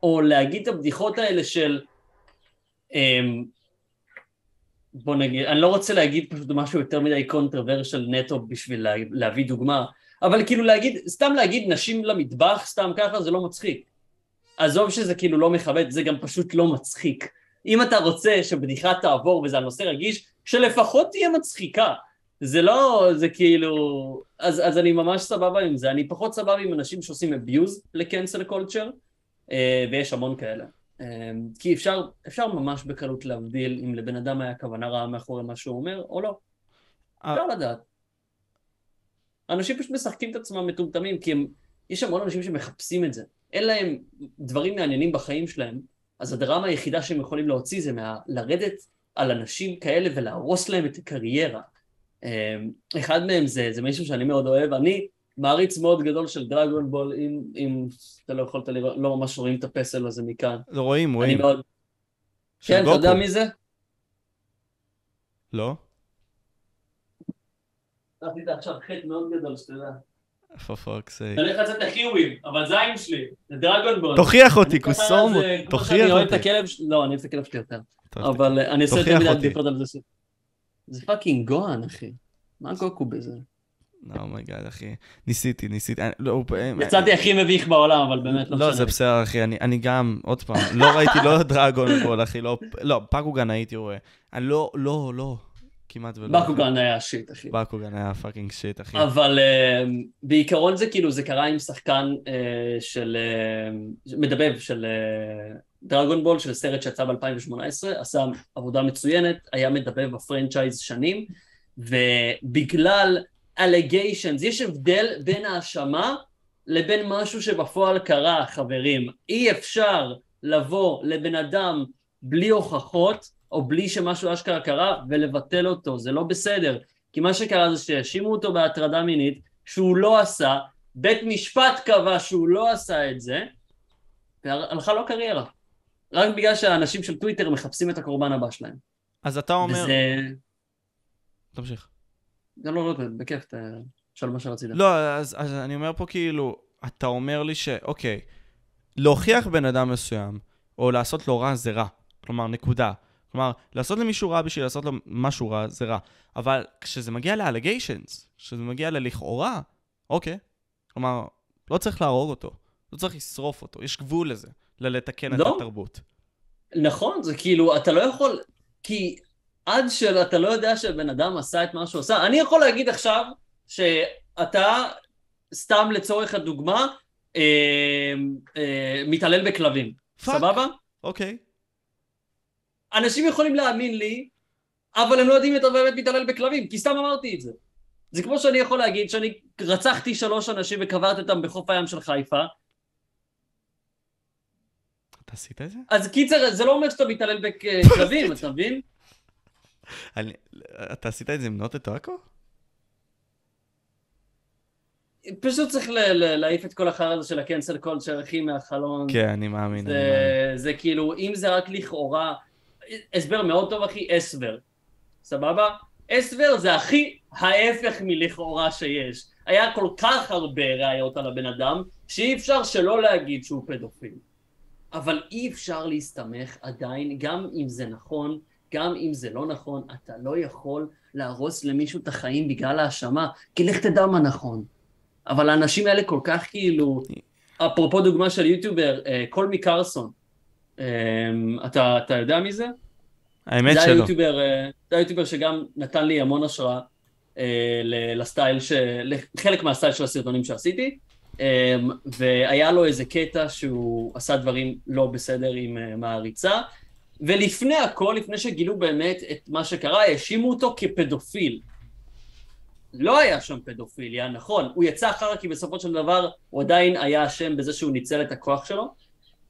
או להגיד את הבדיחות האלה של... אמ, בוא נגיד, אני לא רוצה להגיד פשוט משהו יותר מדי קונטרוורשל נטו בשביל לה, להביא דוגמה, אבל כאילו להגיד, סתם להגיד נשים למטבח, סתם ככה, זה לא מצחיק. עזוב שזה כאילו לא מכבד, זה גם פשוט לא מצחיק. אם אתה רוצה שבדיחה תעבור וזה על נושא רגיש, שלפחות תהיה מצחיקה. זה לא, זה כאילו... אז, אז אני ממש סבבה עם זה. אני פחות סבבה עם אנשים שעושים abuse לקנסל קולצ'ר, ויש המון כאלה. אה, כי אפשר, אפשר ממש בקלות להבדיל אם לבן אדם היה כוונה רעה מאחורי מה שהוא אומר, או לא. אה. אפשר לדעת. אנשים פשוט משחקים את עצמם מטומטמים, כי הם, יש המון אנשים שמחפשים את זה. אין להם דברים מעניינים בחיים שלהם, אז הדרמה היחידה שהם יכולים להוציא זה מה, לרדת על אנשים כאלה ולהרוס להם את הקריירה. אה, אחד מהם זה, זה מישהו שאני מאוד אוהב, אני מעריץ מאוד גדול של דרגון בול, אם, אם אתה לא יכולת לראות, לא ממש רואים את הפסל הזה מכאן. לא רואים, רואים. מאוד... כן, אתה יודע גוקו. מי זה? לא? עשית עכשיו חטא מאוד גדול, שתדע. for fuck's sake. אני הולך לצאת לחיווים, אבל זין שלי, זה דרגון בול. תוכיח אותי, קוסומו, כמו תוכיח אותי. לא, אני אוהב את הכלב שלי יותר. אבל אה, אני עושה יותר מדי. בדיחות על זה. זה פאקינג גוהן, אחי. מה גוקו בזה? אומייגאד, אחי. ניסיתי, ניסיתי. לא, הוא- יצאתי הכי מביך בעולם, אבל באמת לא לא, משנה. זה בסדר, אחי, אני, אני גם, עוד פעם, לא ראיתי לא [LAUGHS] דרגון בול, אחי, לא, לא, פקוגן הייתי רואה. אני לא, לא, לא, כמעט ולא. בקוגן היה shit, אחי. בקוגן היה fucking shit, אחי. אבל אה, בעיקרון זה כאילו, זה קרה עם שחקן אה, של... אה, מדבב של אה, דרגון בול, של סרט שיצא ב-2018, עשה עבודה מצוינת, היה מדבב ב franchise שנים, ובגלל allegations, יש הבדל בין האשמה לבין משהו שבפועל קרה, חברים. אי אפשר לבוא לבן אדם בלי הוכחות, או בלי שמשהו אשכרה קרה, ולבטל אותו, זה לא בסדר. כי מה שקרה זה שהאשימו אותו בהטרדה מינית, שהוא לא עשה, בית משפט קבע שהוא לא עשה את זה, והלכה לו קריירה. רק בגלל שהאנשים של טוויטר מחפשים את הקורבן הבא שלהם. אז אתה אומר... וזה... תמשיך. זה לא, לא, בכיף, ת- תשאל מה שרצית. לא, אז, אז אני אומר פה כאילו, אתה אומר לי שאוקיי, להוכיח בן אדם מסוים, או לעשות לו רע זה רע. כלומר, נקודה. כלומר, לעשות למישהו רע בשביל לעשות לו משהו רע זה רע. אבל כשזה מגיע לאלגיישנס, כשזה מגיע ללכאורה, אוקיי. כלומר, לא צריך להרוג אותו. לא צריך לשרוף אותו. יש גבול לזה, ללתקן את לא. התרבות. נכון, זה כאילו, אתה לא יכול, כי עד שאתה לא יודע שבן אדם עשה את מה שהוא עשה, אני יכול להגיד עכשיו שאתה, סתם לצורך הדוגמה, אה, אה, מתעלל בכלבים, fuck. סבבה? אוקיי. אנשים יכולים להאמין לי, אבל הם לא יודעים אם אתה באמת מתעלל בכלבים, כי סתם אמרתי את זה. זה כמו שאני יכול להגיד שאני רצחתי שלוש אנשים וקברתי אותם בחוף הים של חיפה, אתה עשית את זה? אז קיצר, זה לא אומר שאתה מתעלל בכלבים, [LAUGHS] אתה מבין? אני... אתה עשית את זה עם נוטה טואקו? פשוט צריך ל- ל- להעיף את כל החרא הזה של הקנסל קולצ'ר, אחי, מהחלון. כן, אני מאמין. אני מאמין. זה, זה כאילו, אם זה רק לכאורה, הסבר מאוד טוב, אחי, הסבר. סבבה? הסבר זה הכי ההפך מלכאורה שיש. היה כל כך הרבה ראיות על הבן אדם, שאי אפשר שלא להגיד שהוא פדופיל. אבל אי אפשר להסתמך עדיין, גם אם זה נכון, גם אם זה לא נכון, אתה לא יכול להרוס למישהו את החיים בגלל האשמה, כי לך תדע מה נכון. אבל האנשים האלה כל כך כאילו, אפרופו דוגמה של יוטיובר, אה, קולמי קרסון, אה, אתה, אתה יודע מי זה? האמת זה שלא. היוטיובר, אה, זה היוטיובר שגם נתן לי המון השראה אה, לסטייל, ש... לחלק מהסטייל של הסרטונים שעשיתי, והיה לו איזה קטע שהוא עשה דברים לא בסדר עם אה, מעריצה, ולפני הכל, לפני שגילו באמת את מה שקרה, האשימו אותו כפדופיל. לא היה שם פדופיליה, נכון, הוא יצא אחר כי בסופו של דבר הוא עדיין היה אשם בזה שהוא ניצל את הכוח שלו,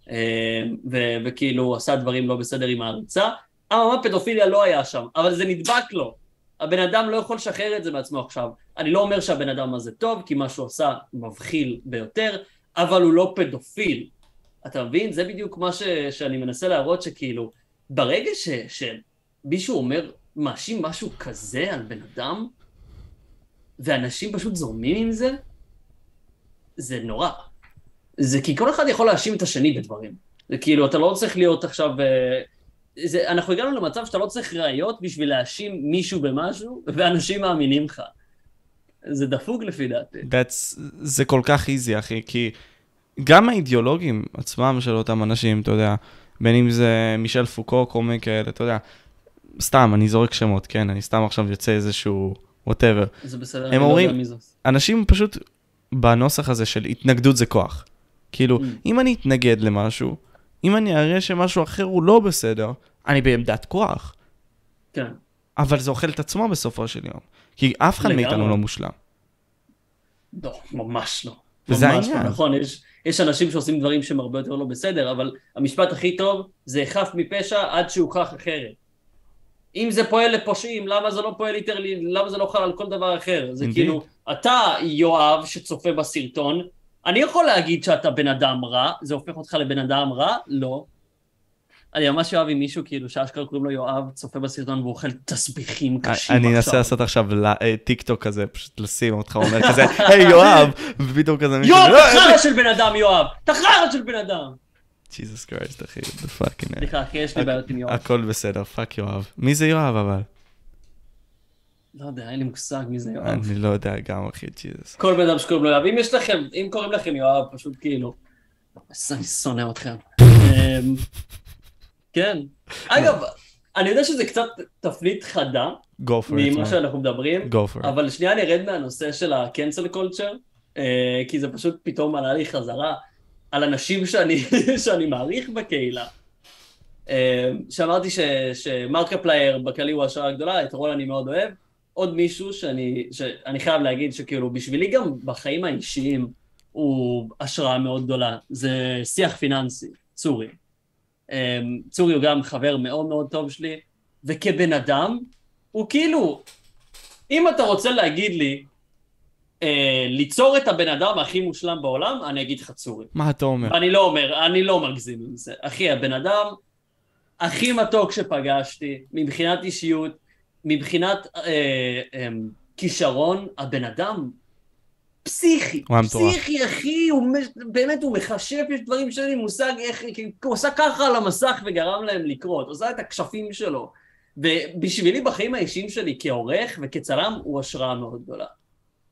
אה, ו- וכאילו עשה דברים לא בסדר עם העריצה, אממה פדופיליה לא היה שם, אבל זה נדבק לו. הבן אדם לא יכול לשחרר את זה מעצמו עכשיו. אני לא אומר שהבן אדם הזה טוב, כי מה שהוא עשה מבחיל ביותר, אבל הוא לא פדופיל. אתה מבין? זה בדיוק מה ש... שאני מנסה להראות שכאילו, ברגע ש... שמישהו אומר, מאשים משהו כזה על בן אדם, ואנשים פשוט זורמים עם זה, זה נורא. זה כי כל אחד יכול להאשים את השני בדברים. זה כאילו, אתה לא צריך להיות עכשיו... אה, זה, אנחנו הגענו למצב שאתה לא צריך ראיות בשביל להאשים מישהו במשהו, ואנשים מאמינים לך. זה דפוק לפי דעתי. That's, זה כל כך easy, אחי, כי גם האידיאולוגים עצמם של אותם אנשים, אתה יודע, בין אם זה מישל פוקו, כל מיני כאלה, אתה יודע, סתם, אני זורק שמות, כן, אני סתם עכשיו יוצא איזשהו, whatever. זה בסדר, הם אני לא אומרים- יודע מי זאת. אנשים פשוט, בנוסח הזה של התנגדות זה כוח. כאילו, Mm. אם אני אתנגד למשהו, אם אני אראה שמשהו אחר הוא לא בסדר, אני בעמדת כוח. כן. אבל זה אוכל את עצמו בסופו של יום. כי אף אחד. מאיתנו לא מושלם. לא, ממש לא. וזה ממש העניין. לא, נכון, יש, יש אנשים שעושים דברים שהם הרבה יותר לא בסדר, אבל המשפט הכי טוב זה חף מפשע עד שהוכח אחרת. אם זה פועל לפושעים, למה זה לא פועל ליטרלי, למה זה לא חל על כל דבר אחר? זה Indeed. כאילו, אתה יואב שצופה בסרטון, אני יכול להגיד שאתה בן אדם רע, זה הופך אותך לבן אדם רע? לא. אני ממש אוהב עם מישהו כאילו שאשכרה קוראים לו יואב, צופה בסרטון והוא אוכל תסביכים קשים אני אנסה עכשיו. לעשות עכשיו אה, טיק טוק כזה, פשוט לשים אותך אומר כזה, היי יואב, ופתאום כזה מישהו, יואב, "לא, אתה חרא של בן אדם, יואב! אתה חרא של בן אדם! Jesus Christ אחי, fucking hell. סליחה, אחי, יש לי בעיות עם יואב. הכל בסדר, fuck יואב. מי זה יואב אבל? לא יודע, אין לי מושג מי זה יואב. אני לא יודע גם אחי, ג'יזוס. כל בן אדם שקוראים לו יואב. אם יש לכם, אם קוראים לכם יואב, פשוט כאילו... אני שונא אתכם. [LAUGHS] כן. אגב, אני יודע שזה קצת תפנית חדה go for it, ממה. שאנחנו מדברים, go for it. אבל שנייה נרד מהנושא של ה-cancel culture, אה, כי זה פשוט פתאום עלה לי חזרה על אנשים שאני, [LAUGHS] שאני מעריך בקהילה. אה, שאמרתי ש, שמרקפלייר בכללי הוא השראה גדולה, את רול אני מאוד אוהב. עוד מישהו שאני, שאני חייב להגיד שכאילו בשבילי גם בחיים האישיים הוא השראה מאוד גדולה, זה שיח פיננסי, צורי. אה, צורי הוא גם חבר מאוד מאוד טוב שלי, וכבן אדם, הוא כאילו, אם אתה רוצה להגיד לי, אה, ליצור את הבן אדם הכי מושלם בעולם, אני אגיד לך צורי. מה אתה אומר? אני לא אומר, אני לא מגזים עם זה. אחי, הבן אדם הכי מתוק שפגשתי, מבחינת אישיות, מבחינת אה, אה, כישרון, הבן אדם פסיכי. הוא היה מטורף. פסיכי, אחי, הוא באמת, הוא מכשף, יש דברים שאין לי מושג איך, הוא עשה ככה על המסך וגרם להם לקרות, הוא עשה את הכשפים שלו. ובשבילי בחיים האישיים שלי כעורך וכצלם הוא השראה מאוד גדולה.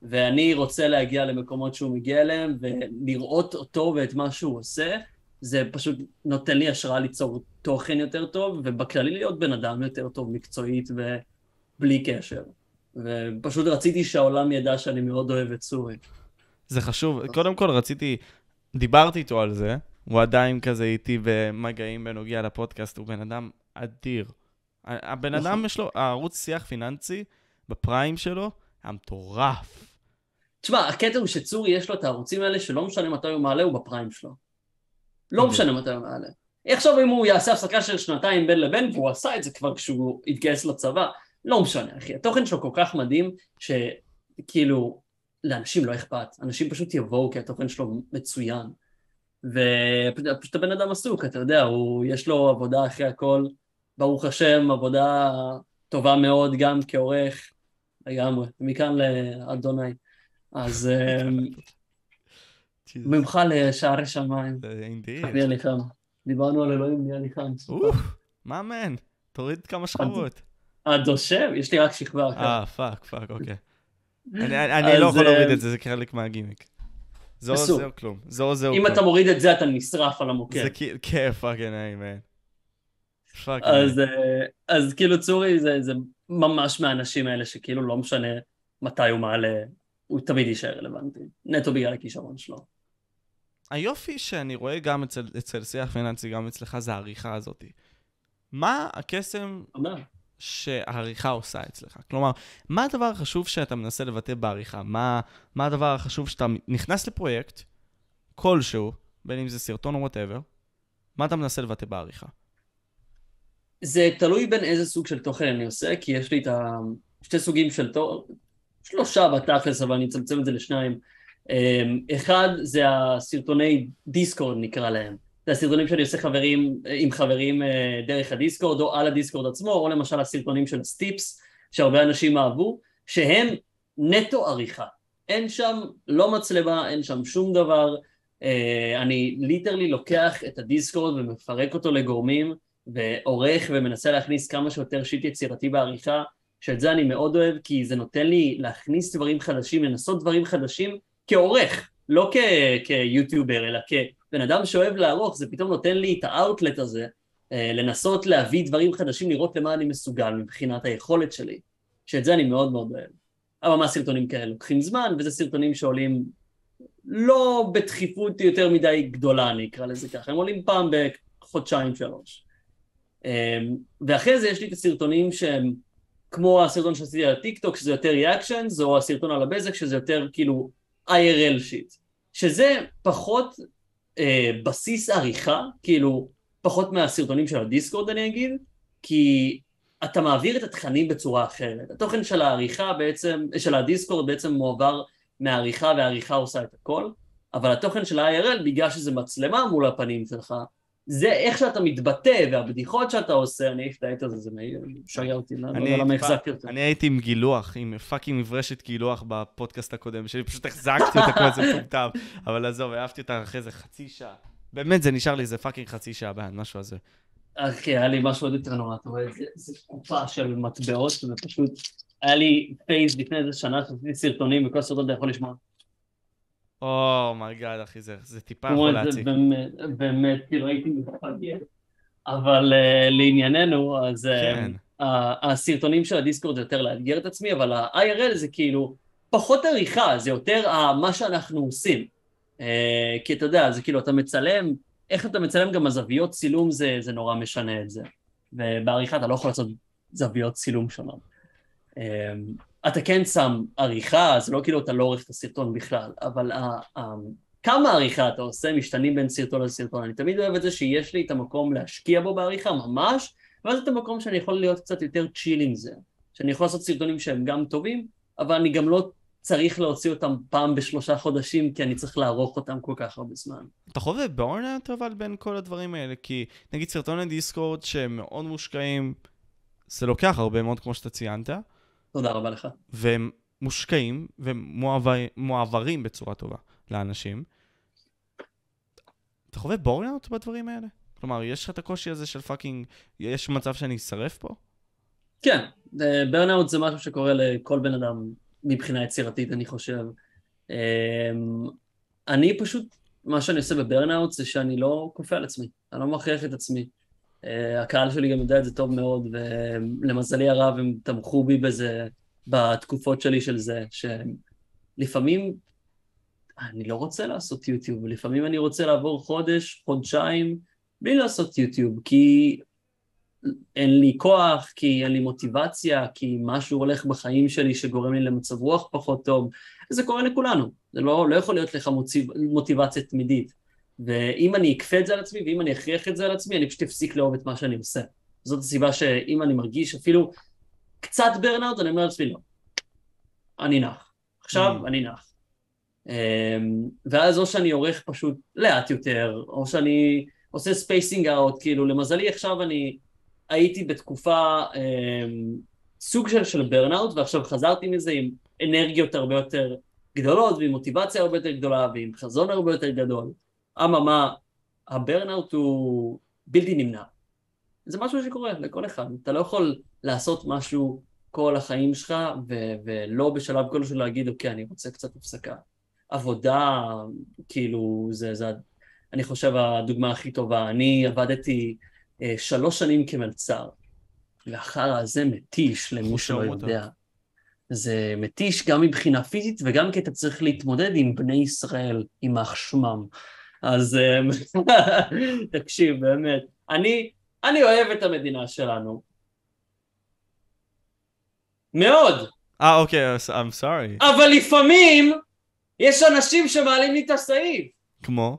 ואני רוצה להגיע למקומות שהוא מגיע אליהם ולראות אותו ואת מה שהוא עושה, זה פשוט נותן לי השראה ליצור תוכן יותר טוב, ובכללי להיות בן אדם יותר טוב מקצועית ובלי קשר. ופשוט רציתי שהעולם ידע שאני מאוד אוהב את סורי. זה חשוב. קודם כל רציתי, דיברתי איתו על זה, הוא עדיין כזה איתי במגעים בנוגע לפודקאסט, הוא בן אדם אדיר. הבן נכון. אדם יש לו, הערוץ שיח פיננסי, בפריים שלו, היה מטורף. תשמע, הקטע הוא שצורי יש לו את הערוצים האלה שלא משנה מתי הוא מעלה, הוא בפריים שלו. לא. משנה מתי הוא מעלה. עכשיו אם הוא יעשה הפסקה של שנתיים בין לבין, והוא עשה את זה כבר כשהוא התגייס לצבא, לא משנה, אחי. התוכן שלו כל כך מדהים, שכאילו, לאנשים לא אכפת. אנשים פשוט יבואו כי התוכן שלו מצוין. ופשוט הבן אדם עסוק, אתה יודע, הוא, יש לו עבודה אחרי הכל, ברוך השם, עבודה טובה מאוד גם כעורך. לגמרי, מכאן לאדוני. אז אמ. [LAUGHS] ממך לשערי שמיים, חם. דיברנו על אלוהים, נהיה לי חם. אוף, מה man? תוריד כמה שכבות. הדושב? יש לי רק שכבה אחת. אה, fuck, fuck, אוקיי. [LAUGHS] אני- לא יכול להוריד אה, את זה, זה חלק מהגימיק. זה או. זה או כלום. זה או זה או אם כלום. אתה מוריד את זה, אתה נשרף על המוקד. זה כאילו, כן, fucking A, man. אז, אז כאילו צורי זה, ממש מהאנשים האלה שכאילו לא משנה מתי הוא מעלה, הוא תמיד יישאר רלוונטי. נטו בגלל הכישרון שלו. היופי שאני רואה גם אצל, אצל שיח פיננסי, גם אצלך, זה העריכה הזאת. מה הקסם אומר. שהעריכה עושה אצלך? כלומר, מה הדבר החשוב שאתה מנסה לבטא בעריכה? מה, מה הדבר החשוב שאתה נכנס לפרויקט כלשהו, בין אם זה סרטון או whatever, מה אתה מנסה לבטא בעריכה? זה תלוי בין איזה סוג של תוכן אני עושה, כי יש לי את השתי סוגים של תוכן, שלושה בתכלס, אבל אני אצמצם את זה לשניים. אמ, אחד זה הסרטוני דיסקורד נקרא להם. זה הסרטונים שאני עושה חברים, עם חברים אה, דרך הדיסקורד, או על הדיסקורד עצמו, או למשל הסרטונים של סטיפס, שהרבה אנשים אהבו, שהם נטו עריכה. אין שם לא מצלמה, אין שם שום דבר. אה, אני literally לוקח את הדיסקורד ומפרק אותו לגורמים, ועורך ומנסה להכניס כמה שיותר shit יצירתי בעריכה, שאת זה אני מאוד אוהב, כי זה נותן לי להכניס דברים חדשים, לנסות דברים חדשים כעורך, לא כיוטיובר, אלא כבן אדם שאוהב לערוך, זה פתאום נותן לי את האאוטלט הזה, אה, לנסות להביא דברים חדשים, לראות למה אני מסוגל מבחינת היכולת שלי, שאת זה אני מאוד מאוד אוהב. אבל מה סרטונים כאלה לוקחים זמן, וזה סרטונים שעולים לא בדחיפות יותר מדי גדולה, אני אקרא לזה ככה, הם עולים פעם בחודשיים שלוש. אמ, ואחרי זה יש לי את הסרטונים שהם כמו הסרטון שעשיתי על הטיקטוק, שזה יותר ריאקשנס, או הסרטון על הבזק, שזה יותר כאילו IRL שיט. שזה פחות אה, בסיס עריכה, כאילו פחות מהסרטונים של הדיסקורד אני אגיד, כי אתה מעביר את התכנים בצורה אחרת. התוכן של העריכה בעצם, של הדיסקורד בעצם מועבר מהעריכה, והעריכה עושה את הכל, אבל התוכן של ה-IRL, בגלל שזה מצלמה מול הפנים שלך, זה איך שאתה מתבטא והבדיחות שאתה עושה, אני אעיף את העט הזה, זה משגע אותי, לא אני יודע למה הייתי החזקתי אותו. אני הייתי עם גילוח, עם fucking מברשת גילוח בפודקאסט הקודם שלי, פשוט החזקתי אותה כמו איזה [LAUGHS] מטומטם, אבל עזוב, העפתי אותה אחרי איזה חצי שעה. באמת, זה נשאר לי איזה fucking חצי שעה ביד, משהו הזה. אחי, היה לי משהו עוד יותר נורא, אתה רואה, זה- זה תקופה של מטבעות, ופשוט, היה לי phase לפני איזה שנה שעשיתי סרטונים, וכל סרטון אתה יכול לשמוע. oh my god, אחי, זה זה טיפה יכול להציק. באמת, באמת, כאילו הייתי מפגר. אבל אה, לענייננו, אז אה, כן. ה- הסרטונים של הדיסקורד זה יותר לאתגר את עצמי, אבל ה-IRL זה כאילו פחות עריכה, זה יותר ה- מה שאנחנו עושים. אה, כי אתה יודע, זה כאילו, אתה מצלם, איך אתה מצלם גם הזוויות צילום זה, זה נורא משנה את זה. ובעריכה אתה לא יכול לעשות זוויות צילום שונות. אתה כן שם עריכה, זה לא כאילו אתה לא עורך את הסרטון בכלל, אבל ה- ה- כמה עריכה אתה עושה משתנים בין סרטון לסרטון. אני תמיד אוהב את זה שיש לי את המקום להשקיע בו בעריכה, ממש, ואז את המקום שאני יכול להיות קצת יותר צ'יל עם זה. שאני יכול לעשות סרטונים שהם גם טובים, אבל אני גם לא צריך להוציא אותם פעם בשלושה חודשים, כי אני צריך לערוך אותם כל כך הרבה זמן. אתה חווה בורנאוט אבל בין כל הדברים האלה, כי נגיד סרטוני דיסקורד שהם מאוד מושקעים, זה לוקח הרבה מאוד כמו שאתה ציינת, תודה רבה לך. והם מושקעים ומועברים בצורה טובה לאנשים. אתה חווה burnout בדברים האלה? כלומר, יש לך את הקושי הזה של fucking, יש מצב שאני אשרף פה? כן, burnout זה משהו שקורה לכל בן אדם מבחינה יצירתית, אני חושב. אמ, אני פשוט, מה שאני עושה ב burnout זה שאני לא כופה על עצמי, אני לא מכריח את עצמי. אה, הקהל שלי גם יודע את זה טוב מאוד, ולמזלי הרב הם תמכו בי בזה בתקופות שלי של זה, שלפעמים אני לא רוצה לעשות יוטיוב, ולפעמים אני רוצה לעבור חודש, חודשיים, בלי לעשות יוטיוב, כי אין לי כוח, כי אין לי מוטיבציה, כי משהו הולך בחיים שלי שגורם לי למצב רוח פחות טוב. זה קורה לכולנו, זה לא, לא יכול להיות לך מוטיבציה תמידית. ואם אני אכפה את זה על עצמי, ואם אני אכריח את זה על עצמי, אני פשוט אפסיק לאהוב את מה שאני עושה. זאת הסיבה שאם אני מרגיש אפילו קצת burnout, אני אומר לעצמי, לא. אני נח. עכשיו Mm. אני נח. אמ, ואז או שאני עורך פשוט לאט יותר, או שאני עושה spacing out, כאילו למזלי עכשיו אני הייתי בתקופה אמ, סוג של, של burnout, ועכשיו חזרתי מזה עם אנרגיות הרבה יותר גדולות, ועם מוטיבציה הרבה יותר גדולה, ועם חזון הרבה יותר גדול. אממה, הברנאוט הוא בלתי נמנע. זה משהו שקורה לכל אחד. אתה לא יכול לעשות משהו כל החיים שלך, ו- ולא בשלב כלשהו להגיד, אוקיי, אני רוצה קצת הפסקה. עבודה, כאילו, זה, זה, אני חושב, הדוגמה הכי טובה. אני עבדתי אה, שלוש שנים כמלצר, והחרא הזה מתיש למי שלא יודע. זה מתיש גם מבחינה פיזית וגם כי אתה צריך להתמודד עם בני ישראל, עם שמם. אז [LAUGHS] תקשיב, באמת. אני, אני אוהב את המדינה שלנו. מאוד. אה, אוקיי, I'm sorry. אבל לפעמים יש אנשים שמעלים לי את הסעיף. כמו?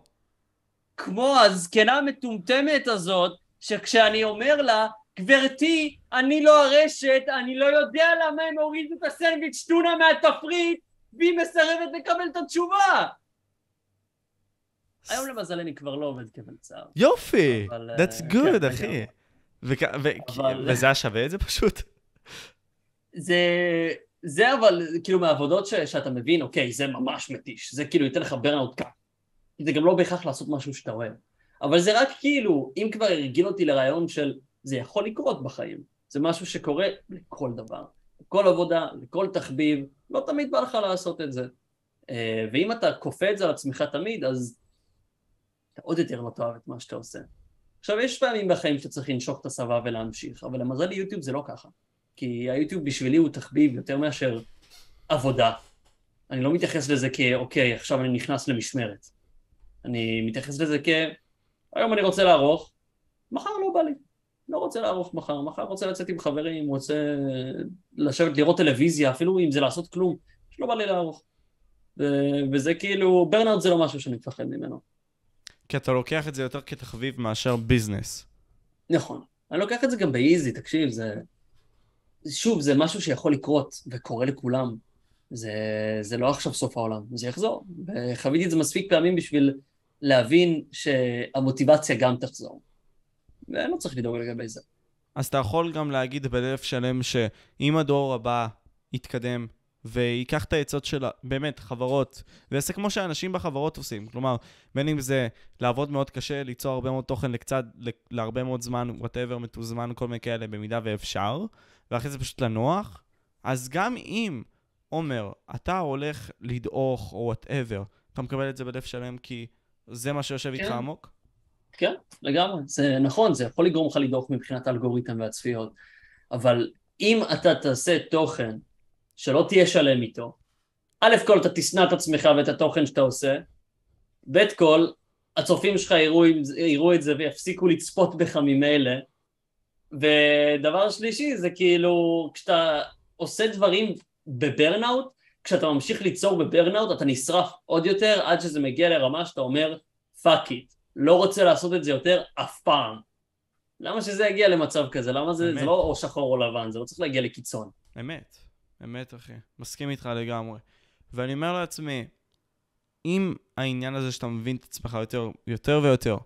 כמו הזקנה המטומטמת הזאת, שכשאני אומר לה, גברתי, אני לא הרשת, אני לא יודע למה הם הורידו את הסנדוויץ' טונה מהתפריט, והיא מסרבת לקבל את התשובה. היום למזלני כבר לא עובד כמלצר. יופי, אבל, that's אה, good, כן, אחי. וכ- ו- אבל- וזה היה שווה את זה פשוט? זה, זה אבל כאילו מהעבודות ש, שאתה מבין, אוקיי, זה ממש מתיש, זה כאילו ייתן לך ברנאוט קאפ. זה גם לא בהכרח לעשות משהו שאתה אוהב. אבל זה רק כאילו, אם כבר הרגיל אותי לרעיון של זה יכול לקרות בחיים. זה משהו שקורה לכל דבר. לכל עבודה, לכל תחביב, לא תמיד בא לך לעשות את זה. אה, ואם אתה כופה את זה על עצמך תמיד, אז אתה עוד יותר לא תאהב את מה שאתה עושה. עכשיו, יש פעמים בחיים שאתה צריך לנשוך את הסבבה ולהמשיך, אבל למזלי יוטיוב זה לא ככה. כי היוטיוב בשבילי הוא תחביב יותר מאשר עבודה. אני לא מתייחס לזה כאוקיי, עכשיו אני נכנס למשמרת. אני מתייחס לזה כ... היום אני רוצה לערוך, מחר לא בא לי. לא רוצה לערוך מחר, מחר רוצה לצאת עם חברים, רוצה לשבת לראות טלוויזיה, אפילו אם זה לעשות כלום, שלא בא לי לערוך. וזה כאילו, ברנרד זה לא משהו שאני מפחד ממנו. כי אתה לוקח את זה יותר כתחביב מאשר ביזנס. נכון. אני לוקח את זה גם באיזי, תקשיב, זה... שוב, זה משהו שיכול לקרות, וקורה לכולם. זה, זה לא עכשיו סוף העולם, זה יחזור. וחוויתי את זה מספיק פעמים בשביל להבין שהמוטיבציה גם תחזור. ולא צריך לדאוג לגבי זה. אז אתה יכול גם להגיד בלב שלם שאם הדור הבא יתקדם וייקח את העצות של, באמת, חברות, ויעשה כמו שאנשים בחברות עושים. כלומר, בין אם זה לעבוד מאוד קשה, ליצור הרבה מאוד תוכן לקצת, להרבה מאוד זמן, וואטאבר, מתוזמן, כל מיני כאלה, במידה ואפשר, ואחרי זה פשוט לנוח, אז גם אם, עומר, אתה הולך לדעוך או וואטאבר, אתה מקבל את זה בלב שלם כי זה מה שיושב איתך כן. עמוק? כן, לגמרי. זה נכון, זה יכול לגרום לך לדוח מבחינת האלגוריתם והצפיות, אבל אם אתה תעשה תוכן שלא תהיה שלם איתו, א' כל אתה תשנא את עצמך ואת התוכן שאתה עושה, ב' כל הצופים שלך יראו, יראו את זה ויפסיקו לצפות בך ממילא, ודבר שלישי זה כאילו כשאתה עושה דברים ב burnout, כשאתה ממשיך ליצור ב burnout אתה נשרף עוד יותר עד שזה מגיע לרמה שאתה אומר fuck it, לא רוצה לעשות את זה יותר אף פעם. למה שזה יגיע למצב כזה? למה זה, באמת. זה לא או שחור או לבן, זה לא צריך להגיע לקיצון. אמת, אמת אחי, מסכים איתך לגמרי. ואני אומר לעצמי, אם העניין הזה שאתה מבין את עצמך יותר, יותר ויותר,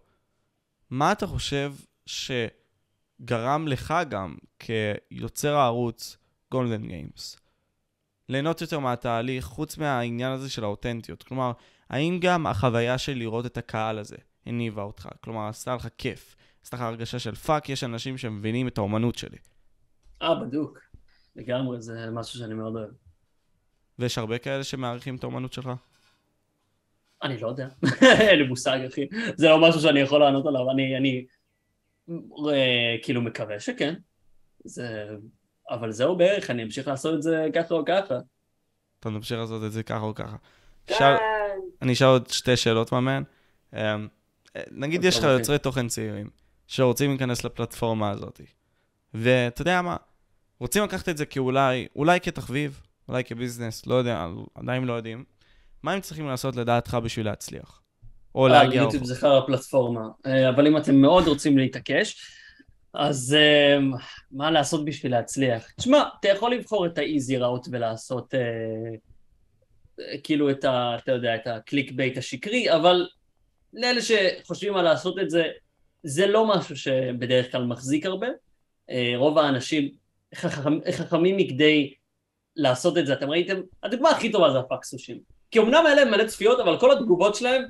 מה אתה חושב שגרם לך גם, כיוצר הערוץ גולדן גיימס, ליהנות יותר מהתהליך, חוץ מהעניין הזה של האותנטיות? כלומר, האם גם החוויה של לראות את הקהל הזה הניעה אותך? כלומר, עשתה לך כיף, עשתה לך הרגשה של fuck, יש אנשים שמבינים את האומנות שלי. אה, בדוק. לגמרי, זה משהו שאני מאוד אוהב. ויש הרבה כאלה שמעריכים את האומנות שלך? אני לא יודע, [LAUGHS] אין לי מושג אחי, זה לא משהו שאני יכול לענות עליו, אני, אני אה, כאילו מקווה שכן, זה, אבל זהו בערך, אני אמשיך לעשות את זה ככה או ככה. אתה ממשיך לעשות את זה ככה או ככה. שאל, אני אשאל עוד שתי שאלות מהמן. אמ, אה, נגיד יש לך אוקיי. יוצרי תוכן צעירים שרוצים להיכנס לפלטפורמה הזאת, ואתה יודע מה, רוצים לקחת את זה כאולי, אולי כתחביב, אולי כ business, לא יודע, עדיין לא יודעים. מה הם צריכים לעשות לדעתך בשביל להצליח? או אה, להגיע יוטיוב? זה חרא פלטפורמה, אה, אבל אם אתם מאוד רוצים להתעקש, אז אה, מה לעשות בשביל להצליח? תשמע, אתה יכול לבחור את ה easy route ולעשות אה, כאילו את ה... אתה יודע, את ה clickbait השקרי, אבל לאלה שחושבים על לעשות את זה, זה לא משהו שבדרך כלל מחזיק הרבה. רוב האנשים חכם, חכמים מכדי לעשות את זה. אתם ראיתם? הדוגמה הכי טובה זה הפקסושים. כי אמנם היה להם מלא צפיות, אבל כל התגובות שלהם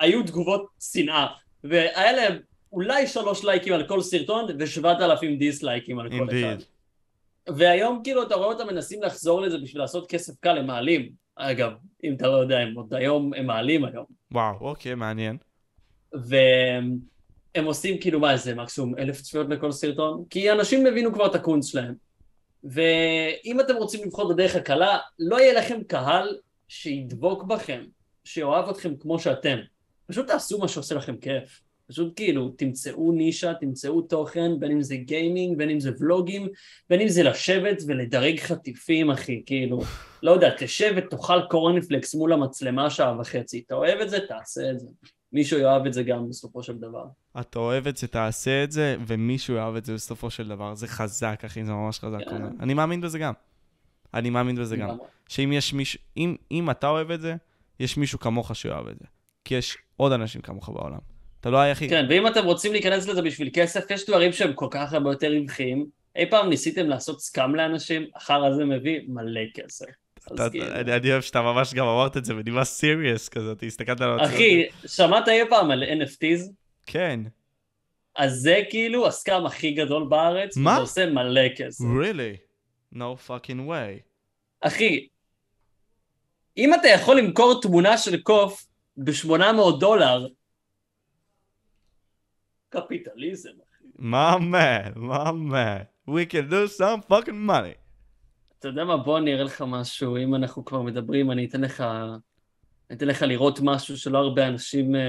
היו תגובות שנאה. והיה להם אולי שלוש לייקים על כל סרטון ושבעת אלפים דיסלייקים על כל אחד. והיום כאילו אתה רואה אותם מנסים לחזור לזה בשביל לעשות כסף קל, הם מעלים. אגב, אם אתה לא יודע, הם עוד היום, הם מעלים היום. וואו, אוקיי, מעניין. והם עושים כאילו מה זה מקסימום אלף צפיות לכל סרטון כי אנשים הבינו כבר את הקונץ שלהם ואם אתם רוצים לבחור בדרך הקלה לא יהיה לכם קהל שידבוק בכם שיאהב אתכם כמו שאתם. פשוט תעשו מה שעושה לכם כיף. פשוט כאילו תמצאו נישה, תמצאו תוכן, בין אם זה גיימינג, בין אם זה ולוגים, בין אם זה לשבת ולדרג חטיפים אחי, כאילו, לא יודע, תשב ותאכל קורנפלקס מול המצלמה שעה וחצי, אתה אוהב את זה, תעשה את זה. מישהו יאהב את זה גם בסופו של דבר. אתה אוהב את זה, תעשה את זה, ומישהו יאהב את זה בסופו של דבר. זה חזק, אחי, זה ממש חזק. כן. אני מאמין בזה גם. אני מאמין בזה גם. שאם יש מישהו, אם, אם אתה אוהב את זה, יש מישהו כמוך שאוהב את זה. כי יש עוד אנשים כמוך בעולם. אתה לא היחיד. כן, ואם אתם רוצים להיכנס לזה בשביל כסף, יש דברים שהם כל כך הרבה יותר רווחיים. אי פעם ניסיתם לעשות סקאם לאנשים, אחר הזה מביא מלא כסף. כאילו- אני אוהב שאתה ממש גם אמרת את זה בנימה סיריוס כזאת, הסתכלת על. אחי, שמעת אי פעם על NFTs? כן. אז זה כאילו הסקאם הכי גדול בארץ, מה? וזה עושה מלא כסף. really? no fucking way. אחי, אם אתה יכול למכור תמונה של קוף ב-800 דולר, קפיטליזם. מה man, מה man. We can do some fucking money. אתה יודע מה, בוא אני אראה לך משהו, אם אנחנו כבר מדברים, אני אתן לך, אני אתן לך לראות משהו שלא הרבה אנשים אה,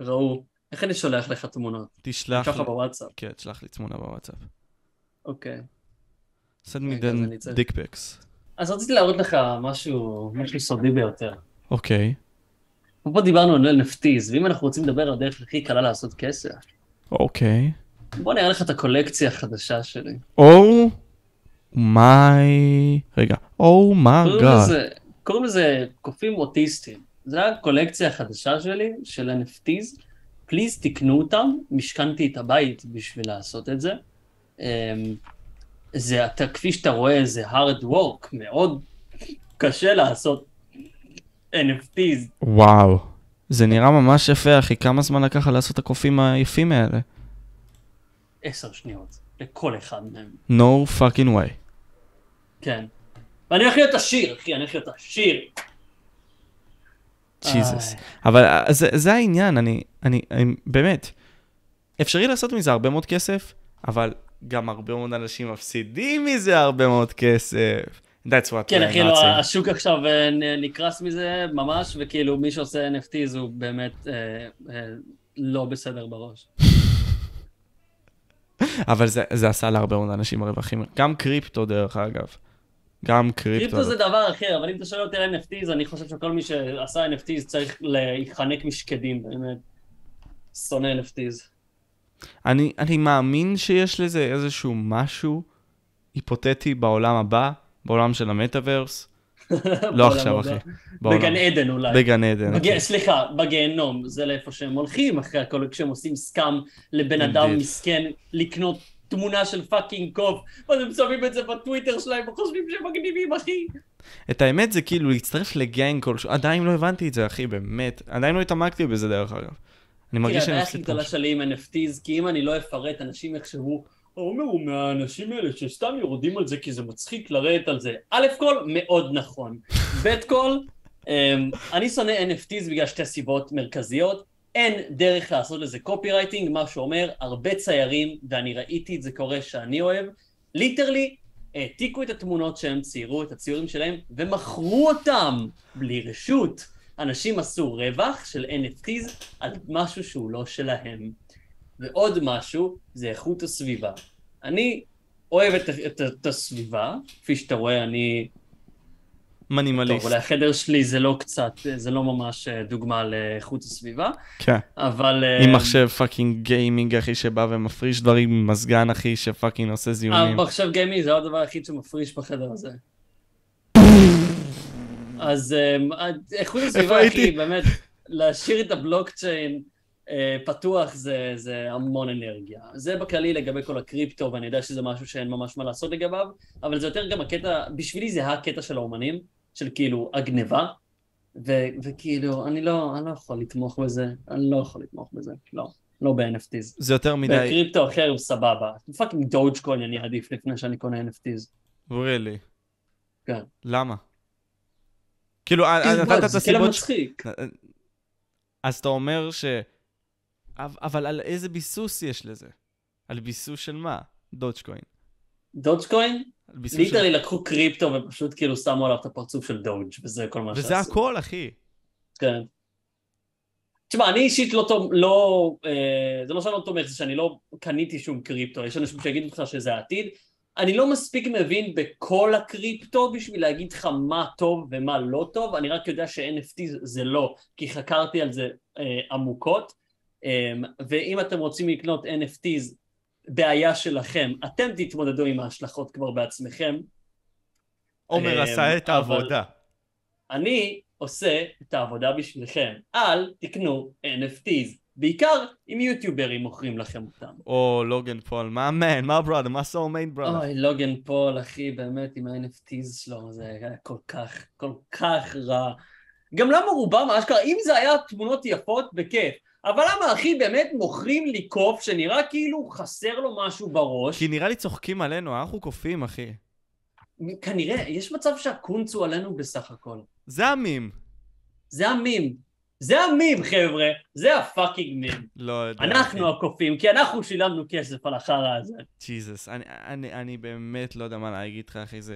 ראו. איך אני שולח לך תמונות? תשלח ככה לי. בוואטסאפ. כן, תשלח לי תמונה בוואטסאפ. אוקיי. send me then dick pics. אז רציתי להראות לך משהו, משהו סודי ביותר. אוקיי. פה דיברנו על NFTs, ואם אנחנו רוצים לדבר על הדרך הכי קלה לעשות כסף, אוקיי. בוא נראה לך את הקולקציה החדשה שלי. או. Oh מיי קוראים גאד. לזה, קוראים לזה קופים אוטיסטים. זה הקולקציה החדשה שלי, של NFTs. פליז תקנו אותם, משכנתי את הבית בשביל לעשות את זה. אמ, זה, אתה, כפי שאתה רואה, זה hard work, מאוד קשה לעשות NFTs. וואו. זה נראה ממש יפה, אחי. כמה זמן לקח לעשות את הקופים היפים האלה? עשר שניות, לכל אחד מהם. No fucking way. כן. ואני הולך להיות עשיר, אחי, אני הולך להיות עשיר. ג'יזוס. אבל אה, זה, זה העניין, אני, אני, אני, באמת, אפשרי לעשות מזה הרבה מאוד כסף, אבל גם הרבה מאוד אנשים מפסידים מזה הרבה מאוד כסף. That's what כן, אחי, לא. השוק עכשיו אה, נקרס מזה ממש, וכאילו מי שעושה NFTs הוא באמת אה, אה, לא בסדר בראש. [LAUGHS] אבל זה, זה עשה להרבה מאוד אנשים רווחים. גם קריפטו, דרך אגב. גם קריפטו. קריפטו זה דבר אחר, אבל אם אתה שואל אותי על NFTs, אני חושב שכל מי שעשה NFTs צריך להיחנק משקדים, באמת. שונא NFTs. אני, אני מאמין שיש לזה איזשהו משהו היפותטי בעולם הבא, בעולם של המטאוורס. [LAUGHS] לא עכשיו, אחי. בגן עדן אולי. בגן עדן. בג... אחי. סליחה, בגיהנום, זה לאיפה שהם הולכים אחרי הכל, כשהם עושים scam לבן אדם. מסכן לקנות תמונה של fucking קוף, ואז הם שמים את זה בטוויטר שלהם וחושבים שהם מגניבים, אחי. את האמת זה כאילו להצטרף ל gang כלשהו, עדיין לא הבנתי את זה, אחי, באמת. עדיין לא התעמקתי בזה, דרך אגב. אני מרגיש תראה, שאני הבעיה הכי גדולה. שלי עם NFTs, כי אם אני לא אפרט, אנשים יחשבו, עומר הוא מהאנשים האלה שסתם יורדים על זה כי זה מצחיק לרדת על זה. א' כל, מאוד נכון. ב' כל, אמ, אני שונא NFTs בגלל שתי סיבות מרכזיות. אין דרך לעשות לזה copyrighting, מה שאומר, הרבה ציירים, ואני ראיתי את זה קורה שאני אוהב, literally העתיקו את התמונות שהם ציירו, את הציורים שלהם, ומכרו אותם בלי רשות. אנשים עשו רווח של NFTs על משהו שהוא לא שלהם. ועוד משהו, זה איכות הסביבה. אני אוהב את, את, את הסביבה, כפי שאתה רואה, אני... טוב, מנימליסט. אולי החדר שלי זה לא קצת, זה לא ממש אה, דוגמה לאיכות הסביבה, כן. אבל... אה, עם מחשב fucking gaming, אחי, שבא ומפריש דברים עם מזגן, אחי, ש fucking עושה זיונים. המחשב gaming זה הדבר היחיד שמפריש בחדר הזה. אז איכות הסביבה? אחי, באמת, להשאיר את הבלוקצ'יין, אה, פתוח זה, זה המון אנרגיה. זה בכללי לגבי כל הקריפטו, ואני יודע שזה משהו שאין ממש מה לעשות לגביו, אבל זה יותר גם הקטע, בשבילי זה הקטע של האומנים, של כאילו הגניבה, ו- וכאילו, אני לא, אני לא יכול לתמוך בזה, אני לא יכול לתמוך בזה, לא, לא ב-NFTs. זה יותר מדי... בקריפטו אחר הוא סבבה. fucking דוג'קוין אני עדיף לפני שאני קונה NFTs. really. כן. למה? כאילו, כי נתת מה, את זה כאילו הסיבות... מצחיק. אז אתה אומר ש... אבל- על איזה ביסוס יש לזה? על ביסוס של מה? דודג'קוין. דוג'קוין, על ביסוס של... literally לקחו קריפטו ופשוט כאילו שמו עליו את הפרצוף של דוג' וזה כל מה שעשו. וזה הכל, אחי. כן. תשמע, אני אישית לא, תומ- לא אה, זה לא שאני לא תומך, זה שאני לא קניתי שום קריפטו, יש אנשים שיגידו לך שזה העתיד. אני לא מספיק מבין בכל הקריפטו בשביל להגיד לך מה טוב ומה לא טוב, אני רק יודע ש-NFT זה לא, כי חקרתי על זה אה, עמוקות, אה, ואם אתם רוצים לקנות NFTs, בעיה שלכם, אתם תתמודדו עם ההשלכות כבר בעצמכם. עומר אה, עשה את העבודה. אני עושה את העבודה בשבילכם. אל תקנו NFTs, בעיקר אם יוטיוברים מוכרים לכם אותם. או לוגן פול, my man, my brother, my soul man brother. אוי, לוגן פול, אחי, באמת, עם ה-NFTs שלו, זה היה כל כך, כל כך רע. גם למה רובם, אשכרה, אם זה היה תמונות יפות, בכיף. אבל למה, אחי, באמת מוכרים לי קוף שנראה כאילו חסר לו משהו בראש? כי נראה לי צוחקים עלינו, אנחנו קופים, אחי. כנראה, יש מצב שהקונץ הוא עלינו בסך הכל. זה המים. זה המים. זה המים, חבר'ה. זה הפאקינג מים. לא יודע. אנחנו הקופים, כי אנחנו שילמנו כסף על החרא הזה. ג'יזוס, אני, אני, אני באמת לא יודע מה להגיד לך, אחי, זה...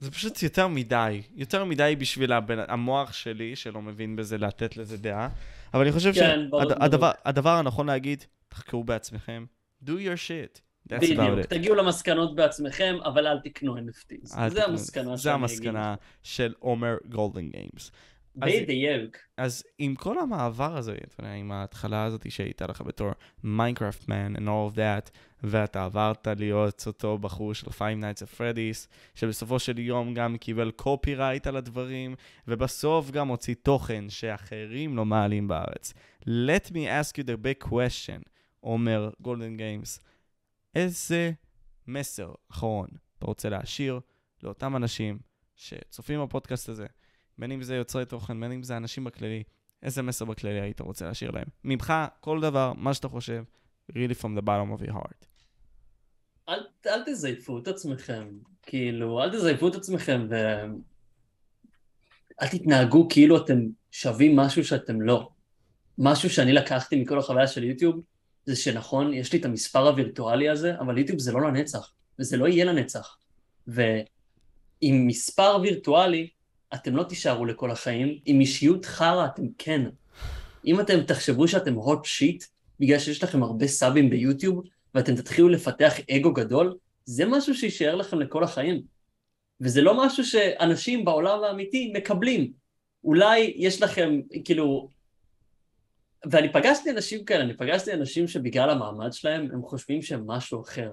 זה פשוט יותר מדי. יותר מדי בשביל הבן, המוח שלי, שלא מבין בזה, לתת לזה דעה. אבל אני חושב כן, שהדבר. הדבר הנכון להגיד, תחקרו בעצמכם. do your shit. בדיוק. תגיעו למסקנות בעצמכם, אבל אל תקנו NFTs. זה המסקנה זה שאני אגיד. המסקנה של עומר גולדן גיימס. בדיוק. אז עם כל המעבר הזה, אתה יודע, עם ההתחלה הזאת שהייתה לך בתור Minecraft man and all of that, ואתה עברת להיות אותו בחור של Five Nights at Freddy's, שבסופו של יום גם קיבל copyright על הדברים, ובסוף גם הוציא תוכן שאחרים לא מעלים בארץ. Let me ask you the big question, עומר גולדן גיימס, איזה מסר אחרון אתה רוצה להשאיר לאותם אנשים שצופים בפודקאסט הזה, בין אם זה יוצרי תוכן, בין אם זה אנשים בכללי, איזה מסר בכללי היית רוצה להשאיר להם? ממך, כל דבר, מה שאתה חושב, really from the bottom of your heart. אל, אל תזייפו את עצמכם, כאילו, אל תזייפו את עצמכם ו... אל תתנהגו כאילו אתם שווים משהו שאתם לא. משהו שאני לקחתי מכל החוויה של יוטיוב, זה שנכון, יש לי את המספר הווירטואלי הזה, אבל יוטיוב זה לא לנצח, וזה לא יהיה לנצח. ועם מספר וירטואלי, אתם לא תישארו לכל החיים, עם אישיות חרא אתם כן. אם אתם תחשבו שאתם hot shit, בגלל שיש לכם הרבה סאבים ביוטיוב, ואתם תתחילו לפתח אגו גדול, זה משהו שיישאר לכם לכל החיים. וזה לא משהו שאנשים בעולם האמיתי מקבלים. אולי יש לכם, כאילו... ואני פגשתי אנשים כאלה, אני פגשתי אנשים שבגלל המעמד שלהם, הם חושבים שהם משהו אחר.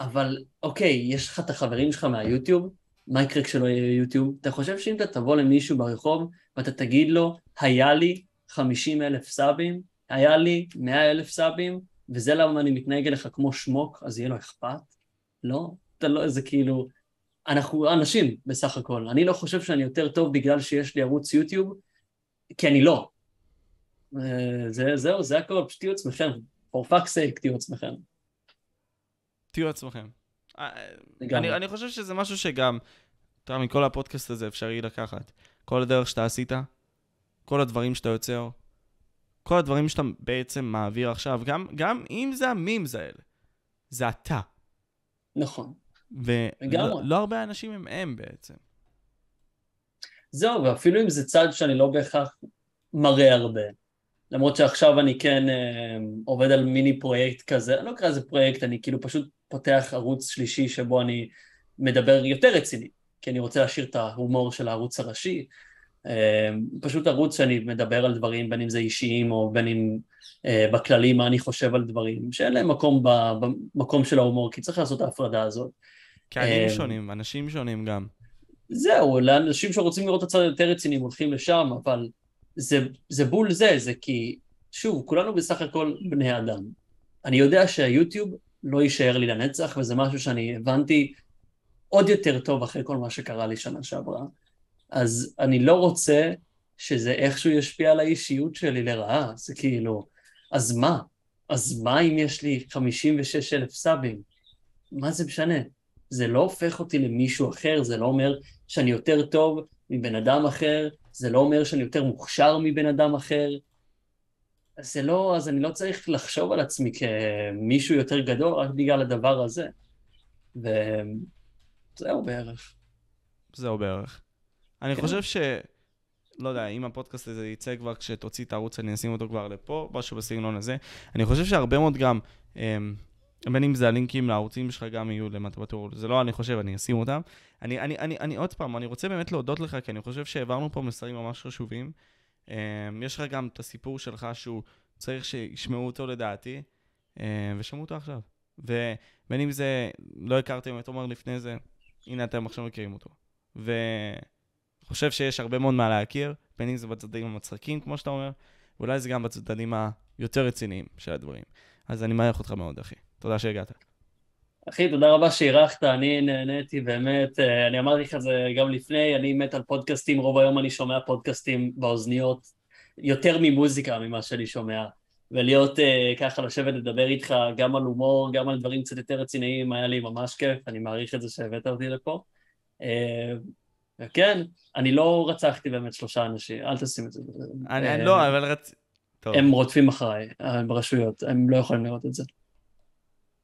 אבל אוקיי, יש לך את החברים שלך מהיוטיוב, מה יקרה כשלא יהיה יוטיוב? אתה חושב שאם אתה תבוא למישהו ברחוב ואתה תגיד לו, היה לי 50 אלף סאבים, היה לי 100 אלף סאבים, וזה למה אני מתנהג אליך כמו שמוק, אז יהיה לו אכפת? לא, אתה לא, זה כאילו... אנחנו אנשים בסך הכל. אני לא חושב שאני יותר טוב בגלל שיש לי ערוץ יוטיוב, כי אני לא. אה, זה, זהו, זה הכל, פשוט תהיו עצמכם. for fuck's sake, תהיו עצמכם. תהיו עצמכם. אני, אני חושב שזה משהו שגם, אתה מכל הפודקאסט הזה אפשרי לקחת. כל הדרך שאתה עשית, כל הדברים שאתה יוצר, כל הדברים שאתה בעצם מעביר עכשיו, גם, גם אם זה המימס האלה, זה אתה. נכון. ולא. לא הרבה אנשים הם הם בעצם. זהו, ואפילו אם זה צד שאני לא בהכרח מראה הרבה. למרות שעכשיו אני כן אה, עובד על מיני פרויקט כזה, אני לא אקרא לזה פרויקט, אני כאילו פשוט פותח ערוץ שלישי שבו אני מדבר יותר רציני, כי אני רוצה להשאיר את ההומור של הערוץ הראשי. אה, פשוט ערוץ שאני מדבר על דברים, בין אם זה אישיים או בין אם אה, בכללי מה אני חושב על דברים, שאין להם מקום במקום של ההומור, כי צריך לעשות את ההפרדה הזאת. קהלים אה, שונים, אנשים שונים גם. זהו, לאנשים שרוצים לראות את הצד היותר רציני הולכים לשם, אבל זה, זה בול זה, זה כי, שוב, כולנו בסך הכל בני אדם. אני יודע שהיוטיוב לא יישאר לי לנצח, וזה משהו שאני הבנתי עוד יותר טוב אחרי כל מה שקרה לי שנה שעברה. אז אני לא רוצה שזה איכשהו ישפיע על האישיות שלי לרעה, זה כאילו, אז מה? אז מה אם יש לי 56 אלף סאבים? מה זה משנה? זה לא הופך אותי למישהו אחר, זה לא אומר שאני יותר טוב מבן אדם אחר, זה לא אומר שאני יותר מוכשר מבן אדם אחר. אז זה לא, אז אני לא צריך לחשוב על עצמי כמישהו יותר גדול רק בגלל הדבר הזה. וזהו בערך. זהו בערך. אני כן. חושב ש... לא יודע, אם הפודקאסט הזה יצא כבר כשתוציא את הערוץ, אני אשים אותו כבר לפה, משהו בסגנון הזה. אני חושב שהרבה מאוד גם, אמ, בין אם זה הלינקים לערוצים שלך גם יהיו למטה בטור, זה לא אני חושב, אני אשים אותם. אני, אני, אני, אני עוד פעם, אני רוצה באמת להודות לך, כי אני חושב שהעברנו פה מסרים ממש חשובים. אמ, יש לך גם את הסיפור שלך שהוא צריך שישמעו אותו לדעתי, אמ, ושמעו אותו עכשיו. ובין אם זה, לא הכרתם את עומר לפני זה, הנה אתם עכשיו מכירים אותו. ואני חושב שיש הרבה מאוד מה להכיר, בין אם זה בצדדים המצחיקים, כמו שאתה אומר, ואולי זה גם בצדדים היותר רציניים של הדברים. אז אני מעריך אותך מאוד, אחי. תודה שהגעת. אחי, תודה רבה שאירחת, אני נהניתי באמת, אה, אני אמרתי לך זה גם לפני, אני מת על פודקאסטים, רוב היום אני שומע פודקאסטים באוזניות, יותר ממוזיקה ממה שאני שומע, ולהיות uh, ככה, לשבת לדבר איתך גם על הומור, גם על דברים קצת יותר רציניים, היה לי ממש כיף, אני מעריך את זה שהבאת אותי לפה. Uh, וכן, אני לא רצחתי באמת שלושה אנשים, אל תשים את זה. אני, אני לא, אבל רצ... טוב, הם רודפים אחריי, ברשויות, הם לא יכולים לראות את זה.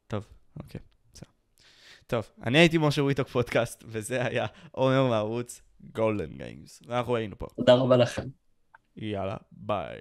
טוב, אוקיי. טוב, אני הייתי משה וויטוק פודקאסט, וזה היה עומר מערוץ גולדן גיימס. ואנחנו היינו פה. תודה רבה לכם. יאללה, ביי.